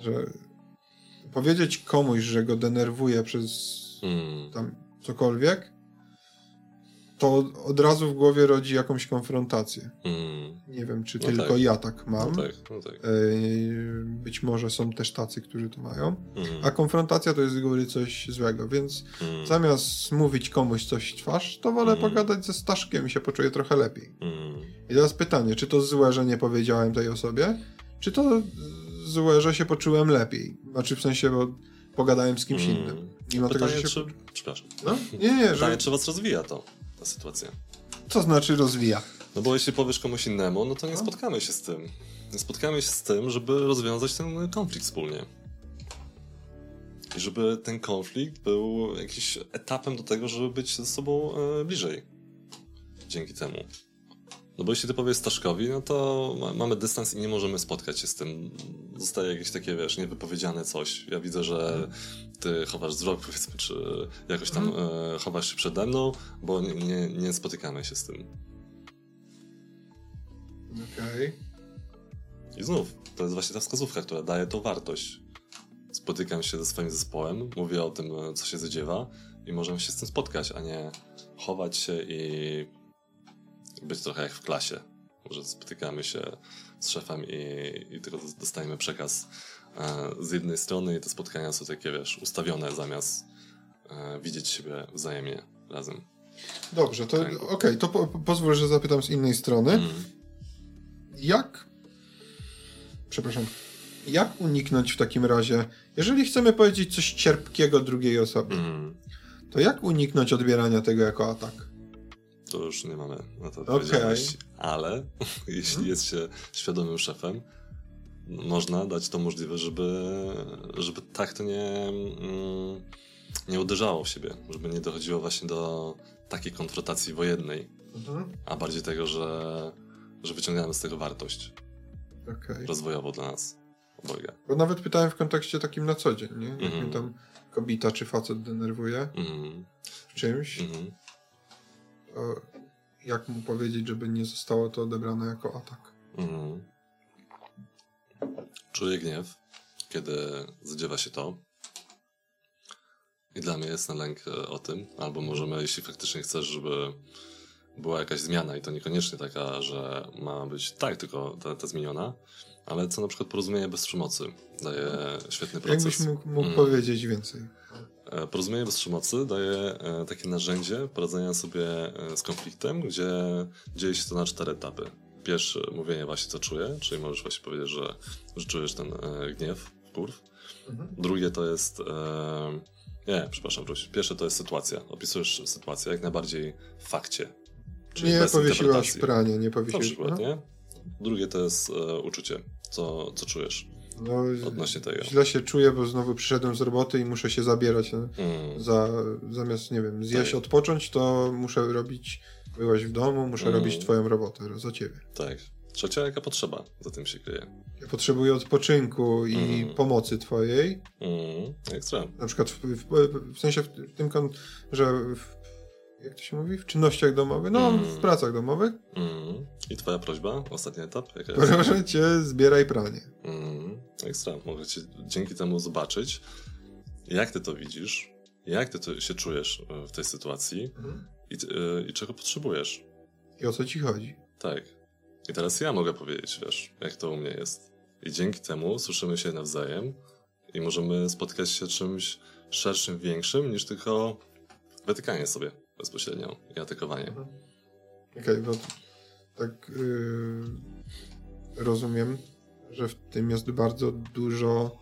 że powiedzieć komuś, że go denerwuje przez Mhm. tam cokolwiek, to od razu w głowie rodzi jakąś konfrontację. Mhm. Nie wiem, czy No tylko tak. ja tak mam. No tak, no tak. Yy, Być może są też tacy, którzy to mają. Mhm. A konfrontacja to jest z góry coś złego, więc Mhm. zamiast mówić komuś coś w twarz, to wolę Mhm. pogadać ze Staszkiem i się poczuję trochę lepiej. Mhm. I teraz pytanie, czy to złe, że nie powiedziałem tej osobie, czy to złe, że się poczułem lepiej? Znaczy w sensie, bo pogadałem z kimś Mm. innym. Mimo Pytanie, tego, się... czy... Przepraszam. No? Nie, nie, Pytanie, że... czy was rozwija to, ta sytuacja? Co znaczy rozwija? No bo jeśli powiesz komuś innemu, no to nie No. spotkamy się z tym. Nie spotkamy się z tym, żeby rozwiązać ten konflikt wspólnie. i żeby ten konflikt był jakimś etapem do tego, żeby być ze sobą e, bliżej. Dzięki temu. No bo jeśli ty powiesz Staszkowi, no to ma, mamy dystans i nie możemy spotkać się z tym. Zostaje jakieś takie, wiesz, niewypowiedziane coś. Ja widzę, że ty chowasz wzrok, powiedzmy, czy jakoś tam mm. e, chowasz się przede mną, bo nie, nie, nie spotykamy się z tym. Okej. Okay. I znów, to jest właśnie ta wskazówka, która daje tą wartość. Spotykam się ze swoim zespołem, mówię o tym, co się zadziewa i możemy się z tym spotkać, a nie chować się i być trochę jak w klasie. Może spotykamy się z szefem i, i tylko dostajemy przekaz e, z jednej strony i te spotkania są takie, wiesz, ustawione zamiast e, widzieć siebie wzajemnie razem. Dobrze, to okej, okay, to po, pozwól, że zapytam z innej strony. Mm. Jak przepraszam, jak uniknąć w takim razie, jeżeli chcemy powiedzieć coś cierpkiego drugiej osobie, mm. to jak uniknąć odbierania tego jako atak? To już nie mamy na to odpowiedzialności. Okay. Ale jeśli hmm? jest się świadomym szefem, można dać to możliwość, żeby, żeby tak to nie, mm, nie uderzało w siebie, żeby nie dochodziło właśnie do takiej konfrontacji wojennej, mhm. a bardziej tego, że, że wyciągamy z tego wartość okay. rozwojowo dla nas obojga. Bo nawet pytałem w kontekście takim na co dzień, nie? Jak mm -hmm. mnie tam kobieta czy facet denerwuje mm -hmm. czymś, mm -hmm. Jak mu powiedzieć, żeby nie zostało to odebrane jako atak? Mhm. Czuję gniew, kiedy zadziewa się to. I dla mnie jest na lęk e, o tym, albo możemy, jeśli faktycznie chcesz, żeby była jakaś zmiana i to niekoniecznie taka, że ma być tak, tylko ta, ta zmieniona, ale co na przykład porozumienie bez przemocy daje świetny proces. Jakbyś mógł, mógł mm. powiedzieć więcej? E, porozumienie bez przemocy daje e, takie narzędzie poradzenia sobie e, z konfliktem, gdzie dzieje się to na cztery etapy. Pierwszy, mówienie właśnie co czuję, czyli możesz właśnie powiedzieć, że, że czujesz ten gniew, wkurw. Mhm. Drugie to jest... Nie, przepraszam, wróć. Pierwsze to jest sytuacja. Opisujesz sytuację jak najbardziej w fakcie. Czyli nie powiesiłaś pranie, nie powiesiłaś. Na przykład, nie? Drugie to jest uczucie, co, co czujesz no, odnośnie tego. Źle się czuję, bo znowu przyszedłem z roboty i muszę się zabierać. Mm. Za, zamiast, nie wiem, zjeść, tak. odpocząć, to muszę robić, byłaś w domu, muszę mm. robić twoją robotę za ciebie. Tak. Trzecia, jaka potrzeba za tym się kryje? Ja potrzebuję odpoczynku i mm. pomocy twojej. Mm. Ekstra. Na przykład w, w, w sensie w, tym, że w jak to się mówi, w czynnościach domowych, no mm. w pracach domowych. Mm. I twoja prośba, ostatni etap? Proszę cię, zbieraj pranie. Mm. Ekstra, mogę cię dzięki temu zobaczyć, jak ty to widzisz, jak ty to się czujesz e, w tej sytuacji mm. i, yy, i czego potrzebujesz. I o co ci chodzi. Tak. I teraz ja mogę powiedzieć, wiesz, jak to u mnie jest. I dzięki temu słyszymy się nawzajem i możemy spotkać się czymś szerszym, większym niż tylko wytykanie sobie bezpośrednio i atakowanie. Mhm. Okej, okay, bo tak yy, rozumiem, że w tym jest bardzo dużo.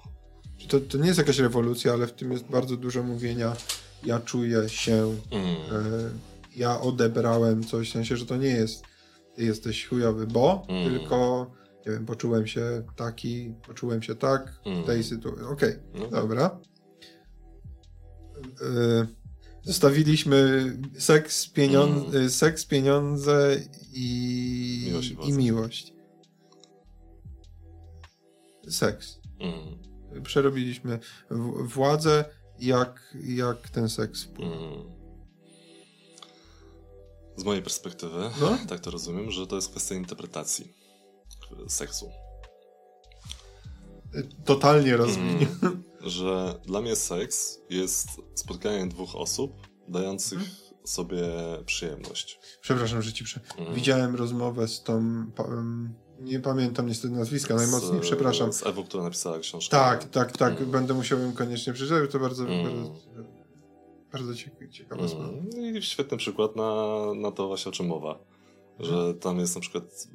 To, to nie jest jakaś rewolucja, ale w tym jest bardzo dużo mówienia. Ja czuję się, mm. yy, ja odebrałem coś, w sensie, że to nie jest ty jesteś chujowy, bo, mm. tylko nie wiem, poczułem się taki, poczułem się tak mm. w tej sytuacji. Okej, okay, no. dobra. Yy, Zostawiliśmy seks, pieniądze, mm. seks pieniądze i miłość. I, miłość. Seks. Mm. Przerobiliśmy władzę, jak, jak ten seks wpływa. Mm. Z mojej perspektywy, no? tak to rozumiem, że to jest kwestia interpretacji seksu. Totalnie rozumiem. Mm że dla mnie seks jest spotkaniem dwóch osób dających hmm. sobie przyjemność. Przepraszam, że ci prze... Hmm. Widziałem rozmowę z tą. Nie pamiętam niestety nazwiska, najmocniej, przepraszam. Z Ewą, która napisała książkę. Tak, tak, tak. Hmm. Będę musiał ją koniecznie przeczytać, to bardzo, mm. bardzo, bardzo ciekawa sprawa. Mm. I świetny przykład na, na to właśnie o czym mowa. Że mhm. tam jest na przykład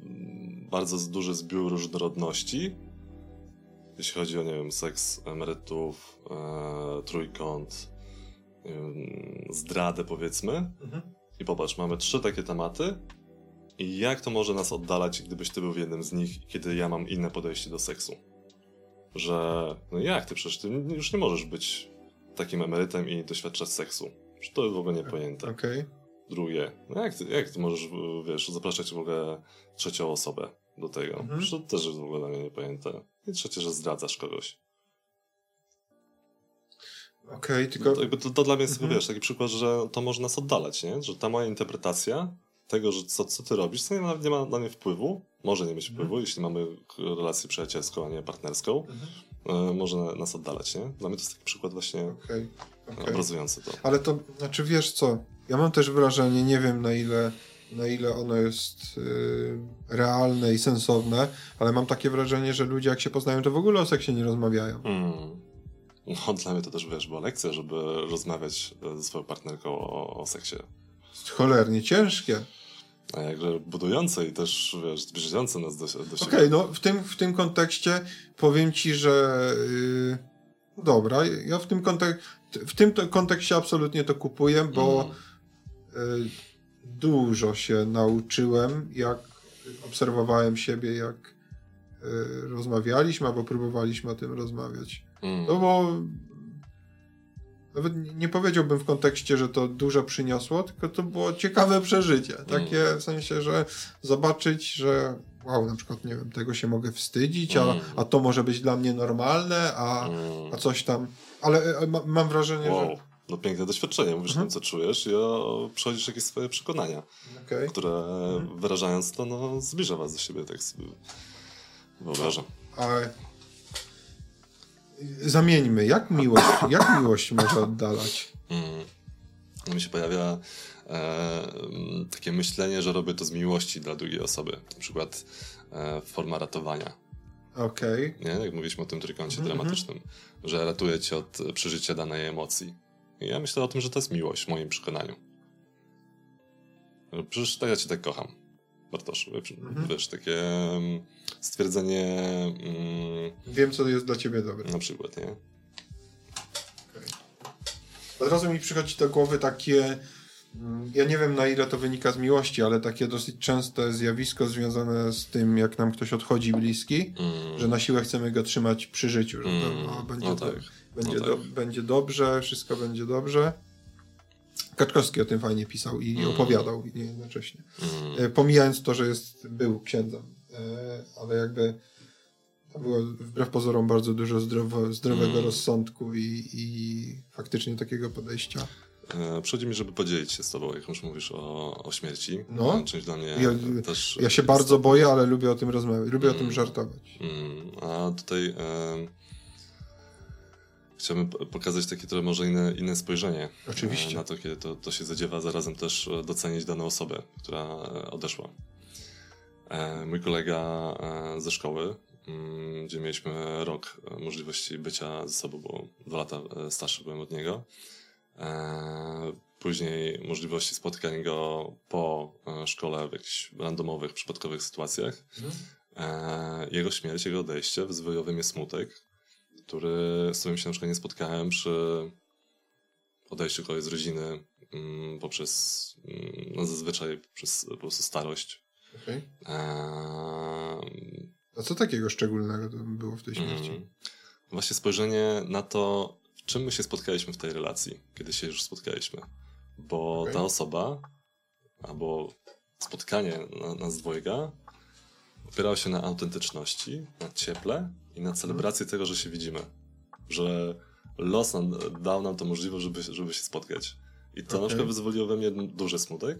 bardzo duży zbiór różnorodności, jeśli chodzi o, nie wiem, seks emerytów, e, trójkąt, e, zdradę powiedzmy. Mhm. I popatrz, mamy trzy takie tematy i jak to może nas oddalać, gdybyś ty był w jednym z nich, kiedy ja mam inne podejście do seksu? Że, no jak ty, przecież ty już nie możesz być takim emerytem i doświadczać seksu. To jest w ogóle niepojęte. Okay. Drugie, no jak, ty, jak ty możesz, wiesz, zapraszać w ogóle trzecią osobę do tego? Mhm. To też jest w ogóle dla mnie niepojęte. I trzecie, że zdradzasz kogoś. Okej, okay, tylko... No to, to, to, dla mnie jest, mhm. wiesz, taki przykład, że to może nas oddalać, nie? Że ta moja interpretacja tego, że co, co ty robisz, to nie ma, nie ma na mnie wpływu, może nie mieć mhm. wpływu, jeśli mamy relację przyjacielską, a nie partnerską, mhm. e, może nas oddalać, nie? Dla mnie to jest taki przykład właśnie okay. Okay. obrazujący to. Ale to, znaczy wiesz co, ja mam też wrażenie, nie wiem na ile na ile ono jest y, realne i sensowne, ale mam takie wrażenie, że ludzie jak się poznają, to w ogóle o seksie nie rozmawiają. Mm. No dla mnie to też, wiesz, była lekcja, żeby rozmawiać ze swoją partnerką o, o seksie. Cholernie ciężkie. A jakże budujące i też, wiesz, zbliżające nas do, do siebie. Okej, okay, no w tym, w tym kontekście powiem ci, że yy, dobra, ja w tym, kontek w tym kontekście absolutnie to kupuję, bo mm. yy, dużo się nauczyłem, jak obserwowałem siebie, jak yy, rozmawialiśmy albo próbowaliśmy o tym rozmawiać. Mm. No bo nawet nie powiedziałbym w kontekście, że to dużo przyniosło, tylko to było ciekawe przeżycie. Takie mm. w sensie, że zobaczyć, że wow, na przykład, nie wiem, tego się mogę wstydzić, a, mm. a to może być dla mnie normalne, a, mm. a coś tam. Ale e, ma, mam wrażenie, wow. że. No piękne doświadczenie, mówisz mhm. tym, co czujesz i przechodzisz jakieś swoje przekonania, okay. które mhm. wyrażając to, no, zbliża was do siebie, tak sobie wyobrażam. Ale zamieńmy, jak miłość, jak miłość może oddalać? Mm. Mi się pojawia e, takie myślenie, że robię to z miłości dla drugiej osoby. Na przykład e, forma ratowania. Okej. Okay. Nie? Jak mówiliśmy o tym trójkącie mm -hmm. dramatycznym, że ratuje cię od przeżycia danej emocji. I ja myślę o tym, że to jest miłość w moim przekonaniu. Przecież tak ja cię tak kocham. Bartosz. Mhm. Wiesz, takie stwierdzenie... Mm, Wiem, co jest dla ciebie dobre. Na przykład, nie? Od razu mi przychodzi do głowy takie... Mm, ja nie wiem, na ile to wynika z miłości, ale takie dosyć częste zjawisko związane z tym, jak nam ktoś odchodzi bliski, mm. że na siłę chcemy go trzymać przy życiu, że to, mm. no, będzie, no tak. będzie, no do, tak. będzie dobrze, wszystko będzie dobrze. Kaczkowski o tym fajnie pisał i mm. opowiadał jednocześnie. Mm. Pomijając to, że jest, był księdzem, e, ale jakby to było wbrew pozorom bardzo dużo zdrowo, zdrowego mm. rozsądku i, i faktycznie takiego podejścia. E, przychodzi mi, żeby podzielić się z tobą, jak już mówisz o, o śmierci. No, czymś dla mnie ja, też... Ja się bardzo boję, ale lubię o tym rozmawiać, lubię mm. o tym żartować. Mm. A tutaj... E chciałbym pokazać takie trochę może inne, inne spojrzenie Oczywiście. na to, kiedy to, to się zadziewa, zarazem też e, docenić daną osobę, która e, odeszła. E, mój kolega ze szkoły, mm, gdzie mieliśmy rok możliwości bycia ze sobą, bo dwa lata starszy byłem od niego. Później możliwości spotkania go po szkole w jakichś randomowych, przypadkowych sytuacjach. Mhm. Jego śmierć, jego odejście wyzwoliło we mnie smutek, który, z którym się na przykład nie spotkałem przy odejściu kogoś z rodziny mm, poprzez, mm, no zazwyczaj przez po prostu starość. Okay. A co takiego szczególnego było w tej śmierci? Mm, właśnie spojrzenie na to, w czym my się spotkaliśmy w tej relacji, kiedy się już spotkaliśmy. Bo okay. ta osoba, albo spotkanie na, nas dwojga opierało się na autentyczności, na cieple i na celebrację mhm. tego, że się widzimy. Że los nam, dał nam to możliwość, żeby, żeby się spotkać. I to okay. na przykład wyzwoliło we mnie duży smutek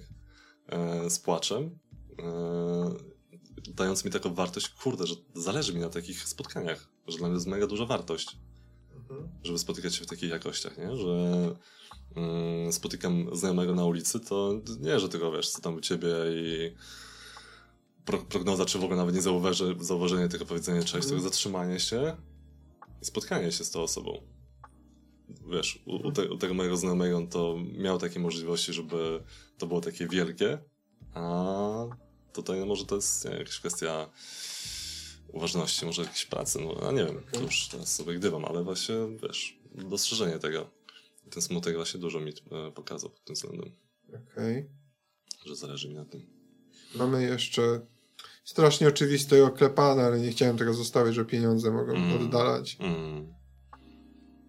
e, z płaczem, e, dając mi taką wartość, kurde, że zależy mi na takich spotkaniach, że dla mnie jest mega duża wartość, mhm. żeby spotykać się w takich jakościach, nie? Że mm, spotykam znajomego na ulicy, to nie, że tylko wiesz, co tam u ciebie i pro, prognoza, czy w ogóle nawet nie zauważy, zauważenie tego powiedzenia cześć, mm. tylko zatrzymanie się i spotkanie się z tą osobą. Wiesz, u, u, te, u, tego mojego znajomego on to miał takie możliwości, żeby to było takie wielkie, a tutaj no może to jest jakaś kwestia uważności, może jakiejś pracy, no a nie wiem, to już teraz sobie gdybam, ale właśnie, wiesz, dostrzeżenie tego. Ten smutek właśnie dużo mi e, pokazał pod tym względem. Okej. Okay. Że zależy mi na tym. Mamy jeszcze strasznie oczywiste i oklepane, ale nie chciałem tego zostawić, że pieniądze mogą mm. oddalać. Mm.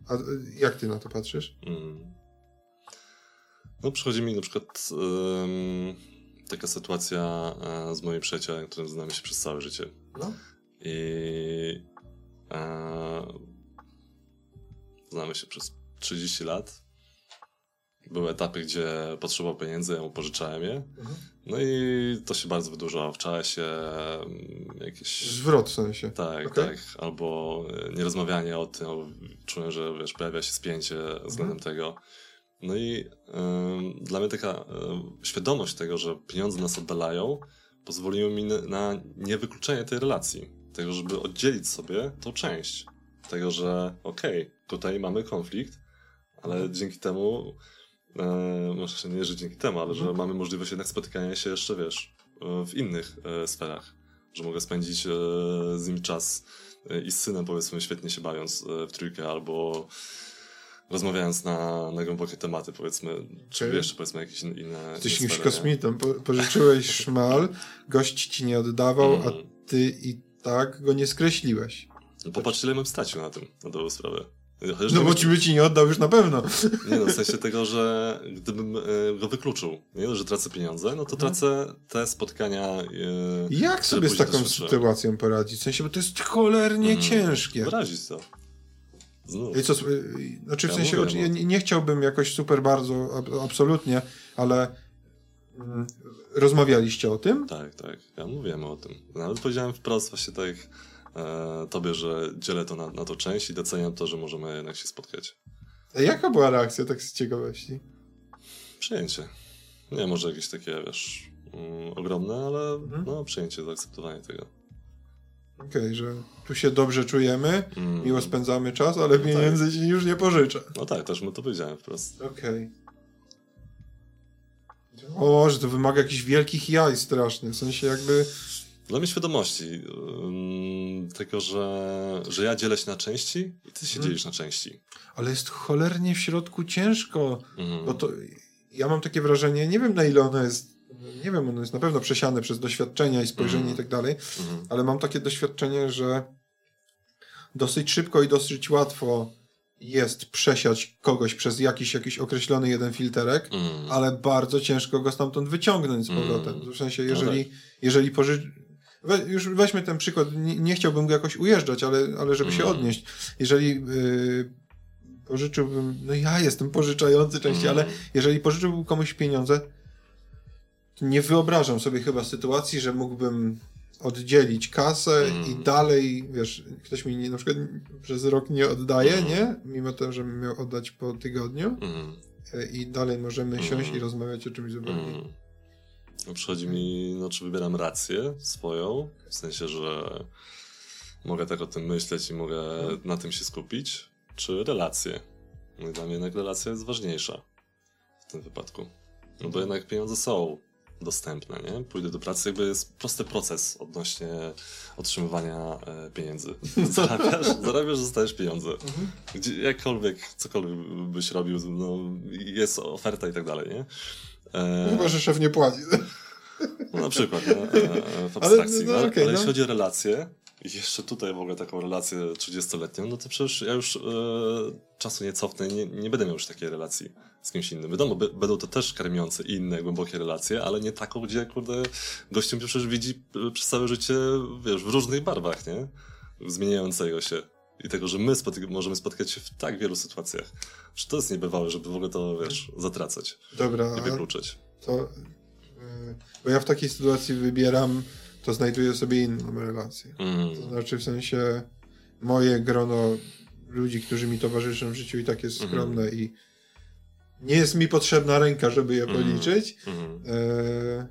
A jak ty na to patrzysz? Mm. No przychodzi mi na przykład um, taka sytuacja e, z moim przyjacielem, którym znamy się przez całe życie. No. I e, znamy się przez 30 lat. Były etapy, gdzie potrzebował pieniędzy, ja mu pożyczałem je. Mhm. No i to się bardzo wydłużało w czasie. Mm, jakieś... Zwrot w sensie. Tak, okay. tak. Albo e, nierozmawianie o tym. Czułem, że wiesz, pojawia się spięcie względem mhm. tego. No i y, dla mnie taka y, świadomość tego, że pieniądze nas oddalają, pozwoliło mi na niewykluczenie tej relacji. Tego, żeby oddzielić sobie tą część. Tego, że okej, okay, tutaj mamy konflikt, ale mhm. dzięki temu, e, może nie, że dzięki temu, ale że mhm. mamy możliwość jednak spotykania się jeszcze, wiesz, w innych e, sferach. Że mogę spędzić e, z nim czas e, i z synem, powiedzmy, świetnie się bawiąc e, w trójkę, albo rozmawiając na, na głębokie tematy, powiedzmy, czy okay. jeszcze powiedzmy jakieś inne. Jesteś jakimś kosmitą, po, pożyczyłeś szmal, gość ci nie oddawał, mm. a ty i tak go nie skreśliłeś. No, popatrz, ile bym stracił na tym, na tą sprawę. Chociaż no bo ci by ci nie oddał już na pewno. Nie no, w sensie tego, że gdybym e, go wykluczył, nie? że tracę pieniądze, no to mhm. tracę te spotkania. E, Jak sobie z taką sytuacją poradzić? W sensie, bo to jest cholernie mm, ciężkie. Wyrazić to. I co, znaczy w ja sensie, mówię, ja no. nie, nie, chciałbym jakoś super bardzo, absolutnie, ale mm, rozmawialiście o tym? Tak, tak, ja mówiłem o tym. Nawet powiedziałem wprost właśnie tak e, tobie, że dzielę to na, na to część i doceniam to, że możemy jednak się spotkać. A jaka była reakcja tak z ciekawości? Przyjęcie. Nie może jakieś takie, wiesz, mm, ogromne, ale mhm. no, przyjęcie, zaakceptowanie tego. Okej, okay, że tu się dobrze czujemy, mm. miło spędzamy czas, ale no pieniędzy tak. ci już nie pożyczę. No tak, też mu to powiedziałem wprost. Okej. Okay. O, że to wymaga jakichś wielkich jaj strasznie, w sensie jakby... Dla mnie świadomości um, tego, że, że ja dzielę się na części i ty się hmm. dzielisz na części. Ale jest cholernie w środku ciężko, mm. bo to ja mam takie wrażenie, nie wiem na ile ono jest nie wiem, ono jest na pewno przesiane przez doświadczenia i spojrzenie mm. i tak dalej, mm. ale mam takie doświadczenie, że dosyć szybko i dosyć łatwo jest przesiać kogoś przez jakiś, jakiś określony jeden filterek, mm. ale bardzo ciężko go stamtąd wyciągnąć z powrotem. Mm. W sensie, jeżeli, no tak. jeżeli poży... We, już weźmy ten przykład, nie, nie, chciałbym go jakoś ujeżdżać, ale, ale żeby się mm. odnieść. Jeżeli yy, pożyczyłbym, no ja jestem pożyczający częściej, ale mm. jeżeli pożyczyłbym komuś pieniądze, nie wyobrażam sobie chyba sytuacji, że mógłbym oddzielić kasę mm. i dalej, wiesz, ktoś mi nie, na przykład przez rok nie oddaje, mm. nie? Mimo to, że miał oddać po tygodniu mm. i dalej możemy siąść i rozmawiać o czymś zupełnie. No, przychodzi mi, no czy wybieram rację swoją, w sensie, że mogę tak o tym myśleć i mogę na tym się skupić, czy relacje. No i dla mnie jednak relacja jest ważniejsza w tym wypadku. No bo jednak pieniądze są dostępne, nie? Pójdę do pracy, jakby jest prosty proces odnośnie otrzymywania e, pieniędzy. Zarabiasz, zarabiasz, dostajesz pieniądze. Mhm. Gdzie, jakkolwiek, cokolwiek byś robił, no, jest oferta i tak dalej, nie? E... Chyba, że szef nie płaci. No, na przykład, nie? E, w abstrakcji. Ale, no, no, okay, ale no. jeśli chodzi o relacje, jeszcze tutaj w ogóle taką relację 30-letnią, no to przecież ja już e, czasu nie cofnę, nie, nie będę miał już takiej relacji z kimś innym. Wiadomo, będą to też karmiące inne, głębokie relacje, ale nie taką, gdzie kurde gościem przecież widzi e, przez całe życie, wiesz, w różnych barwach, nie? Zmieniającego się. I tego, że my spotyka możemy spotkać się w tak wielu sytuacjach. Że to jest niebywałe, żeby w ogóle to, wiesz, zatracać. Dobra. I wykluczyć. To, yy, bo ja w takiej sytuacji wybieram to znajduję sobie inną relację. Mm. To znaczy w sensie moje grono ludzi, którzy mi towarzyszą w życiu i tak jest mhm. skromne mm. i nie jest mi potrzebna ręka, żeby je mhm. policzyć. Mm. E,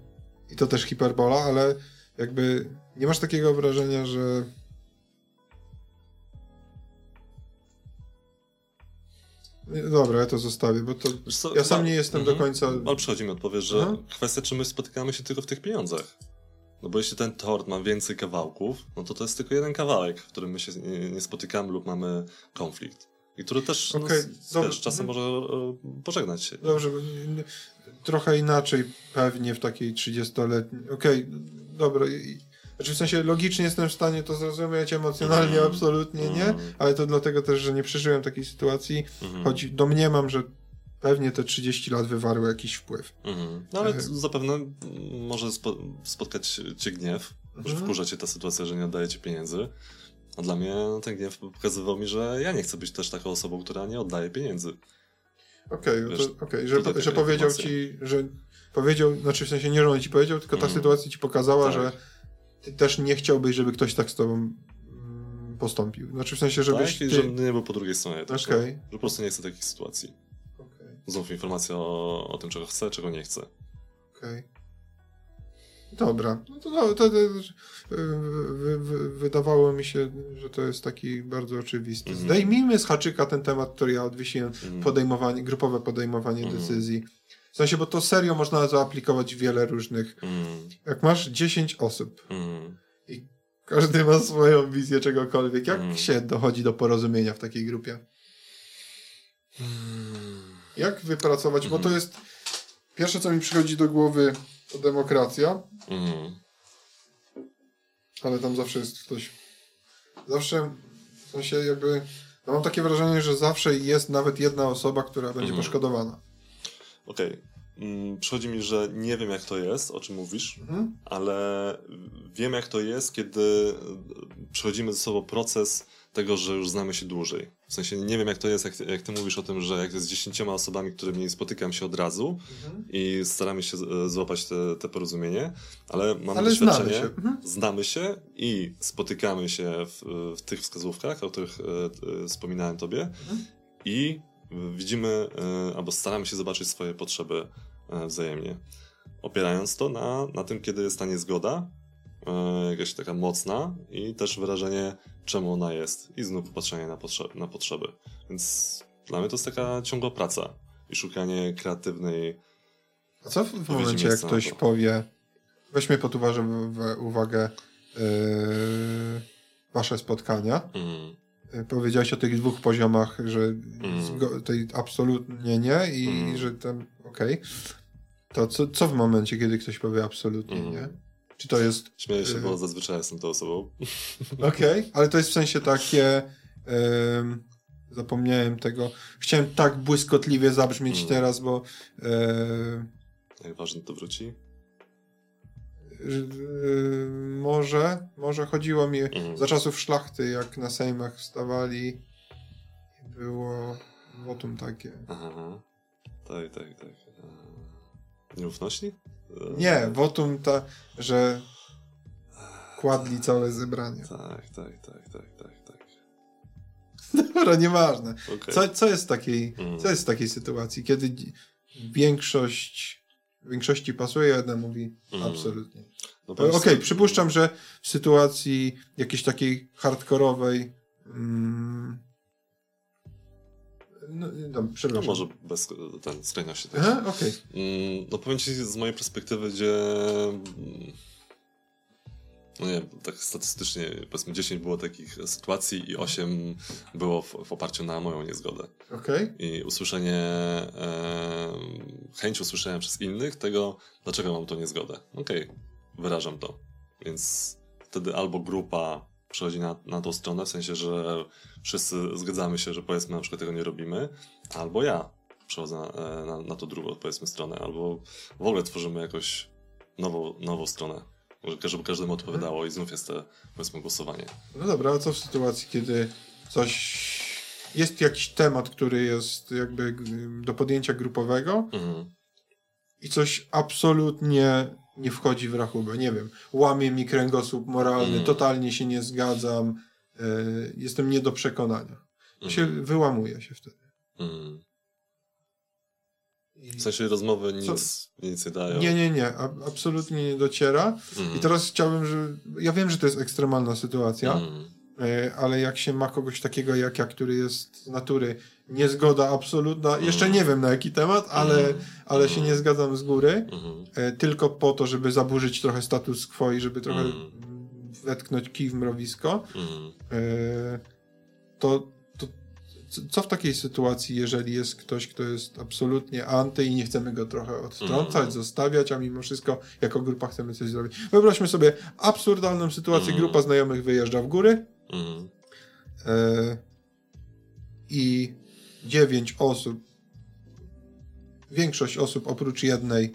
I to też hiperbola, ale jakby nie masz takiego wrażenia, że Dobra, ja to zostawię, bo to co, ja sam nie jestem do mhm. końca... Ale przychodzi mi odpowiedź, że Aha. kwestia, czy my spotykamy się tylko w tych pieniądzach. No bo jeśli ten tort ma więcej kawałków, no to to jest tylko jeden kawałek, w którym my się nie, nie spotykamy lub mamy konflikt. I który też okay, no, wiesz, czasem może e, pożegnać się. Dobrze, trochę inaczej pewnie w takiej 30-letniej. Okej, okay, dobra. Znaczy w sensie logicznie jestem w stanie to zrozumieć, emocjonalnie mm. absolutnie nie, mm. ale to dlatego też, że nie przeżyłem takiej sytuacji, mm. choć domniemam, że pewnie te 30 lat wywarły jakiś wpływ. Mhm. No ale e... zapewne może spo spotkać cię gniew, mhm. że wkurza cię ta sytuacja, że nie oddaje ci pieniędzy. A dla mnie ten gniew pokazywał mi, że ja nie chcę być też taką osobą, która nie oddaje pieniędzy. Okej, okay, okay, że, że powiedział ci, że powiedział, znaczy w sensie nie, że on ci powiedział, tylko ta mm. sytuacja ci pokazała, tak. że ty też nie chciałbyś, żeby ktoś tak z tobą mm, postąpił. Znaczy w sensie, żebyś... Tak, ty... że nie był po drugiej stronie też, okay. że po prostu nie chcę takich sytuacji. Znów informacja o, o tym, czego chcę, czego nie chcę. Okej. Okay. Dobra, no to, to, to, to wy, wy, wydawało mi się, że to jest taki bardzo oczywisty. Mm. Zdejmijmy z haczyka ten temat, który ja odwiesiłem, mm. podejmowanie, grupowe podejmowanie mm. decyzji. W sensie, bo to serio można zaaplikować wiele różnych. Mm. Jak masz 10 osób mm. i każdy ma swoją wizję czegokolwiek, jak mm. się dochodzi do porozumienia w takiej grupie? Jak wypracować, bo to jest pierwsze, co mi przychodzi do głowy, to demokracja. Ale tam zawsze jest ktoś. Zawsze, w sensie jakby, ja mam takie wrażenie, że zawsze jest nawet jedna osoba, która będzie poszkodowana. Okej. Okay. Mm, przychodzi mi, że nie wiem jak to jest, o czym mówisz, mhm. ale wiem jak to jest, kiedy przechodzimy ze sobą proces tego, że już znamy się dłużej. W sensie nie wiem jak to jest, jak ty, jak ty mówisz o tym, że jak jest z dziesięcioma osobami, którymi spotykam się od razu mhm. i staramy się złapać te, te porozumienie, ale mam ale doświadczenie, znamy się. Mhm. znamy się i spotykamy się w, w tych wskazówkach, o których e, e, wspominałem tobie mhm. i widzimy e, albo staramy się zobaczyć swoje potrzeby e, wzajemnie. Opierając to na, na tym, kiedy jest ta niezgoda, e, jakaś taka mocna i też wyrażenie, czemu ona jest i znów popatrzenie na, potrze na potrzeby. Więc dla mnie to jest taka ciągła praca i szukanie kreatywnej. A co w, w momencie, jak ktoś powie, weźmy pod uwagę, w, uwagę yy, wasze spotkania. Mm powiedziałeś o tych dwóch poziomach, że mm. tej absolutnie nie i, mm. że tam okej. Okay. To co, co w momencie, kiedy ktoś powie absolutnie mm. nie? Czy to jest... Śmieję się, y bo zazwyczaj jestem tą osobą. Okej, okay. ale to jest w sensie takie... Y zapomniałem tego. Chciałem tak błyskotliwie zabrzmieć mm. teraz, bo... Jak ważne to wróci? Yy, może, może chodziło mi mhm. za czasów szlachty, jak na sejmach wstawali i było wotum takie. Aha, tak, tak, tak. Nieufności? Nie, wotum ta, że kładli całe zebranie. Tak, tak, tak, tak, tak, tak. Dobra, nieważne. Okay. Co, co, jest takiej, mm. co jest w takiej sytuacji, kiedy większość w większości pasuje, a jedna mówi mm. absolutnie. No Okej, okay, przypuszczam, że w sytuacji jakiejś takiej hardkorowej mm, no, no, no, może bez ten, skrajności też. Aha, okay. Mm, no powiem ci z mojej perspektywy, gdzie mm, no nie tak statystycznie powiedzmy 10 było takich sytuacji i 8 było w, w oparciu na moją niezgodę. Okay. I usłyszenie, e, chęć usłyszenia przez innych tego, dlaczego mam tą niezgodę. Okej, okay, wyrażam to. Więc wtedy albo grupa przechodzi na, na tą stronę, w sensie, że wszyscy zgadzamy się, że powiedzmy na przykład tego nie robimy, albo ja przechodzę na, e, na, na tą drugą, powiedzmy, stronę, albo w ogóle tworzymy jakąś nową, nową stronę żeby każdemu odpowiadało i znów jest to, powiedzmy, głosowanie. No dobra, a co w sytuacji, kiedy coś... Jest jakiś temat, który jest jakby do podjęcia grupowego mhm. i coś absolutnie nie wchodzi w rachubę. Nie wiem, łamie mi kręgosłup moralny, mhm. totalnie się nie zgadzam, y, jestem nie do przekonania. Mhm. Się wyłamuje się wtedy. Mhm. W sensie rozmowy nic, nic nie dają. Nie, nie, nie. A, absolutnie nie dociera. Mm. I teraz chciałbym, że. Ja wiem, że to jest ekstremalna sytuacja, mm. Ale jak się ma kogoś takiego jak ja, który jest z natury niezgoda absolutna, jeszcze nie wiem na jaki temat, ale, ale się nie zgadzam z góry, mm. tylko po to, żeby zaburzyć trochę status quo i żeby trochę wetknąć kij w mrowisko, to co w takiej sytuacji, jeżeli jest ktoś, kto jest absolutnie anty i nie chcemy go trochę odtrącać, zostawiać, a mimo wszystko jako grupa chcemy coś zrobić. Wyobraźmy sobie absurdalną sytuację, grupa znajomych wyjeżdża w góry mm. e, i dziewięć osób, większość osób oprócz jednej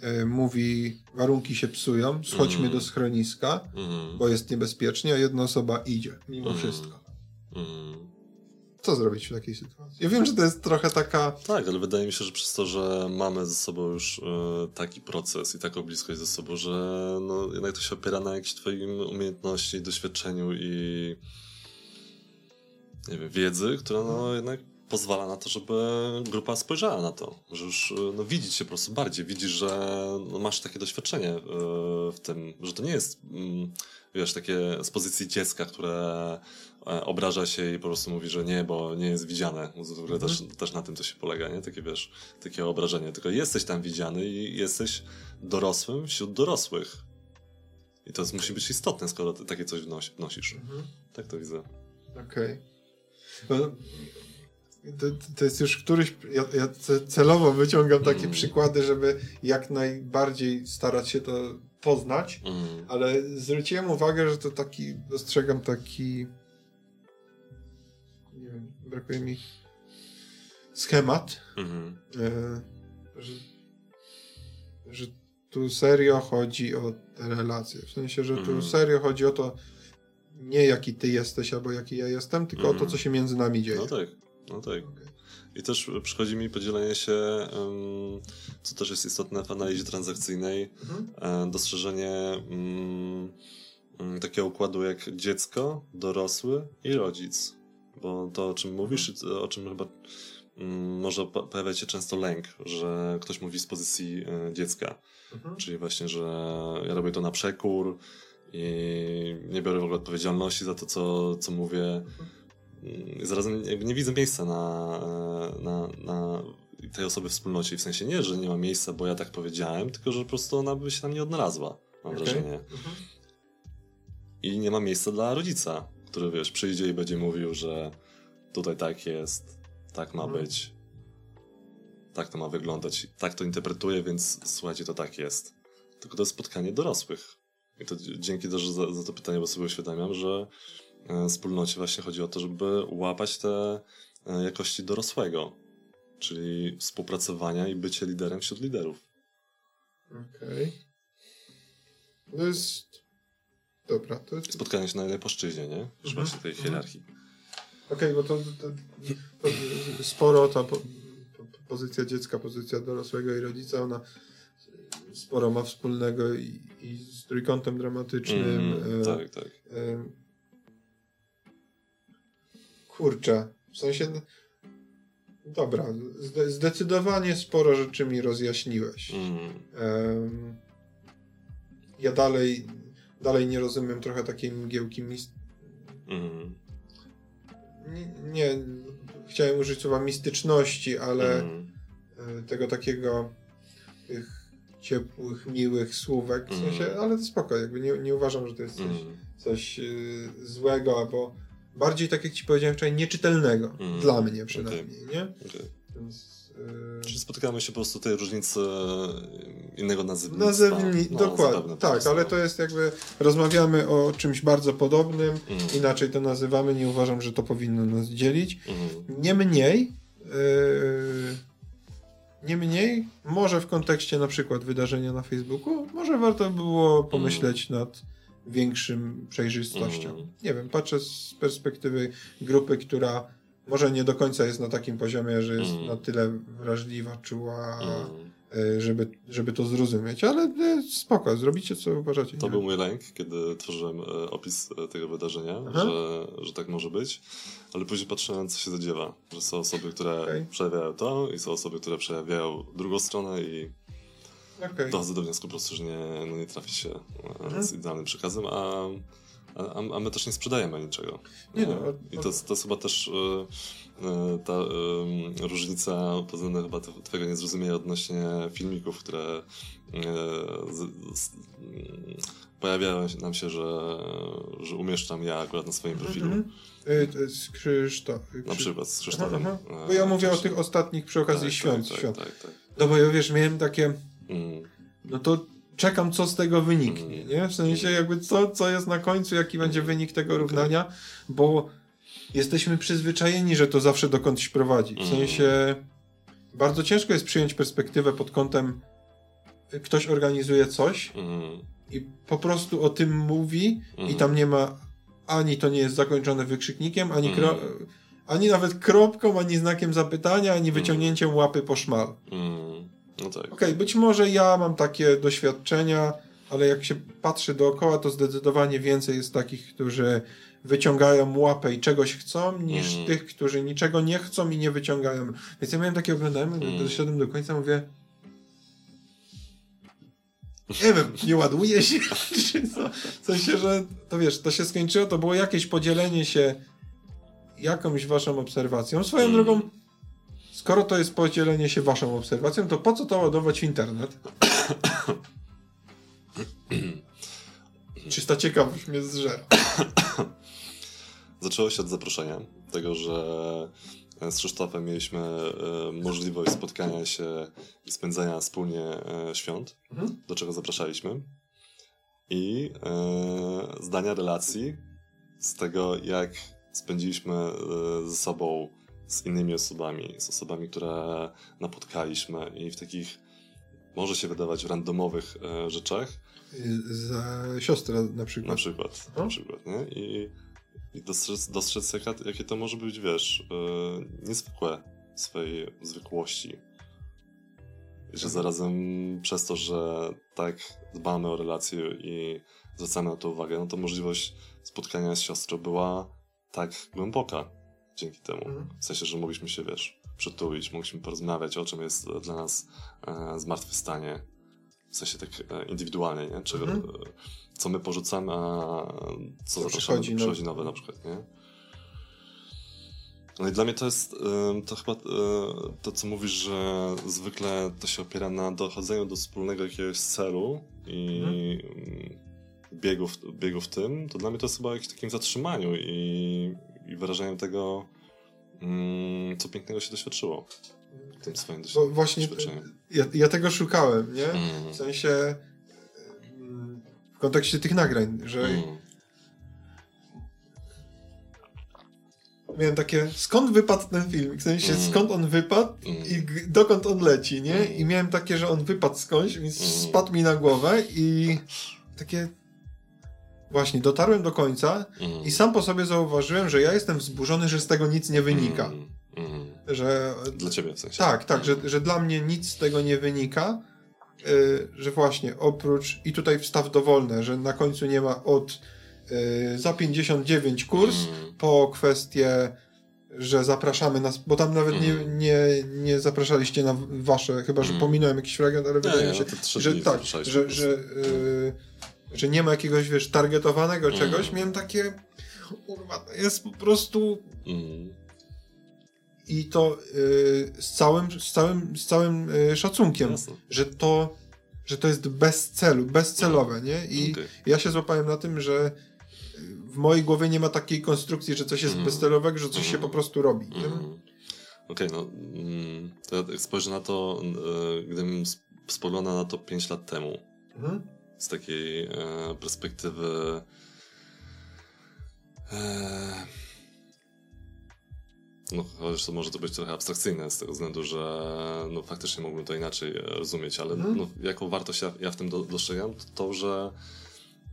e, mówi, warunki się psują, schodźmy mm. do schroniska, mm. bo jest niebezpiecznie, a jedna osoba idzie mimo mm. wszystko. Mm. Co zrobić w takiej sytuacji? Ja wiem, że to jest trochę taka. Tak, ale wydaje mi się, że przez to, że mamy ze sobą już y, taki proces i taką bliskość ze sobą, że no, jednak to się opiera na jakiejś Twoim umiejętności, doświadczeniu i nie wiem, wiedzy, która no, jednak pozwala na to, żeby grupa spojrzała na to, że już no, widzieć się po prostu bardziej, widzisz, że no, masz takie doświadczenie y, w tym, że to nie jest, y, wiesz, takie z pozycji dziecka, które E, obraża się i po prostu mówi, że nie, bo nie jest widziane. W ogóle mhm. też, też na tym to się polega, nie? Takie wiesz, takie obrażenie. Tylko jesteś tam widziany i jesteś dorosłym wśród dorosłych. I to musi być istotne, skoro ty takie coś wnosi, wnosisz. Mhm. Tak to widzę. Okej. Okay. To, to, jest już któryś. Ja, ja celowo wyciągam takie mm. przykłady, żeby jak najbardziej starać się to poznać, mm. ale zwróciłem uwagę, że to taki, dostrzegam taki brakuje mi schemat, mhm. e, że, że tu serio chodzi o relacje. W sensie, że tu mhm. serio chodzi o to, nie jaki ty jesteś albo jaki ja jestem, tylko o to, mhm. co się między nami dzieje. No tak, no tak. Okay. I też przychodzi mi podzielenie się, um, co też jest istotne w analizie transakcyjnej, mhm. dostrzeżenie um, takiego układu jak dziecko, dorosły i rodzic. Bo to, o czym mówisz, o czym chyba mm, może pojawiać się często lęk, że ktoś mówi z pozycji e, dziecka. Mhm. Czyli właśnie, że ja robię to na przekór i nie biorę w ogóle odpowiedzialności za to, co, co mówię. Mhm. Zarazem jakby nie widzę miejsca na, e, na, na tej osoby w wspólnocie. W sensie nie, że nie ma miejsca, bo ja tak powiedziałem, tylko że po prostu ona by się tam nie odnalazła, mam okay. wrażenie. Mhm. I nie ma miejsca dla rodzica który wiesz, przyjdzie i będzie mówił, że tutaj tak jest, tak ma mhm. być, tak to ma wyglądać, tak to interpretuję, więc słuchajcie, to tak jest. Tylko to jest spotkanie dorosłych. I to dzięki też za, za to pytanie, bo sobie uświadamiam, że e, wspólnocie właśnie chodzi o to, żeby łapać te e, jakości dorosłego, czyli współpracowania i bycie liderem wśród liderów. Okej. Okay. To jest Dobra. To... Spotkanie się na jednej płaszczyźnie, nie? Już mhm. właśnie tej mhm. hierarchii. Okej, okay, bo to, to, to, sporo ta po, pozycja dziecka, pozycja dorosłego i rodzica, ona sporo ma wspólnego i, i z trójkątem dramatycznym. Mm, e, tak, tak. E, kurczę, w sensie dobra, zdecydowanie sporo rzeczy mi rozjaśniłeś. Mm. E, ja dalej dalej nie rozumiem trochę takiej mgiełki mist... Mm. Nie, nie, chciałem użyć słowa mistyczności, ale mm. tego takiego tych ciepłych, miłych słówek, w sensie, mm. ale to spoko, jakby nie, nie uważam, że to jest coś, coś y, złego, albo bardziej tak jak ci powiedziałem wczoraj, nieczytelnego, dla mnie przynajmniej, okay. nie? Okay. Więc Yy, Czyli spotykamy się po prostu tej różnicy yy, innego nazewnictwa. Nazewni... No, dokładnie, tak, ale to jest jakby, rozmawiamy o czymś bardzo podobnym, mm. inaczej to nazywamy, nie uważam, że to powinno nas dzielić. Mm. Niemniej, yy, niemniej, może w kontekście na przykład wydarzenia na Facebooku, może warto było pomyśleć mm. nad większym przejrzystością. Nie wiem, patrzę z perspektywy grupy, która może nie do końca jest na takim poziomie, że jest mm. na tyle wrażliwa, czuła, mm. żeby, żeby to zrozumieć, ale e, spoko, zrobicie co uważacie. To nie? był mój lęk, kiedy tworzyłem e, opis tego wydarzenia, że, że tak może być, ale później patrzyłem, co się zadziewa, że są osoby, które okay. przejawiają to i są osoby, które przejawiają drugą stronę i okay. dochodzę do wniosku po prostu, że nie, no nie trafi się z idealnym przekazem, a a, a my też nie sprzedajemy niczego. Nie no, I to, to jest chyba też y, ta y, różnica, poza chyba twojego niezrozumienia odnośnie filmików, które y, z, z, pojawiają nam się, że, że umieszczam ja akurat na swoim profilu. Mm -hmm. Z Krzysztof. Na przykład z Krzysztofem. Aha, aha. Bo ja mówię o tych ostatnich przy okazji tak, świąt. Tak, świąt. Tak, tak, tak. No bo ja wiesz, miałem takie. Mm. No to czekam, co z tego wyniknie, mm. nie? W sensie jakby co, co jest na końcu, jaki będzie wynik tego równania, bo jesteśmy przyzwyczajeni, że to zawsze dokądś prowadzi. W sensie bardzo ciężko jest przyjąć perspektywę pod kątem ktoś organizuje coś i po prostu o tym mówi i tam nie ma ani to nie jest zakończone wykrzyknikiem, ani, ani nawet kropką, ani znakiem zapytania, ani wyciągnięciem łapy po szmal. No tak. Okej, okay, być może ja mam takie doświadczenia, ale jak się patrzy dookoła, to zdecydowanie więcej jest takich, którzy wyciągają łapę i czegoś chcą, niż mm. tych, którzy niczego nie chcą i nie wyciągają. Więc ja miałem takie oglądałem, mm. doszedłem do końca, mówię nie wiem, nie ładuje się, czy co? W sensie, że to wiesz, to się skończyło, to było jakieś podzielenie się jakąś waszą obserwacją. Swoją mm. drogą Skoro to jest podzielenie się waszą obserwacją, to po co to ładować w internet? Czysta ciekawość mnie zżera. Zaczęło się od zaproszenia. Tego, że z Krzysztofem mieliśmy e, możliwość spotkania się i spędzania wspólnie e, świąt, mhm. do czego zapraszaliśmy. I e, zdania relacji z tego, jak spędziliśmy ze sobą z innymi osobami, z osobami, które napotkaliśmy i w takich, może się wydawać, randomowych e, rzeczach. Za siostrę na przykład. Na przykład, na przykład, nie? I, i dostrzec, dostrzec jaka, jakie to może być, wiesz, e, niezwykłe w swojej zwykłości. I że mhm. zarazem przez to, że tak dbamy o relacje i zwracamy na to uwagę, no to możliwość spotkania z siostrą była tak głęboka dzięki temu. Mhm. W sensie, że mogliśmy się, wiesz, przytulić, mogliśmy porozmawiać o czym jest dla nas e, zmartwychwstanie. W sensie tak e, indywidualnie, nie? Czy, mhm. e, co my porzucamy, a co zapraszamy, przychodzi, przychodzi nowe na przykład, nie? No i dla mnie to jest e, to chyba e, to, co mówisz, że zwykle to się opiera na dochodzeniu do wspólnego jakiegoś celu i mhm. biegu, w, biegu w tym, to dla mnie to jest chyba jakimś takim zatrzymaniu i i wyrażeniem tego, mm, co pięknego się doświadczyło w tym swoim doświadczeniu. Właśnie ja, ja, tego szukałem, nie? Mm. W sensie mm, w kontekście tych nagrań, że mm. miałem takie, skąd wypadł ten film? W sensie, mm. skąd on wypadł mm. i dokąd on leci, nie? Mm. I miałem takie, że on wypadł skądś, więc spadł mi na głowę i takie, Właśnie, dotarłem do końca mm. i sam po sobie zauważyłem, że ja jestem wzburzony, że z tego nic nie wynika. Mm. Mm. Że, dla ciebie w sensie. Tak, tak, że, że dla mnie nic z tego nie wynika. Yy, że właśnie oprócz, i tutaj wstaw dowolne, że na końcu nie ma od yy, za 59 kurs mm. po kwestię, że zapraszamy nas, bo tam nawet nie, mm. nie, nie zapraszaliście na wasze, chyba że mm. pominąłem jakiś fragment, ale wydaje mi się, no że tak, że, że yy, że nie ma jakiegoś, wiesz, targetowanego mm. czegoś, miałem takie, kurwa, jest po prostu... Mm. I to y, z całym, z całym, z całym y, szacunkiem, Jasne. że to, że to jest bez celu, bezcelowe, mm. nie? I okay. ja się złapałem na tym, że w mojej głowie nie ma takiej konstrukcji, że coś jest mm. bezcelowego, że coś się po prostu robi. Mm. Okej, okay, no to jak spojrzę na to, y, gdybym spoglądał na to 5 lat temu, mhm z takiej e, perspektywy e, no, chociaż to może to być trochę abstrakcyjne z tego względu, że no, faktycznie mógłbym to inaczej e, rozumieć, ale mm. no, jaką wartość ja, ja w tym do, dostrzegam, to, to że,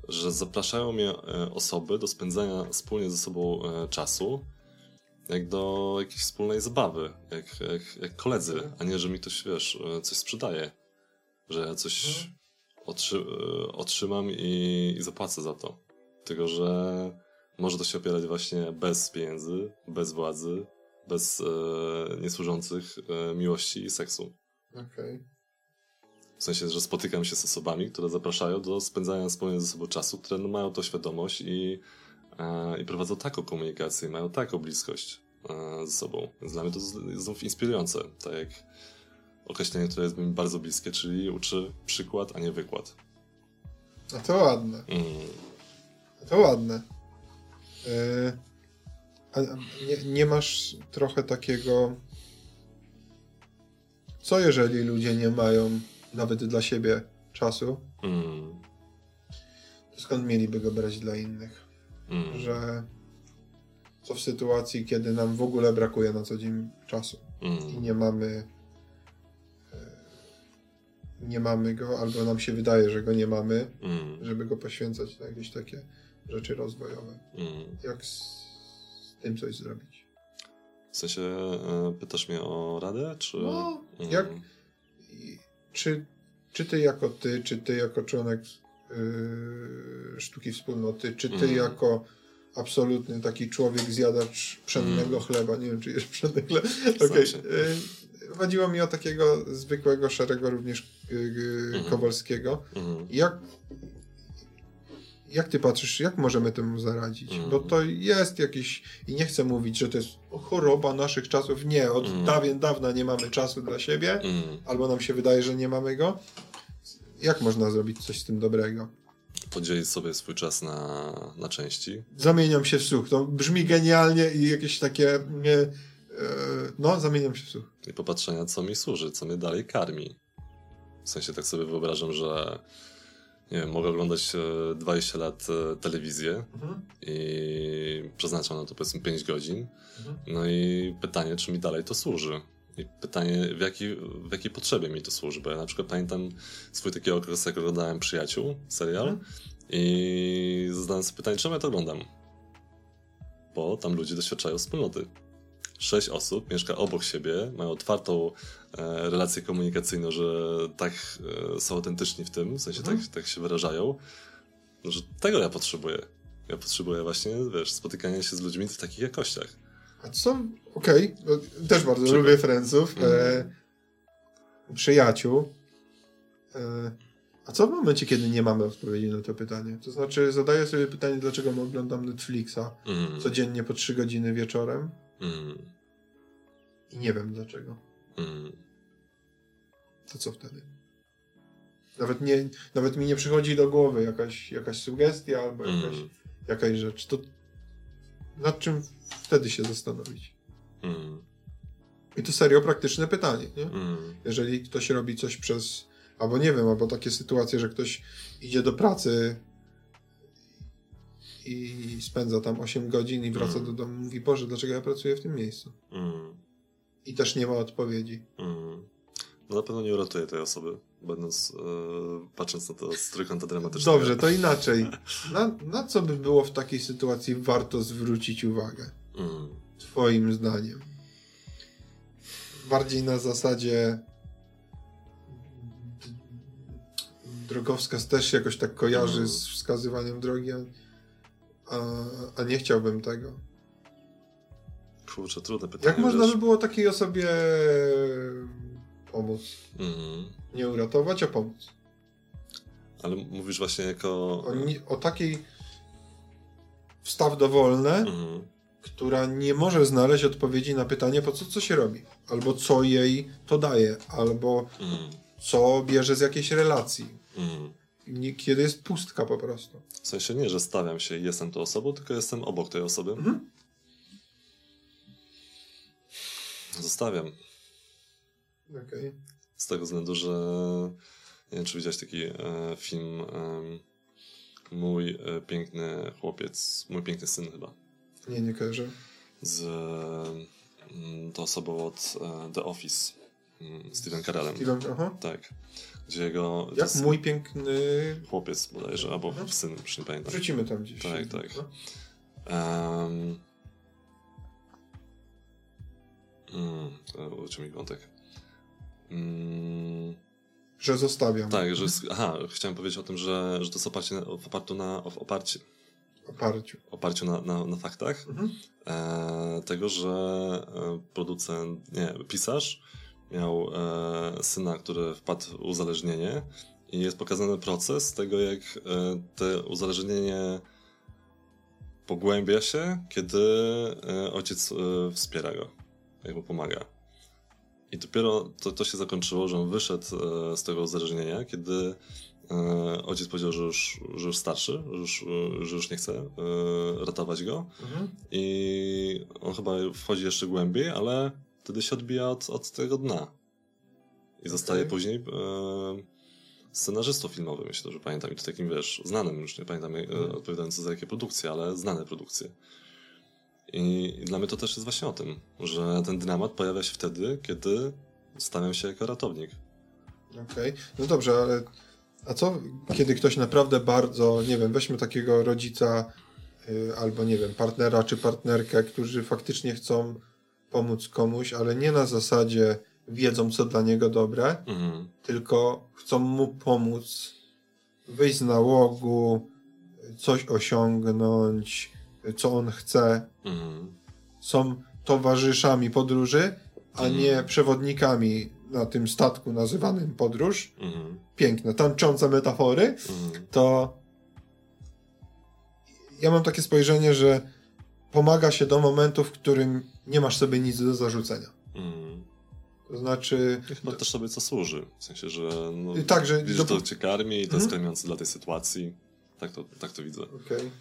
że zapraszają mnie e, osoby do spędzania wspólnie ze sobą e, czasu, jak do jakiejś wspólnej zabawy, jak, jak, jak koledzy, a nie, że mi ktoś, wiesz, coś sprzedaje, że ja coś... Mm otrzy otrzymam i, i zapłacę za to. Tylko, że może to się opierać właśnie bez pieniędzy, bez władzy, bez e, niesłużących e, miłości i seksu. Okej. Okay. W sensie, że spotykam się z osobami, które zapraszają do spędzania wspólnie ze sobą czasu, które no, mają to świadomość i, e, i prowadzą taką komunikację, mają taką bliskość e, ze sobą. Więc dla mnie to jest znów inspirujące. Tak jak określenie, które jest mi bardzo bliskie, czyli uczy przykład, a nie wykład. A to ładne. Mm. A to ładne. Yy, a nie, nie masz trochę takiego. Co jeżeli ludzie nie mają nawet dla siebie czasu? Mm. To skąd mieliby go brać dla innych? Mm. Że co w sytuacji, kiedy nam w ogóle brakuje na co dzień czasu mm. i nie mamy nie mamy go, albo nam się wydaje, że go nie mamy, mm. żeby go poświęcać na jakieś takie rzeczy rozwojowe. Mm. Jak z, z, tym coś zrobić? W sensie e, pytasz mnie o radę, czy... No, mm. jak... Czy, czy ty jako ty, czy ty jako członek yy, sztuki wspólnoty, czy ty mm. jako absolutny taki człowiek zjadacz pszennego mm. chleba, nie wiem czy jest pszenny chleb, okay. Yy, chodziło mi o takiego zwykłego, szarego również yy, Kowalskiego. Mhm. Jak, jak ty patrzysz, jak możemy temu zaradzić? Mhm. Bo to jest jakiś, i nie chcę mówić, że to jest choroba naszych czasów. Nie, od mhm. dawien dawna nie mamy czasu dla siebie, albo nam się wydaje, że nie mamy go. Jak można zrobić coś z tym dobrego? Podzielić sobie swój czas na, na części. Zamieniam się w słuch. To brzmi genialnie i jakieś takie. Nie, no, zamieniam się w słuch. I popatrzenia, co mi służy, co mnie dalej karmi. W sensie tak sobie wyobrażam, że nie wiem, mogę oglądać 20 e, lat e, telewizję mhm. i przeznaczam na to powiedzmy 5 godzin. Mhm. No i pytanie, czy mi dalej to służy. I pytanie, w jakiej, w jakiej potrzebie mi to służy. Bo ja na przykład pamiętam swój taki okres, jak oglądałem Przyjaciół, serial mhm. i zadałem sobie pytanie, czemu ja to oglądam. Bo tam ludzie doświadczają wspólnoty sześć osób mieszka obok siebie, mają otwartą e, relację komunikacyjną, że tak e, są autentyczni w tym, w sensie mhm. tak, tak się wyrażają, że tego ja potrzebuję. Ja potrzebuję właśnie, wiesz, spotykania się z ludźmi w takich jakościach. A co? Okej, okay. Też bardzo Przykład. lubię Franców, mhm. e, przyjaciół. E, a co w momencie, kiedy nie mamy odpowiedzi na to pytanie? To znaczy, zadaję sobie pytanie, dlaczego my oglądam Netflixa mhm. codziennie po trzy godziny wieczorem, Mm. I nie wiem dlaczego. Mm. To co wtedy? Nawet, nie, nawet mi nie przychodzi do głowy jakaś, jakaś sugestia albo mm. jakaś, mm. jakaś rzecz. To nad czym wtedy się zastanowić? Mm. I to serio praktyczne pytanie, nie? Mm. Jeżeli ktoś robi coś przez, albo nie wiem, albo takie sytuacje, że ktoś idzie do pracy i spędza tam 8 godzin i wraca mm. do domu mówi, Boże, dlaczego ja pracuję w tym miejscu? Mm. I też nie ma odpowiedzi. Mm. No na pewno nie uratuje tej osoby, będąc, yy, patrząc na to z trójkąta dramatycznego. Dobrze, to inaczej. Na, na co by było w takiej sytuacji warto zwrócić uwagę? Mm. Twoim zdaniem. Bardziej na zasadzie drogowskaz też jakoś tak kojarzy mm. z wskazywaniem drogi, a, a nie chciałbym tego. Kurczę, trudne pytanie. Jak można by było takiej osobie pomóc? Mm. Nie uratować, a pomóc. Ale mówisz właśnie jako... O, o takiej wstaw dowolne, mm. która nie może znaleźć odpowiedzi na pytanie, po co co się robi. Albo co jej to daje. Albo mm. co bierze z jakiejś relacji. Mm kiedy jest pustka po prostu. W sensie nie, że stawiam się i jestem tą osobą, tylko jestem obok tej osoby. Mhm. Zostawiam. Okej. Okay. Z tego względu, że nie wiem, czy widziałeś taki e, film e, Mój e, piękny chłopiec, mój piękny syn chyba. Nie, nie kojarzę. Z mm, tą osobą od e, The Office. Mm, Steven Carellem. Steven, aha. Tak gdzie jego... Jak mój piękny... Chłopiec bodajże, albo mhm. syn, już nie pamiętam. Wrzucimy tam gdzieś. Tak, tak. Um, mm, mi wątek. Mm, że zostawiam. Tak, że... Aha, chciałem powiedzieć o tym, że, że to jest oparcie na, oparciu na... Oparcie, oparciu. Oparciu na, na, na faktach. Mhm. E, tego, że e, producent, nie, pisarz miał e, syna, który wpadł w uzależnienie i jest pokazany proces tego, jak e, to uzależnienie pogłębia się, kiedy e, ojciec e, wspiera go, jakby pomaga. I dopiero to, to się zakończyło, że on wyszedł e, z tego uzależnienia, kiedy e, ojciec powiedział, że już, że już starszy, że już, że już nie chce ratować go. Mhm. I on chyba wchodzi jeszcze głębiej, ale wtedy się odbija od, od tego dna. I zostaje Okej. później e, scenarzystą filmowym, myślę, że pamiętam. I to takim, wiesz, znanym, już nie pamiętam e, odpowiadający za jakie produkcje, ale znane produkcje. I, I dla mnie to też jest właśnie o tym, że ten dynamat pojawia się wtedy, kiedy stawiam się jako ratownik. Okej, no dobrze, ale a co kiedy ktoś naprawdę bardzo, nie wiem, weźmy takiego rodzica y, albo nie wiem, partnera czy partnerkę, którzy faktycznie chcą pomóc komuś, ale nie na zasadzie wiedzą, co dla niego dobre, Mhm. tylko chcą mu pomóc wyjść z nałogu, coś osiągnąć, co on chce. Mhm. Są towarzyszami podróży, a Mhm. nie przewodnikami na tym statku nazywanym podróż. Mhm. Piękne, tańczące metafory, Mhm. to ja mam takie spojrzenie, że pomaga się do momentu, w którym nie masz sobie nic do zarzucenia. Mhm. To znaczy, Chyba też sobie co służy. W sensie, że no, tak, że widzisz, dopó- to cię karmi i to Mhm. jest karmiące dla tej sytuacji. Tak to, tak to widzę. Okej.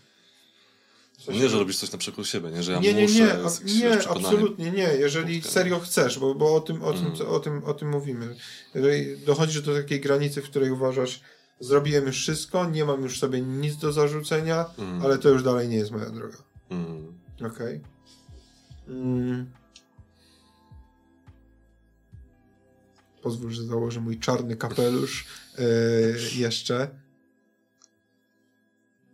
W Nie, że robisz coś na przekór siebie, nie, że ja nie, nie, muszę, nie, nie, przekonanie. absolutnie nie. Jeżeli serio chcesz, bo, bo o, tym, o, tym, Mm. co- o, tym, o tym mówimy. Jeżeli dochodzisz do takiej granicy, w której uważasz, zrobiłem już wszystko, nie mam już sobie nic do zarzucenia, Mm. ale to już dalej nie jest moja droga. Mm. Okej. Mm. Pozwól, że założę mój czarny kapelusz yy, jeszcze.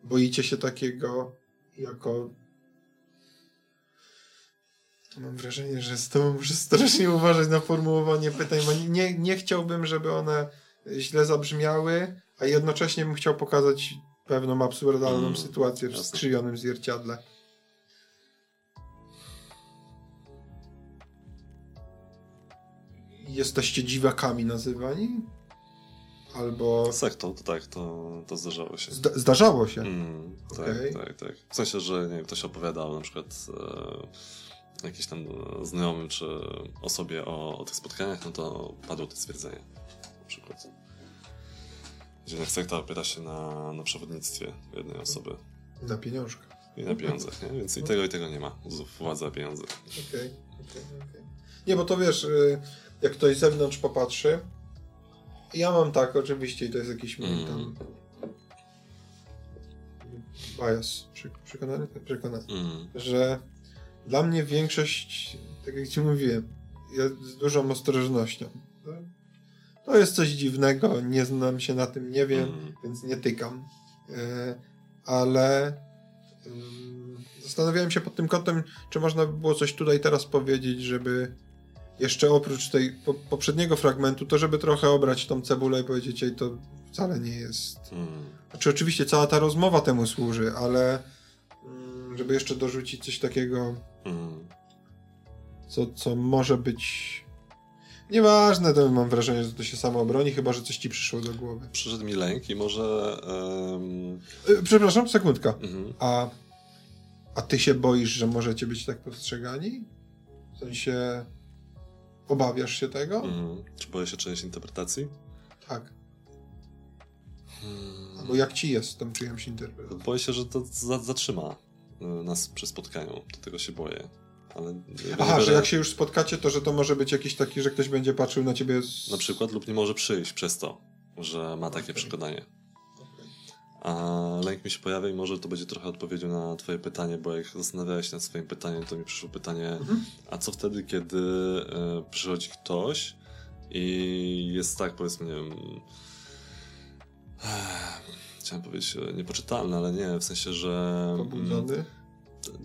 Boicie się takiego jako... Mam wrażenie, że z tobą muszę strasznie uważać na formułowanie pytań, bo nie, nie chciałbym, żeby one źle zabrzmiały, a jednocześnie bym chciał pokazać pewną absurdalną Mm, sytuację w jasne. skrzywionym zwierciadle. Jesteście dziwakami nazywani? Albo Sektą, to tak, to, to zdarzało się. zda- zdarzało się. Mm, tak, Okej. tak, tak. W sensie, że nie wiem, ktoś opowiadał na przykład e, jakiś tam znajomym czy osobie o, o tych spotkaniach, no to padło to stwierdzenie na przykład. Gdzie sekta opiera się na, na przewodnictwie jednej osoby Na pieniążka. i na pieniądzach, nie? Więc i tego i tego nie ma. Władza, pieniądze. Okej, okej, okej. Nie, bo to wiesz, y, jak ktoś z zewnątrz popatrzy, ja mam tak, oczywiście, i to jest jakiś mój Mm. tam bias, przekonany, przekonany, Mm, że dla mnie większość, tak jak ci mówiłem, ja z dużą ostrożnością. To, jest coś dziwnego, nie znam się na tym, nie wiem, Mm. więc nie tykam. E, ale ym, zastanawiałem się pod tym kątem, czy można by było coś tutaj teraz powiedzieć, żeby jeszcze oprócz tej po, poprzedniego fragmentu, to żeby trochę obrać tą cebulę i powiedzieć, ej, to wcale nie jest mm, znaczy oczywiście cała ta rozmowa temu służy, ale mm, żeby jeszcze dorzucić coś takiego, mm. co, co może być nieważne, to mam wrażenie, że to się samo obroni, chyba, że coś ci przyszło do głowy. Przyszedł mi lęk i może... Y, przepraszam, sekundka. mhm. A, a ty się boisz, że możecie być tak postrzegani? W sensie obawiasz się tego? Mhm. Czy boję się czyjejś interpretacji? Tak. Hmm. Albo jak ci jest z tą czyjąś interpretacją? Boję się, że to za zatrzyma y, nas przy spotkaniu. Do tego się boję. Ale Aha, biorę- że jak się już spotkacie, to że to może być jakiś taki, że ktoś będzie patrzył na ciebie z... Na przykład lub nie może przyjść przez to, że ma takie Okej. przekonanie. A lęk mi się pojawia i może to będzie trochę odpowiedzią na twoje pytanie, bo jak zastanawiałeś się nad swoim pytaniem, to mi przyszło pytanie, Mhm. a co wtedy, kiedy e, przychodzi ktoś i jest tak, powiedzmy, nie wiem, chciałem powiedzieć e, niepoczytalny, ale nie, w sensie, że... mm, Pobudzony?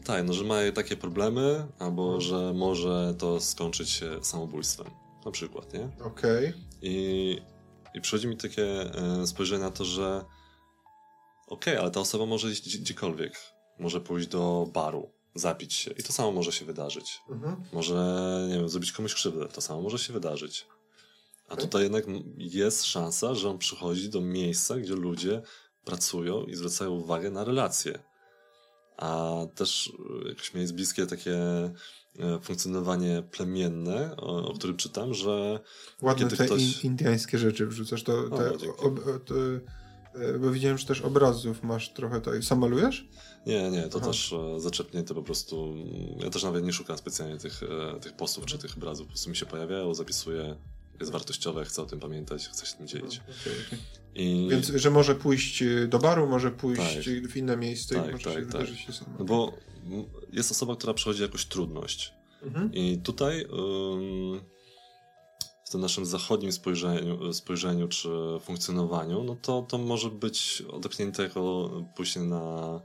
tak, no, że ma takie problemy, albo Mhm. że może to skończyć się samobójstwem. Na przykład, nie? Okej. I, i przychodzi mi takie e, spojrzenie na to, że okej, ale ta osoba może iść gdzie- gdziekolwiek. Może pójść do baru, zapić się i to samo może się wydarzyć. Mhm. Może, nie wiem, zrobić komuś krzywdę, to samo może się wydarzyć. A okay. tutaj jednak jest szansa, że on przychodzi do miejsca, gdzie ludzie pracują i zwracają uwagę na relacje. A też e, jakoś mi jest bliskie takie e, funkcjonowanie plemienne, o, o którym czytam, że Ładne te ktoś... in, indiańskie rzeczy wrzucasz, to, te, o, to, bo widziałem, że też obrazów masz trochę tutaj. Sam malujesz? Nie, nie, to Aha. też zaczepnięte po prostu. Ja też nawet nie szukam specjalnie tych, tych postów czy tych obrazów. Po prostu mi się pojawiają, zapisuję jest wartościowe, chcę o tym pamiętać, chcę się tym dzielić. Okay, okay. I... Więc, że może pójść y, do baru, może pójść tak. w inne miejsce tak, i może tak, się tak. się samo. No bo jest osoba, która przechodzi jakąś trudność. Mhm. I tutaj w tym naszym zachodnim spojrzeniu, spojrzeniu czy funkcjonowaniu, no to, to może być odepchnięte jako pójście na,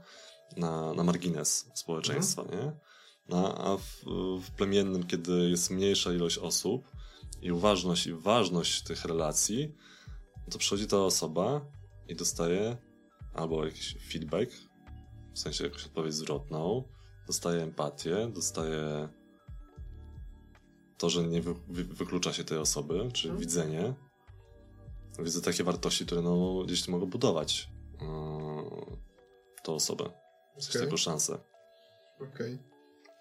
na, na margines społeczeństwa, mhm. nie? No, a w, w plemiennym, kiedy jest mniejsza ilość osób, i uważność i ważność tych relacji, to przychodzi ta osoba i dostaje albo jakiś feedback, w sensie jakąś odpowiedź zwrotną, dostaje empatię, dostaje to, że nie wy, wy, wyklucza się tej osoby, czyli hmm. widzenie. Widzę takie wartości, które no, gdzieś mogą budować yy, tą osobę. Coś okay. taką szansę. Okej. Okay.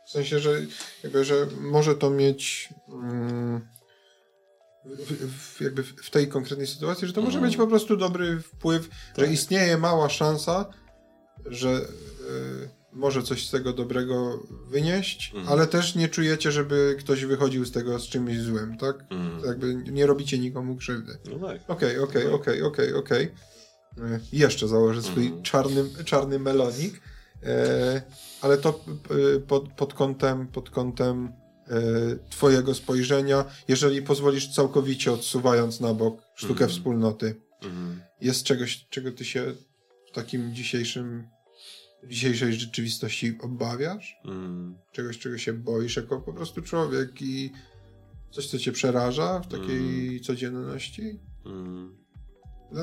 W sensie, że jakby, że może to mieć... Mm, w, w, jakby w tej konkretnej sytuacji, że to może mhm. mieć po prostu dobry wpływ, tak. że istnieje mała szansa, że y, może coś z tego dobrego wynieść, mhm. ale też nie czujecie, żeby ktoś wychodził z tego z czymś złym, tak? Mhm. Jakby nie robicie nikomu krzywdy. No tak. Okej, okej, no tak. okej, okej, okej. Jeszcze założę swój mhm. czarny, czarny melonik, e, ale to e, pod, pod kątem, pod kątem E, twojego spojrzenia, jeżeli pozwolisz całkowicie odsuwając na bok sztukę mm. wspólnoty. Mm. Jest czegoś, czego ty się w takim dzisiejszym dzisiejszej rzeczywistości obawiasz? Mm. Czegoś, czego się boisz jako po prostu człowiek i coś, co cię przeraża w takiej mm. codzienności? Mm. No,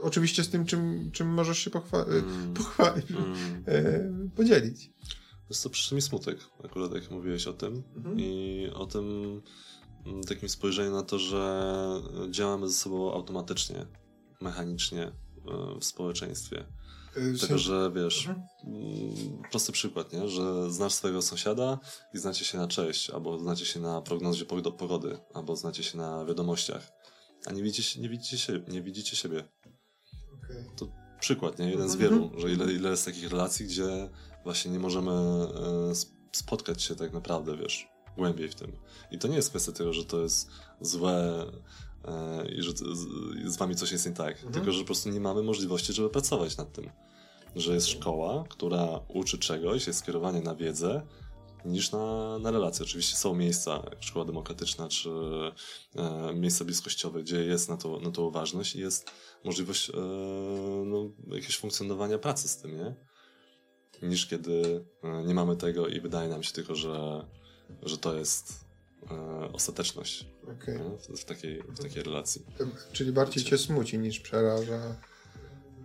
oczywiście z tym, czym, czym możesz się pochwa- mm. pochwalić, e, podzielić. Jest to przyszły mi smutek, akurat jak mówiłeś o tym. Mhm. I o tym mm, takim spojrzeniu na to, że działamy ze sobą automatycznie, mechanicznie w społeczeństwie. Yy, Tego, że wiesz, mhm. Mm, prosty przykład, nie? że znasz swojego sąsiada i znacie się na cześć, albo znacie się na prognozie pogody, albo znacie się na wiadomościach, a nie widzicie, nie widzicie, siebie, nie widzicie siebie. Okay. To przykład, nie? Jeden z mhm. wielu, że ile, ile jest takich relacji, gdzie właśnie nie możemy e, spotkać się tak naprawdę, wiesz, głębiej w tym. I to nie jest kwestia tego, że to jest złe e, i że z wami coś jest nie tak, mhm. tylko że po prostu nie mamy możliwości, żeby pracować nad tym. Że jest szkoła, która uczy czegoś, jest skierowanie na wiedzę, niż na, na relacje. Oczywiście są miejsca, jak szkoła demokratyczna, czy e, miejsca bliskościowe, gdzie jest na to, na to uważność i jest możliwość e, no, jakiegoś funkcjonowania pracy z tym, nie? niż kiedy e, nie mamy tego i wydaje nam się tylko, że, że to jest e, ostateczność okay. w, w, takiej, w takiej relacji. Czyli bardziej cię smuci niż przeraża.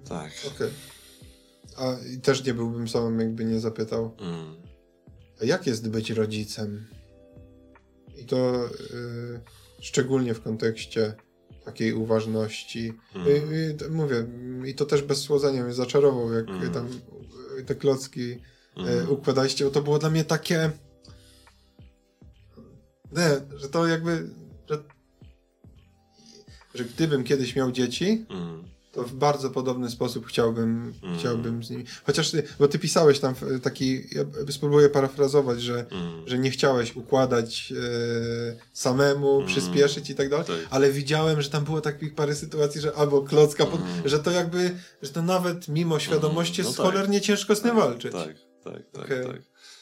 Tak. Okay. A i też nie byłbym samym, jakby nie zapytał. Mm. A jak jest być rodzicem? I to y, szczególnie w kontekście takiej uważności. Mm. I, i, mówię, i to też bez słodzenia mnie zaczarował, jak mm. tam te klocki mm. układaliście, bo to było dla mnie takie nie, że to jakby że, że gdybym kiedyś miał dzieci, mm to w bardzo podobny sposób chciałbym, mm. chciałbym z nimi. Chociaż ty, bo ty pisałeś tam taki, ja spróbuję parafrazować, że, mm. że nie chciałeś układać e, samemu, mm. przyspieszyć i tak dalej, tak. ale widziałem, że tam było takich parę sytuacji, że albo klocka, pod, mm. że to jakby, że to nawet mimo świadomości mm. no tak. cholernie ciężko z tym walczyć. Tak, tak, tak, okay. tak.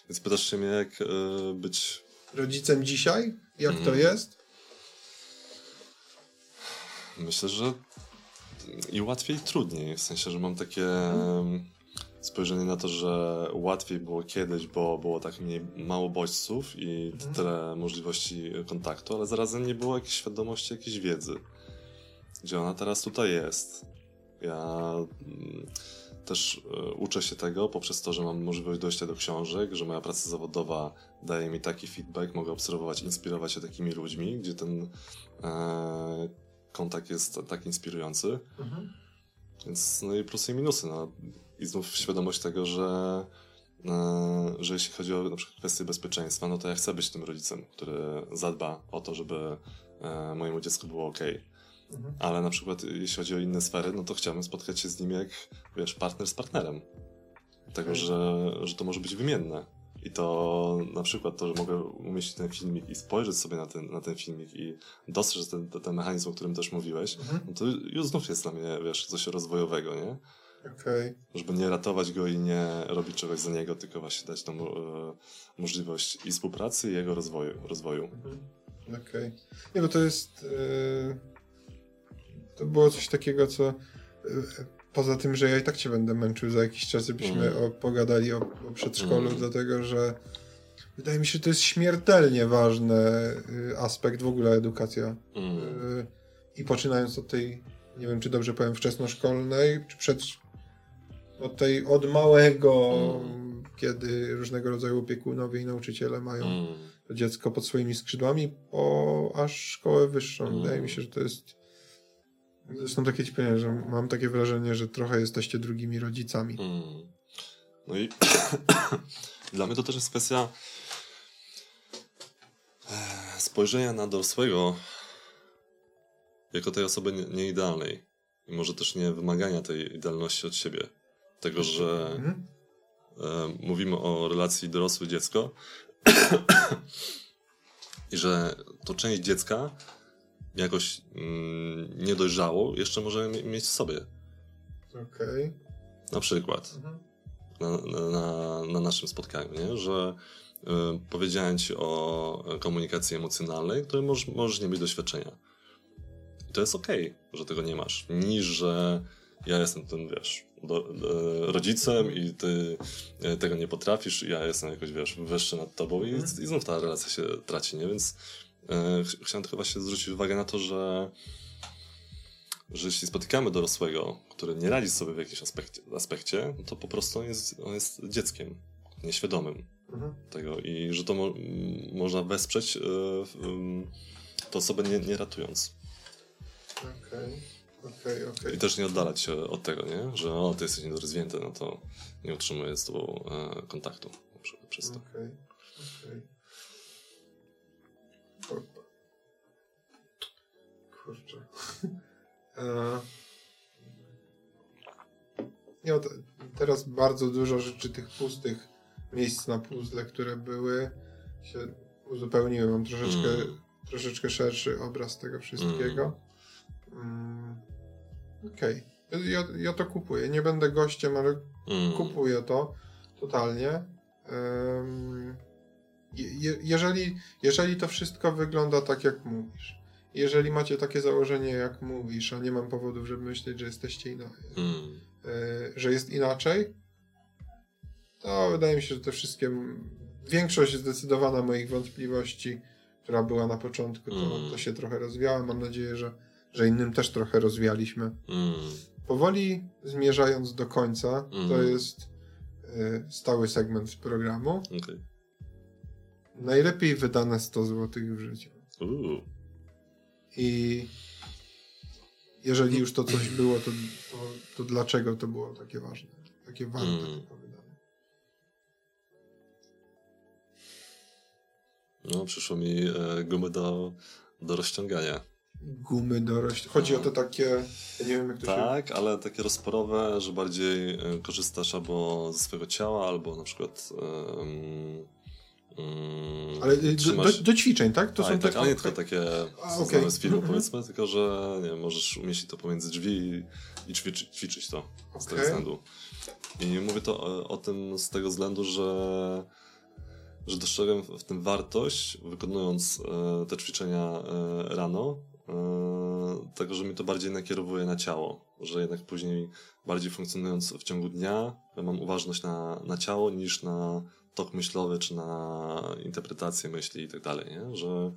Więc pytasz się mnie, jak e, być rodzicem dzisiaj? Jak to jest? Myślę, że i łatwiej i trudniej. W sensie, że mam takie spojrzenie na to, że łatwiej było kiedyś, bo było tak mniej, mało bodźców i mhm. tyle możliwości kontaktu, ale zarazem nie było jakiejś świadomości, jakiejś wiedzy. Gdzie ona teraz tutaj jest. Ja mm, też e, uczę się tego poprzez to, że mam możliwość dojścia do książek, że moja praca zawodowa daje mi taki feedback, mogę obserwować, inspirować się takimi ludźmi, gdzie ten e, kontakt jest tak inspirujący. Mhm. Więc no i plusy i minusy. No. I znów świadomość tego, że, e, że jeśli chodzi o na przykład kwestie bezpieczeństwa, no to ja chcę być tym rodzicem, który zadba o to, żeby e, mojemu dziecku było ok. Mhm. Ale na przykład jeśli chodzi o inne sfery, no to chciałbym spotkać się z nim jak, wiesz, partner z partnerem. Tego, mhm. że, że to może być wymienne. I to na przykład to, że mogę umieścić ten filmik i spojrzeć sobie na ten, na ten filmik i dostrzec ten, ten, mechanizm, o którym też mówiłeś, mhm. no to już znów jest dla mnie, wiesz, coś rozwojowego, nie? Okay. Żeby nie ratować go i nie robić czegoś za niego, tylko właśnie dać tą e, możliwość i współpracy, i jego rozwoju. rozwoju. Mhm. Okej. Okay. Nie, bo to jest... E, to było coś takiego, co e, poza tym, że ja i tak cię będę męczył za jakiś czas, żebyśmy mm. pogadali o, o przedszkolu, mm. dlatego że wydaje mi się, że to jest śmiertelnie ważny y, aspekt w ogóle edukacja. Mm. Y, I poczynając od tej, nie wiem czy dobrze powiem, wczesnoszkolnej, czy przed od tej od małego, mm. kiedy różnego rodzaju opiekunowie i nauczyciele mają mm. dziecko pod swoimi skrzydłami, po aż szkołę wyższą. Wydaje mi się, że to jest Zresztą takie ci powiem, że mam takie wrażenie, że trochę jesteście drugimi rodzicami. Mm. No i dla mnie to też jest kwestia e, spojrzenia na dorosłego jako tej osoby nieidealnej. I może też nie wymagania tej idealności od siebie. Tego, że mhm. e, mówimy o relacji dorosły-dziecko i że to część dziecka jakoś mm, niedojrzało, jeszcze możemy mieć w sobie. Okej. Okay. Na przykład. Mhm. Na, na, na, naszym spotkaniu, nie? że y, powiedziałem ci o komunikacji emocjonalnej, której możesz, możesz nie mieć doświadczenia. I to jest okej, okay, że tego nie masz. Niż, że ja jestem tym, wiesz, do, do, rodzicem i ty y, tego nie potrafisz, ja jestem jakoś, wiesz, wyższy nad tobą i, mhm. i znów ta relacja się traci, nie? Więc E, chciałem tylko właśnie zwrócić uwagę na to, że, że jeśli spotykamy dorosłego, który nie radzi sobie w jakimś aspekcie, aspekcie to po prostu on jest, on jest dzieckiem, nieświadomym mhm. tego i że to mo można wesprzeć yy, yy, tę osobę nie, nie ratując. Okej. Okay. Okay, I też nie oddalać się od tego, nie? że o, ty jesteś niedorozwinięty, no to nie utrzymuję z tobą e, kontaktu przez to. Okay. Okay. Kurczę. E... Nie, teraz bardzo dużo rzeczy tych pustych miejsc na puzzle, które były, się uzupełniły. Mam troszeczkę, mm. troszeczkę szerszy obraz tego wszystkiego. Mm. Okej. Okay. Ja, ja to kupuję. Nie będę gościem, ale mm. kupuję to totalnie. Um, je, jeżeli, jeżeli to wszystko wygląda tak, jak mówisz, jeżeli macie takie założenie, jak mówisz, a nie mam powodów, żeby myśleć, że jesteście inaczej, mm. y, że jest inaczej, to wydaje mi się, że te wszystkie, większość zdecydowana moich wątpliwości, która była na początku, to, mm. to się trochę rozwiała. Mam nadzieję, że, że innym też trochę rozwialiśmy. Mm. Powoli zmierzając do końca, to hmm. jest y, stały segment programu. Okay. Najlepiej wydane 100 zł w życiu. I jeżeli już to coś było, to, to, to, dlaczego to było takie ważne? Takie warte mm. wydane? No, przyszło mi e, gumy do, do rozciągania. Gumy do rozciągania. Chodzi no. o to takie, ja nie wiem jak to Tak, się... ale takie rozporowe, że bardziej e, korzystasz albo ze swojego ciała, albo na przykład... Mm, ale y, do, do, do, ćwiczeń, tak? To A, są tak, ale nie tylko takie A, okay. z filmu, mm -hmm. powiedzmy, tylko że nie, możesz umieścić to pomiędzy drzwi i, i ćwiczyć, ćwiczyć to okay. z tego względu. I mówię to o, o, tym z tego względu, że, że dostrzegam w tym wartość, wykonując e, te ćwiczenia e, rano, e, tego, że mi to bardziej nakierowuje na ciało, że jednak później bardziej funkcjonując w ciągu dnia, mam uważność na, na ciało niż na tok myślowy, czy na interpretację myśli i tak dalej, nie? że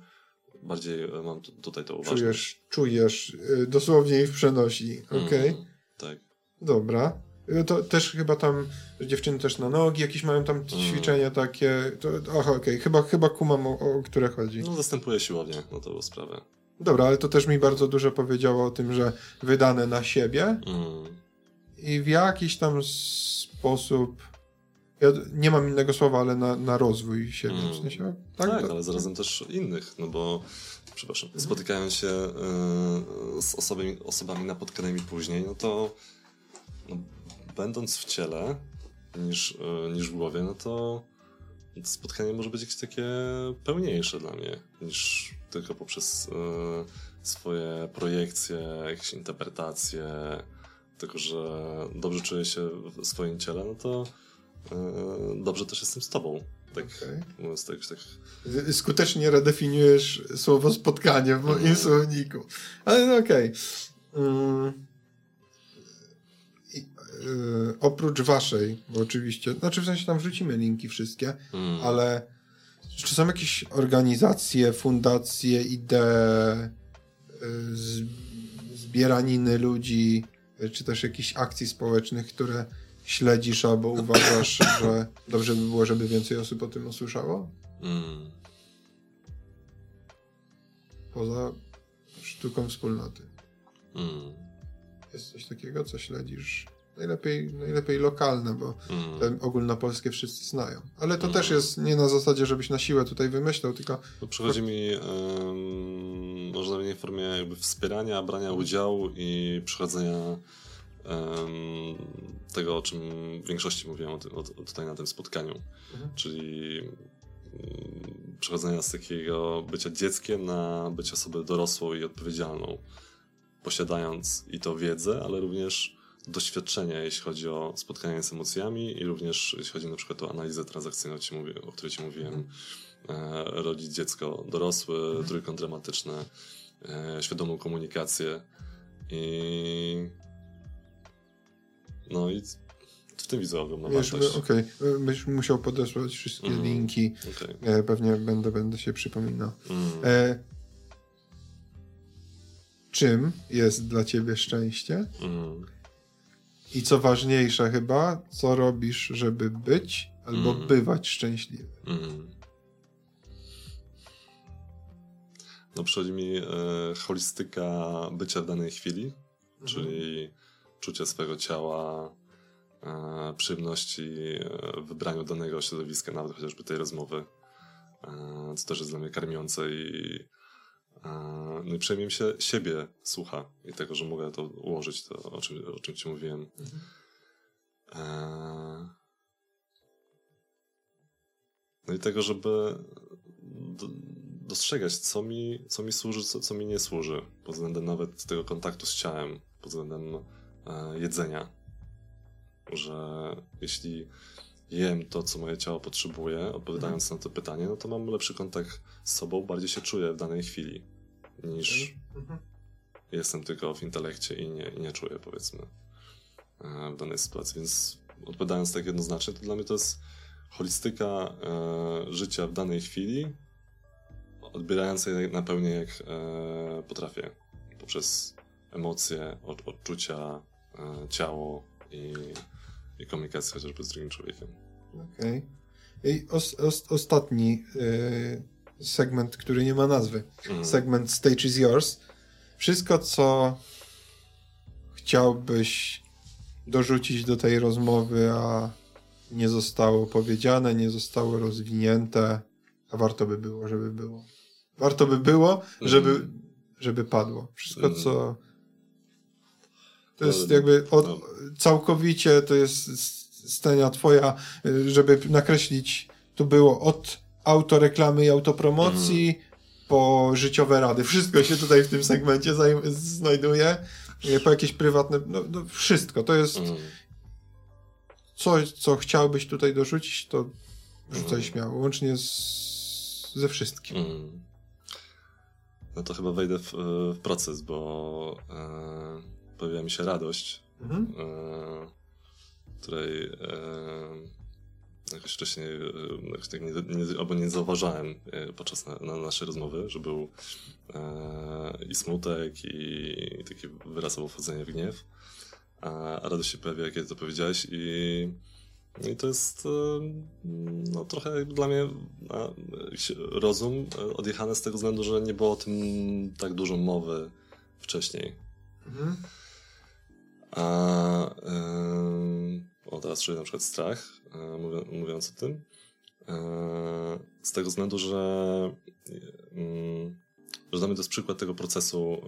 bardziej e, mam tutaj to uważność. Czujesz, czujesz y, dosłownie w przenosi, okej? Okay. Mm, tak. Dobra. Y, to też chyba tam dziewczyny też na nogi jakieś mają tam mm. ćwiczenia takie. To, okej, okay. chyba, chyba kumam o, o które chodzi. No zastępuje siłownię na tą sprawę. Dobra, ale to też mi bardzo dużo powiedziało o tym, że wydane na siebie mm. i w jakiś tam sposób ja nie mam innego słowa, ale na, na rozwój siebie. Mm. W sensie, tak, tak ale zarazem też innych, no bo przepraszam, mhm. spotykają się y, z osobami, osobami napotkanymi później, no to no, będąc w ciele niż, y, niż w głowie, no to spotkanie może być jakieś takie pełniejsze dla mnie niż tylko poprzez y, swoje projekcje, jakieś interpretacje, tylko że dobrze czuję się w swoim ciele, no to dobrze też jestem z tobą. Tak, okay. mówiąc tak, tak. Skutecznie redefiniujesz słowo spotkanie w moim mm. słowniku. Ale no okej. Okay. Mm. Yy, oprócz waszej, bo oczywiście, znaczy w sensie tam wrzucimy linki wszystkie, mm. ale czy są jakieś organizacje, fundacje, idee, yy, zbieraniny ludzi, czy też jakichś akcji społecznych, które śledzisz albo uważasz, że dobrze by było, żeby więcej osób o tym usłyszało? Mm. Poza sztuką wspólnoty. Mm. Jest coś takiego, co śledzisz? Najlepiej, najlepiej lokalne, bo mm. te ogólnopolskie wszyscy znają. Ale to mm. też jest nie na zasadzie, żebyś na siłę tutaj wymyślał, tylko... Przychodzi mi, um, można powiedzieć, w formie jakby wspierania, brania udziału i przechodzenia um, tego, o czym w większości mówiłem o, o, tutaj na tym spotkaniu. Mhm. Czyli um, przechodzenia z takiego bycia dzieckiem na bycie osobą dorosłą i odpowiedzialną. Posiadając i to wiedzę, ale również doświadczenia, jeśli chodzi o spotkanie z emocjami i również jeśli chodzi na przykład o analizę transakcyjną, o której Ci mówiłem, e, rodzić dziecko dorosły, mhm. trójkąt dramatyczny, e, świadomą komunikację i no i w tym widzę ogromną Wiesz, wartość. Okej, okay. byś musiał podesłać wszystkie mm. linki. Okay. E, pewnie będę, będę się przypominał. Mm. E, czym jest dla ciebie szczęście? Mm. I co ważniejsze chyba, co robisz, żeby być albo mm. bywać szczęśliwy. Mm. No przychodzi mi e, holistyka bycia w danej chwili, czyli czucie swojego ciała, e, przyjemności e, w wybraniu danego środowiska, nawet chociażby tej rozmowy, e, co też jest dla mnie karmiące i no i przynajmniej się siebie słucha i tego, że mogę to ułożyć, to, o, czym, o czym ci mówiłem. Mhm. E... No i tego, żeby dostrzegać, co mi, co mi służy, co, co mi nie służy, pod względem nawet tego kontaktu z ciałem, pod względem e, jedzenia. Że jeśli jem to, co moje ciało potrzebuje, odpowiadając mhm. na to pytanie, no to mam lepszy kontakt z sobą, bardziej się czuję w danej chwili niż mhm. jestem tylko w intelekcie i nie, i nie czuję, powiedzmy, e, w danej sytuacji. Więc odpowiadając tak jednoznacznie, to dla mnie to jest holistyka e, życia w danej chwili, odbierając je na pełni jak e, potrafię, poprzez emocje, od, odczucia, e, ciało i, i komunikację chociażby z drugim człowiekiem. Okej. Okay. I os, os, ostatni y, segment, który nie ma nazwy. Mm. Segment Stage is Yours. Wszystko, co chciałbyś dorzucić do tej rozmowy, a nie zostało powiedziane, nie zostało rozwinięte, a warto by było, żeby było. Warto by było, żeby, mm. żeby padło. Wszystko, mm. co. To jest jakby od, no. całkowicie to jest stania twoja, żeby nakreślić, tu było od autoreklamy i autopromocji mm. po życiowe rady. Wszystko się tutaj w tym segmencie znajduje. Po jakieś prywatne, no, no wszystko. To jest mm. coś, co chciałbyś tutaj dorzucić, to rzucaj mm. śmiało, łącznie z, ze wszystkim. Mm. No to chyba wejdę w, w proces, bo e, pojawiła mi się radość, mhm. e, której e, jakoś wcześniej e, jakoś tak nie, nie, albo nie zauważałem e, podczas na, na naszej rozmowy, że był e, i smutek, i, i taki wyraz wchodzenie w gniew. a, a radość się pojawia, kiedy to powiedziałeś i, i to jest e, no, trochę dla mnie rozum odjechany z tego względu, że nie było o tym tak dużo mowy wcześniej. Mhm. A o, teraz czuję na przykład strach, mówiąc o tym. Z tego względu, że, że dla mnie to jest przykład tego procesu,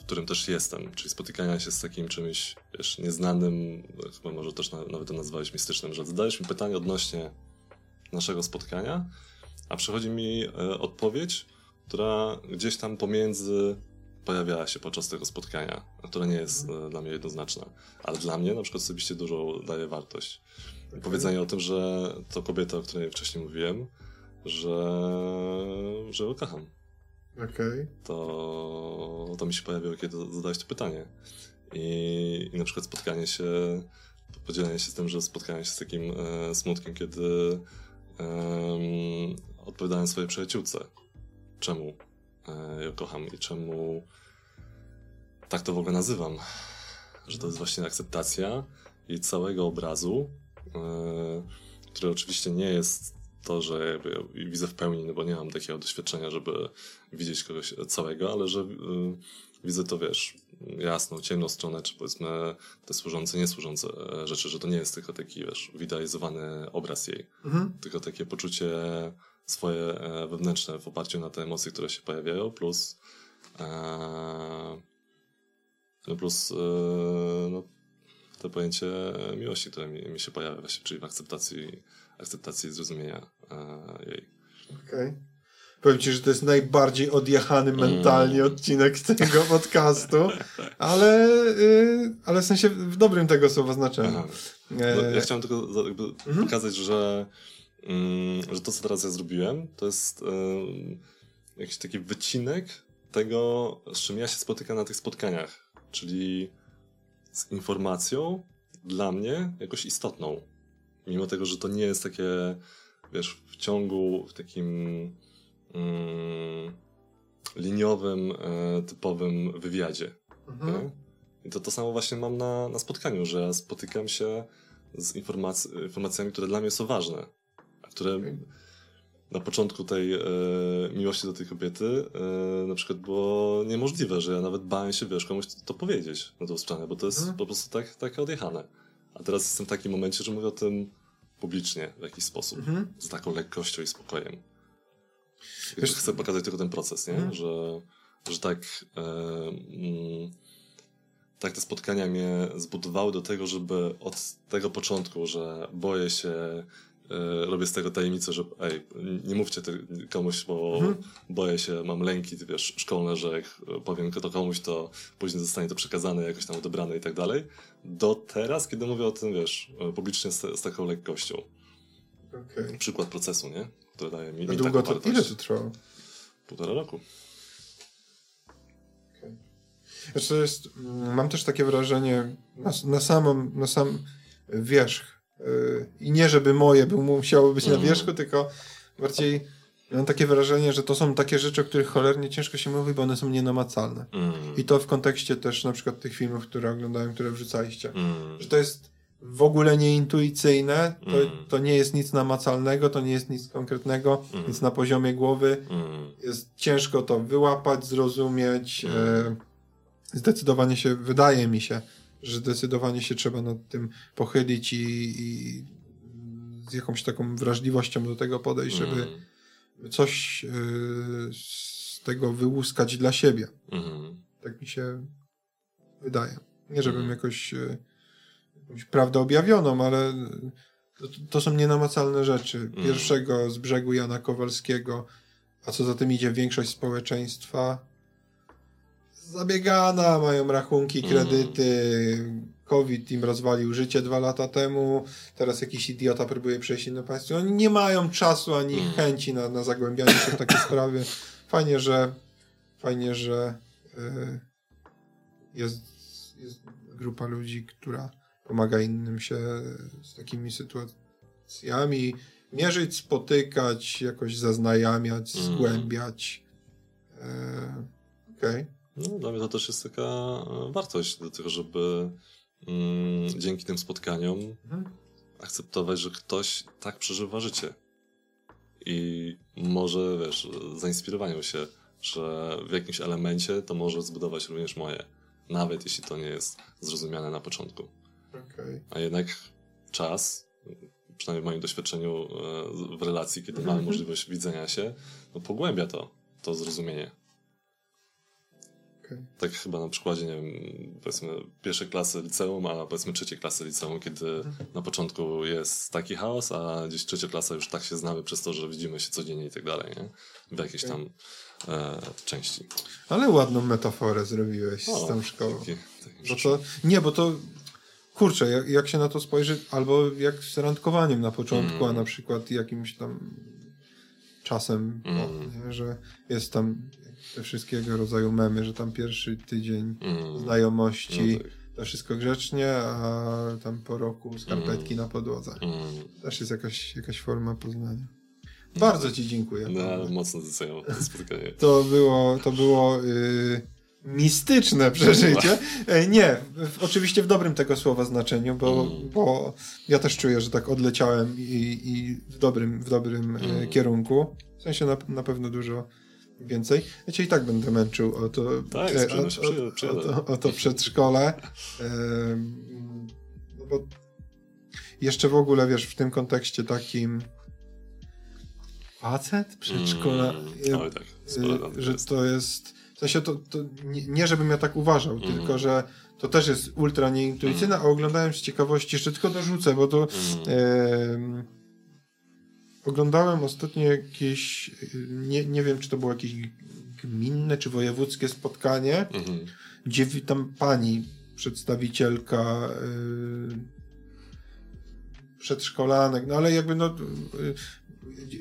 w którym też jestem, czyli spotykania się z takim czymś wiesz, nieznanym, chyba może też nawet to nazwałeś mistycznym, że zadajesz mi pytanie odnośnie naszego spotkania, a przychodzi mi e, odpowiedź, która gdzieś tam pomiędzy pojawiała się podczas tego spotkania, która nie jest e, dla mnie jednoznaczna. Ale dla mnie na przykład osobiście dużo daje wartość. Okay. Powiedzenie o tym, że to kobieta, o której wcześniej mówiłem, że, że ją kocham. Okay. To, to mi się pojawiło, kiedy zadałeś to pytanie. I, I na przykład spotkanie się, podzielenie się z tym, że spotkanie się z takim e, smutkiem, kiedy e, odpowiadałem swojej przyjaciółce. Czemu e, ją kocham i czemu tak to w ogóle nazywam. Że to jest właśnie akceptacja jej całego obrazu, yy, który oczywiście nie jest to, że jakby widzę w pełni, no bo nie mam takiego doświadczenia, żeby widzieć kogoś całego, ale że yy, widzę to, wiesz, jasną, ciemną stronę, czy powiedzmy te służące, niesłużące e, rzeczy, że to nie jest tylko taki, wiesz, wyidealizowany obraz jej, mhm. tylko takie poczucie swoje e, wewnętrzne w oparciu na te emocje, które się pojawiają, plus e, no plus yy, no, to pojęcie miłości, które mi, mi, się pojawia właśnie, czyli w akceptacji, akceptacji zrozumienia yy, jej. Okej. Okay. Powiem ci, że to jest najbardziej odjechany mm. mentalnie mm. odcinek tego podcastu, ale, yy, ale w sensie w dobrym tego słowa znaczeniu. No, ja chciałem tylko jakby mhm. pokazać, że, mm, że to, co teraz ja zrobiłem, to jest jakiś taki wycinek tego, z czym ja się spotykam na tych spotkaniach czyli z informacją dla mnie jakoś istotną. Mimo tego, że to nie jest takie, wiesz, w ciągu, w takim mm, liniowym, e, typowym wywiadzie. Mhm. I to to samo właśnie mam na, na spotkaniu, że spotykam się z informac- informacjami, które dla mnie są ważne, które na początku tej e, miłości do tej kobiety e, na przykład było niemożliwe, że ja nawet bałem się, wiesz, komuś to, powiedzieć na tą stronę, bo to jest mhm. po prostu tak, tak odjechane. A teraz jestem w takim momencie, że mówię o tym publicznie w jakiś sposób, mhm. z taką lekkością i spokojem. Wiesz, chcę pokazać tylko ten proces, nie? Mhm. Że, że tak, e, mm, tak te spotkania mnie zbudowały do tego, żeby od tego początku, że boję się robię z tego tajemnicę, że ej, nie mówcie komuś, bo mhm. boję się, mam lęki, wiesz, szkolne, że jak powiem to komuś, to później zostanie to przekazane, jakoś tam odebrane i tak dalej. Do teraz, kiedy mówię o tym, wiesz, publicznie z, z taką lekkością. Okay. Przykład procesu, nie? Który daje mi, mi długo to, Ile to trwało? Półtora roku. Okay. Znaczy jest, mam też takie wrażenie, na, na, samą, na sam wierzch i nie, żeby moje by musiało być na mhm. wierzchu, tylko bardziej mam takie wrażenie, że to są takie rzeczy, o których cholernie ciężko się mówi, bo one są nienamacalne. Mm. I to w kontekście też na przykład tych filmów, które oglądałem, które wrzucaliście. Mm. Że to jest w ogóle nieintuicyjne, to, to nie jest nic namacalnego, to nie jest nic konkretnego, mm. więc na poziomie głowy mm. jest ciężko to wyłapać, zrozumieć. E, zdecydowanie się, wydaje mi się, że zdecydowanie się trzeba nad tym pochylić i, i z jakąś taką wrażliwością do tego podejść, żeby mm. coś y, z tego wyłuskać dla siebie. Mm. Tak mi się wydaje. Nie, żebym mm. jakoś y, jakąś prawdę objawioną, ale to, to, są nienamacalne rzeczy. Mhm. Pierwszego z brzegu Jana Kowalskiego, a co za tym idzie większość społeczeństwa zabiegana, mają rachunki, mhm. kredyty. COVID im rozwalił życie dwa lata temu, teraz jakiś idiota próbuje przejść inne państwo. Oni nie mają czasu ani mm. chęci na, na zagłębianie się w takie sprawy. Fajnie, że fajnie, że y, jest, jest grupa ludzi, która pomaga innym się z takimi sytuacjami mierzyć, spotykać, jakoś zaznajamiać, mm. zgłębiać. Y, Okej. Okay. No, dla mnie to też jest taka e, wartość do tego, żeby mm, dzięki tym spotkaniom mhm. akceptować, że ktoś tak przeżywa życie. I może, wiesz, zainspirowaniu się, że w jakimś elemencie to może zbudować również moje. Nawet jeśli to nie jest zrozumiane na początku. Okay. A jednak czas, przynajmniej w moim doświadczeniu e, w relacji, kiedy mamy mhm. możliwość widzenia się, no pogłębia to, to zrozumienie. Okay. Tak chyba na przykładzie, nie wiem, powiedzmy pierwszej klasy liceum, a powiedzmy trzeciej klasy liceum, kiedy mhm. na początku jest taki chaos, a gdzieś trzecia klasa już tak się znamy przez to, że widzimy się codziennie i tak dalej, nie? W jakiejś okay. tam e, części. Ale ładną metaforę zrobiłeś o, z tą szkołą. Taki, taki bo to, nie, bo to kurczę, jak, jak, się na to spojrzy, albo jak z randkowaniem na początku, mm. a na przykład jakimś tam czasem, mm. o, że jest tam te wszystkiego rodzaju memy, że tam pierwszy tydzień mm. znajomości, no tak. to wszystko grzecznie, a tam po roku skarpetki mm. na podłodze. Mm. Też jest jakaś, jakaś forma poznania. Bardzo Ci dziękuję. No, mocno doceniam to spotkanie. To było, to było yy, mistyczne przeżycie. E, nie, w, oczywiście w dobrym tego słowa znaczeniu, bo, mm. bo ja też czuję, że tak odleciałem i, i w dobrym, w dobrym e, mm. kierunku. W sensie na, na pewno dużo więcej. Ja cię i tak będę męczył o to, tak, e, o, o, o, to, o to przedszkole. no bo jeszcze w ogóle, wiesz, w tym kontekście takim facet, przedszkola, mm, tak, że to jest w sensie to, to nie, nie, żebym ja tak uważał, mm. tylko że to też jest ultra nieintuicyjne, mm. a oglądałem z ciekawości, jeszcze tylko dorzucę, bo to mm. Oglądałem ostatnio jakieś, nie, nie wiem czy to było jakieś gminne czy wojewódzkie spotkanie, mm. gdzie tam pani przedstawicielka e, przedszkolanek, no ale jakby no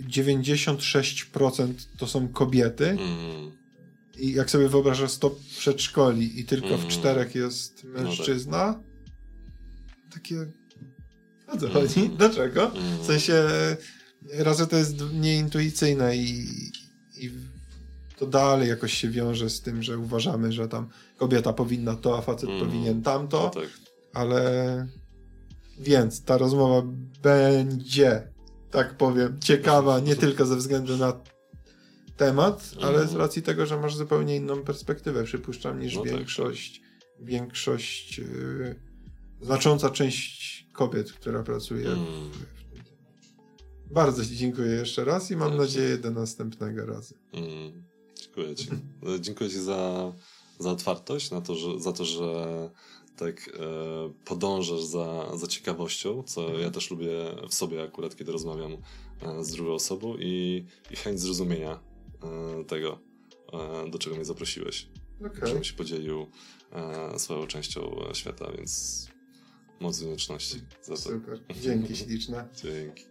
96% e, to są kobiety, mm. I jak sobie wyobrażasz 100 przedszkoli i tylko w czterech jest mężczyzna, no tak. takie... O co chodzi? Mm. Dlaczego? W sensie raz, że to jest nieintuicyjne i, i to dalej jakoś się wiąże z tym, że uważamy, że tam kobieta powinna to, a facet mm. powinien tamto, no tak. ale więc ta rozmowa będzie, tak powiem, ciekawa nie tylko ze względu na temat, ale z mhm. racji tego, że masz zupełnie inną perspektywę, przypuszczam, niż no większość, tak. większość yy, znacząca część kobiet, która pracuje mm. w, Bardzo Ci dziękuję jeszcze raz i mam tak. nadzieję do następnego razu. Mm. Dziękuję Ci. No, dziękuję Ci za, za otwartość, na to, że, za to, że tak e, podążasz za, za ciekawością, co mhm. ja też lubię w sobie akurat, kiedy rozmawiam e, z drugą osobą i, i chęć zrozumienia E, tego, e, do czego mnie zaprosiłeś. Okay. Żebym się podzielił e, swoją częścią świata, więc moc wdzięczności za to. Super. Dzięki śliczne. Dzięki.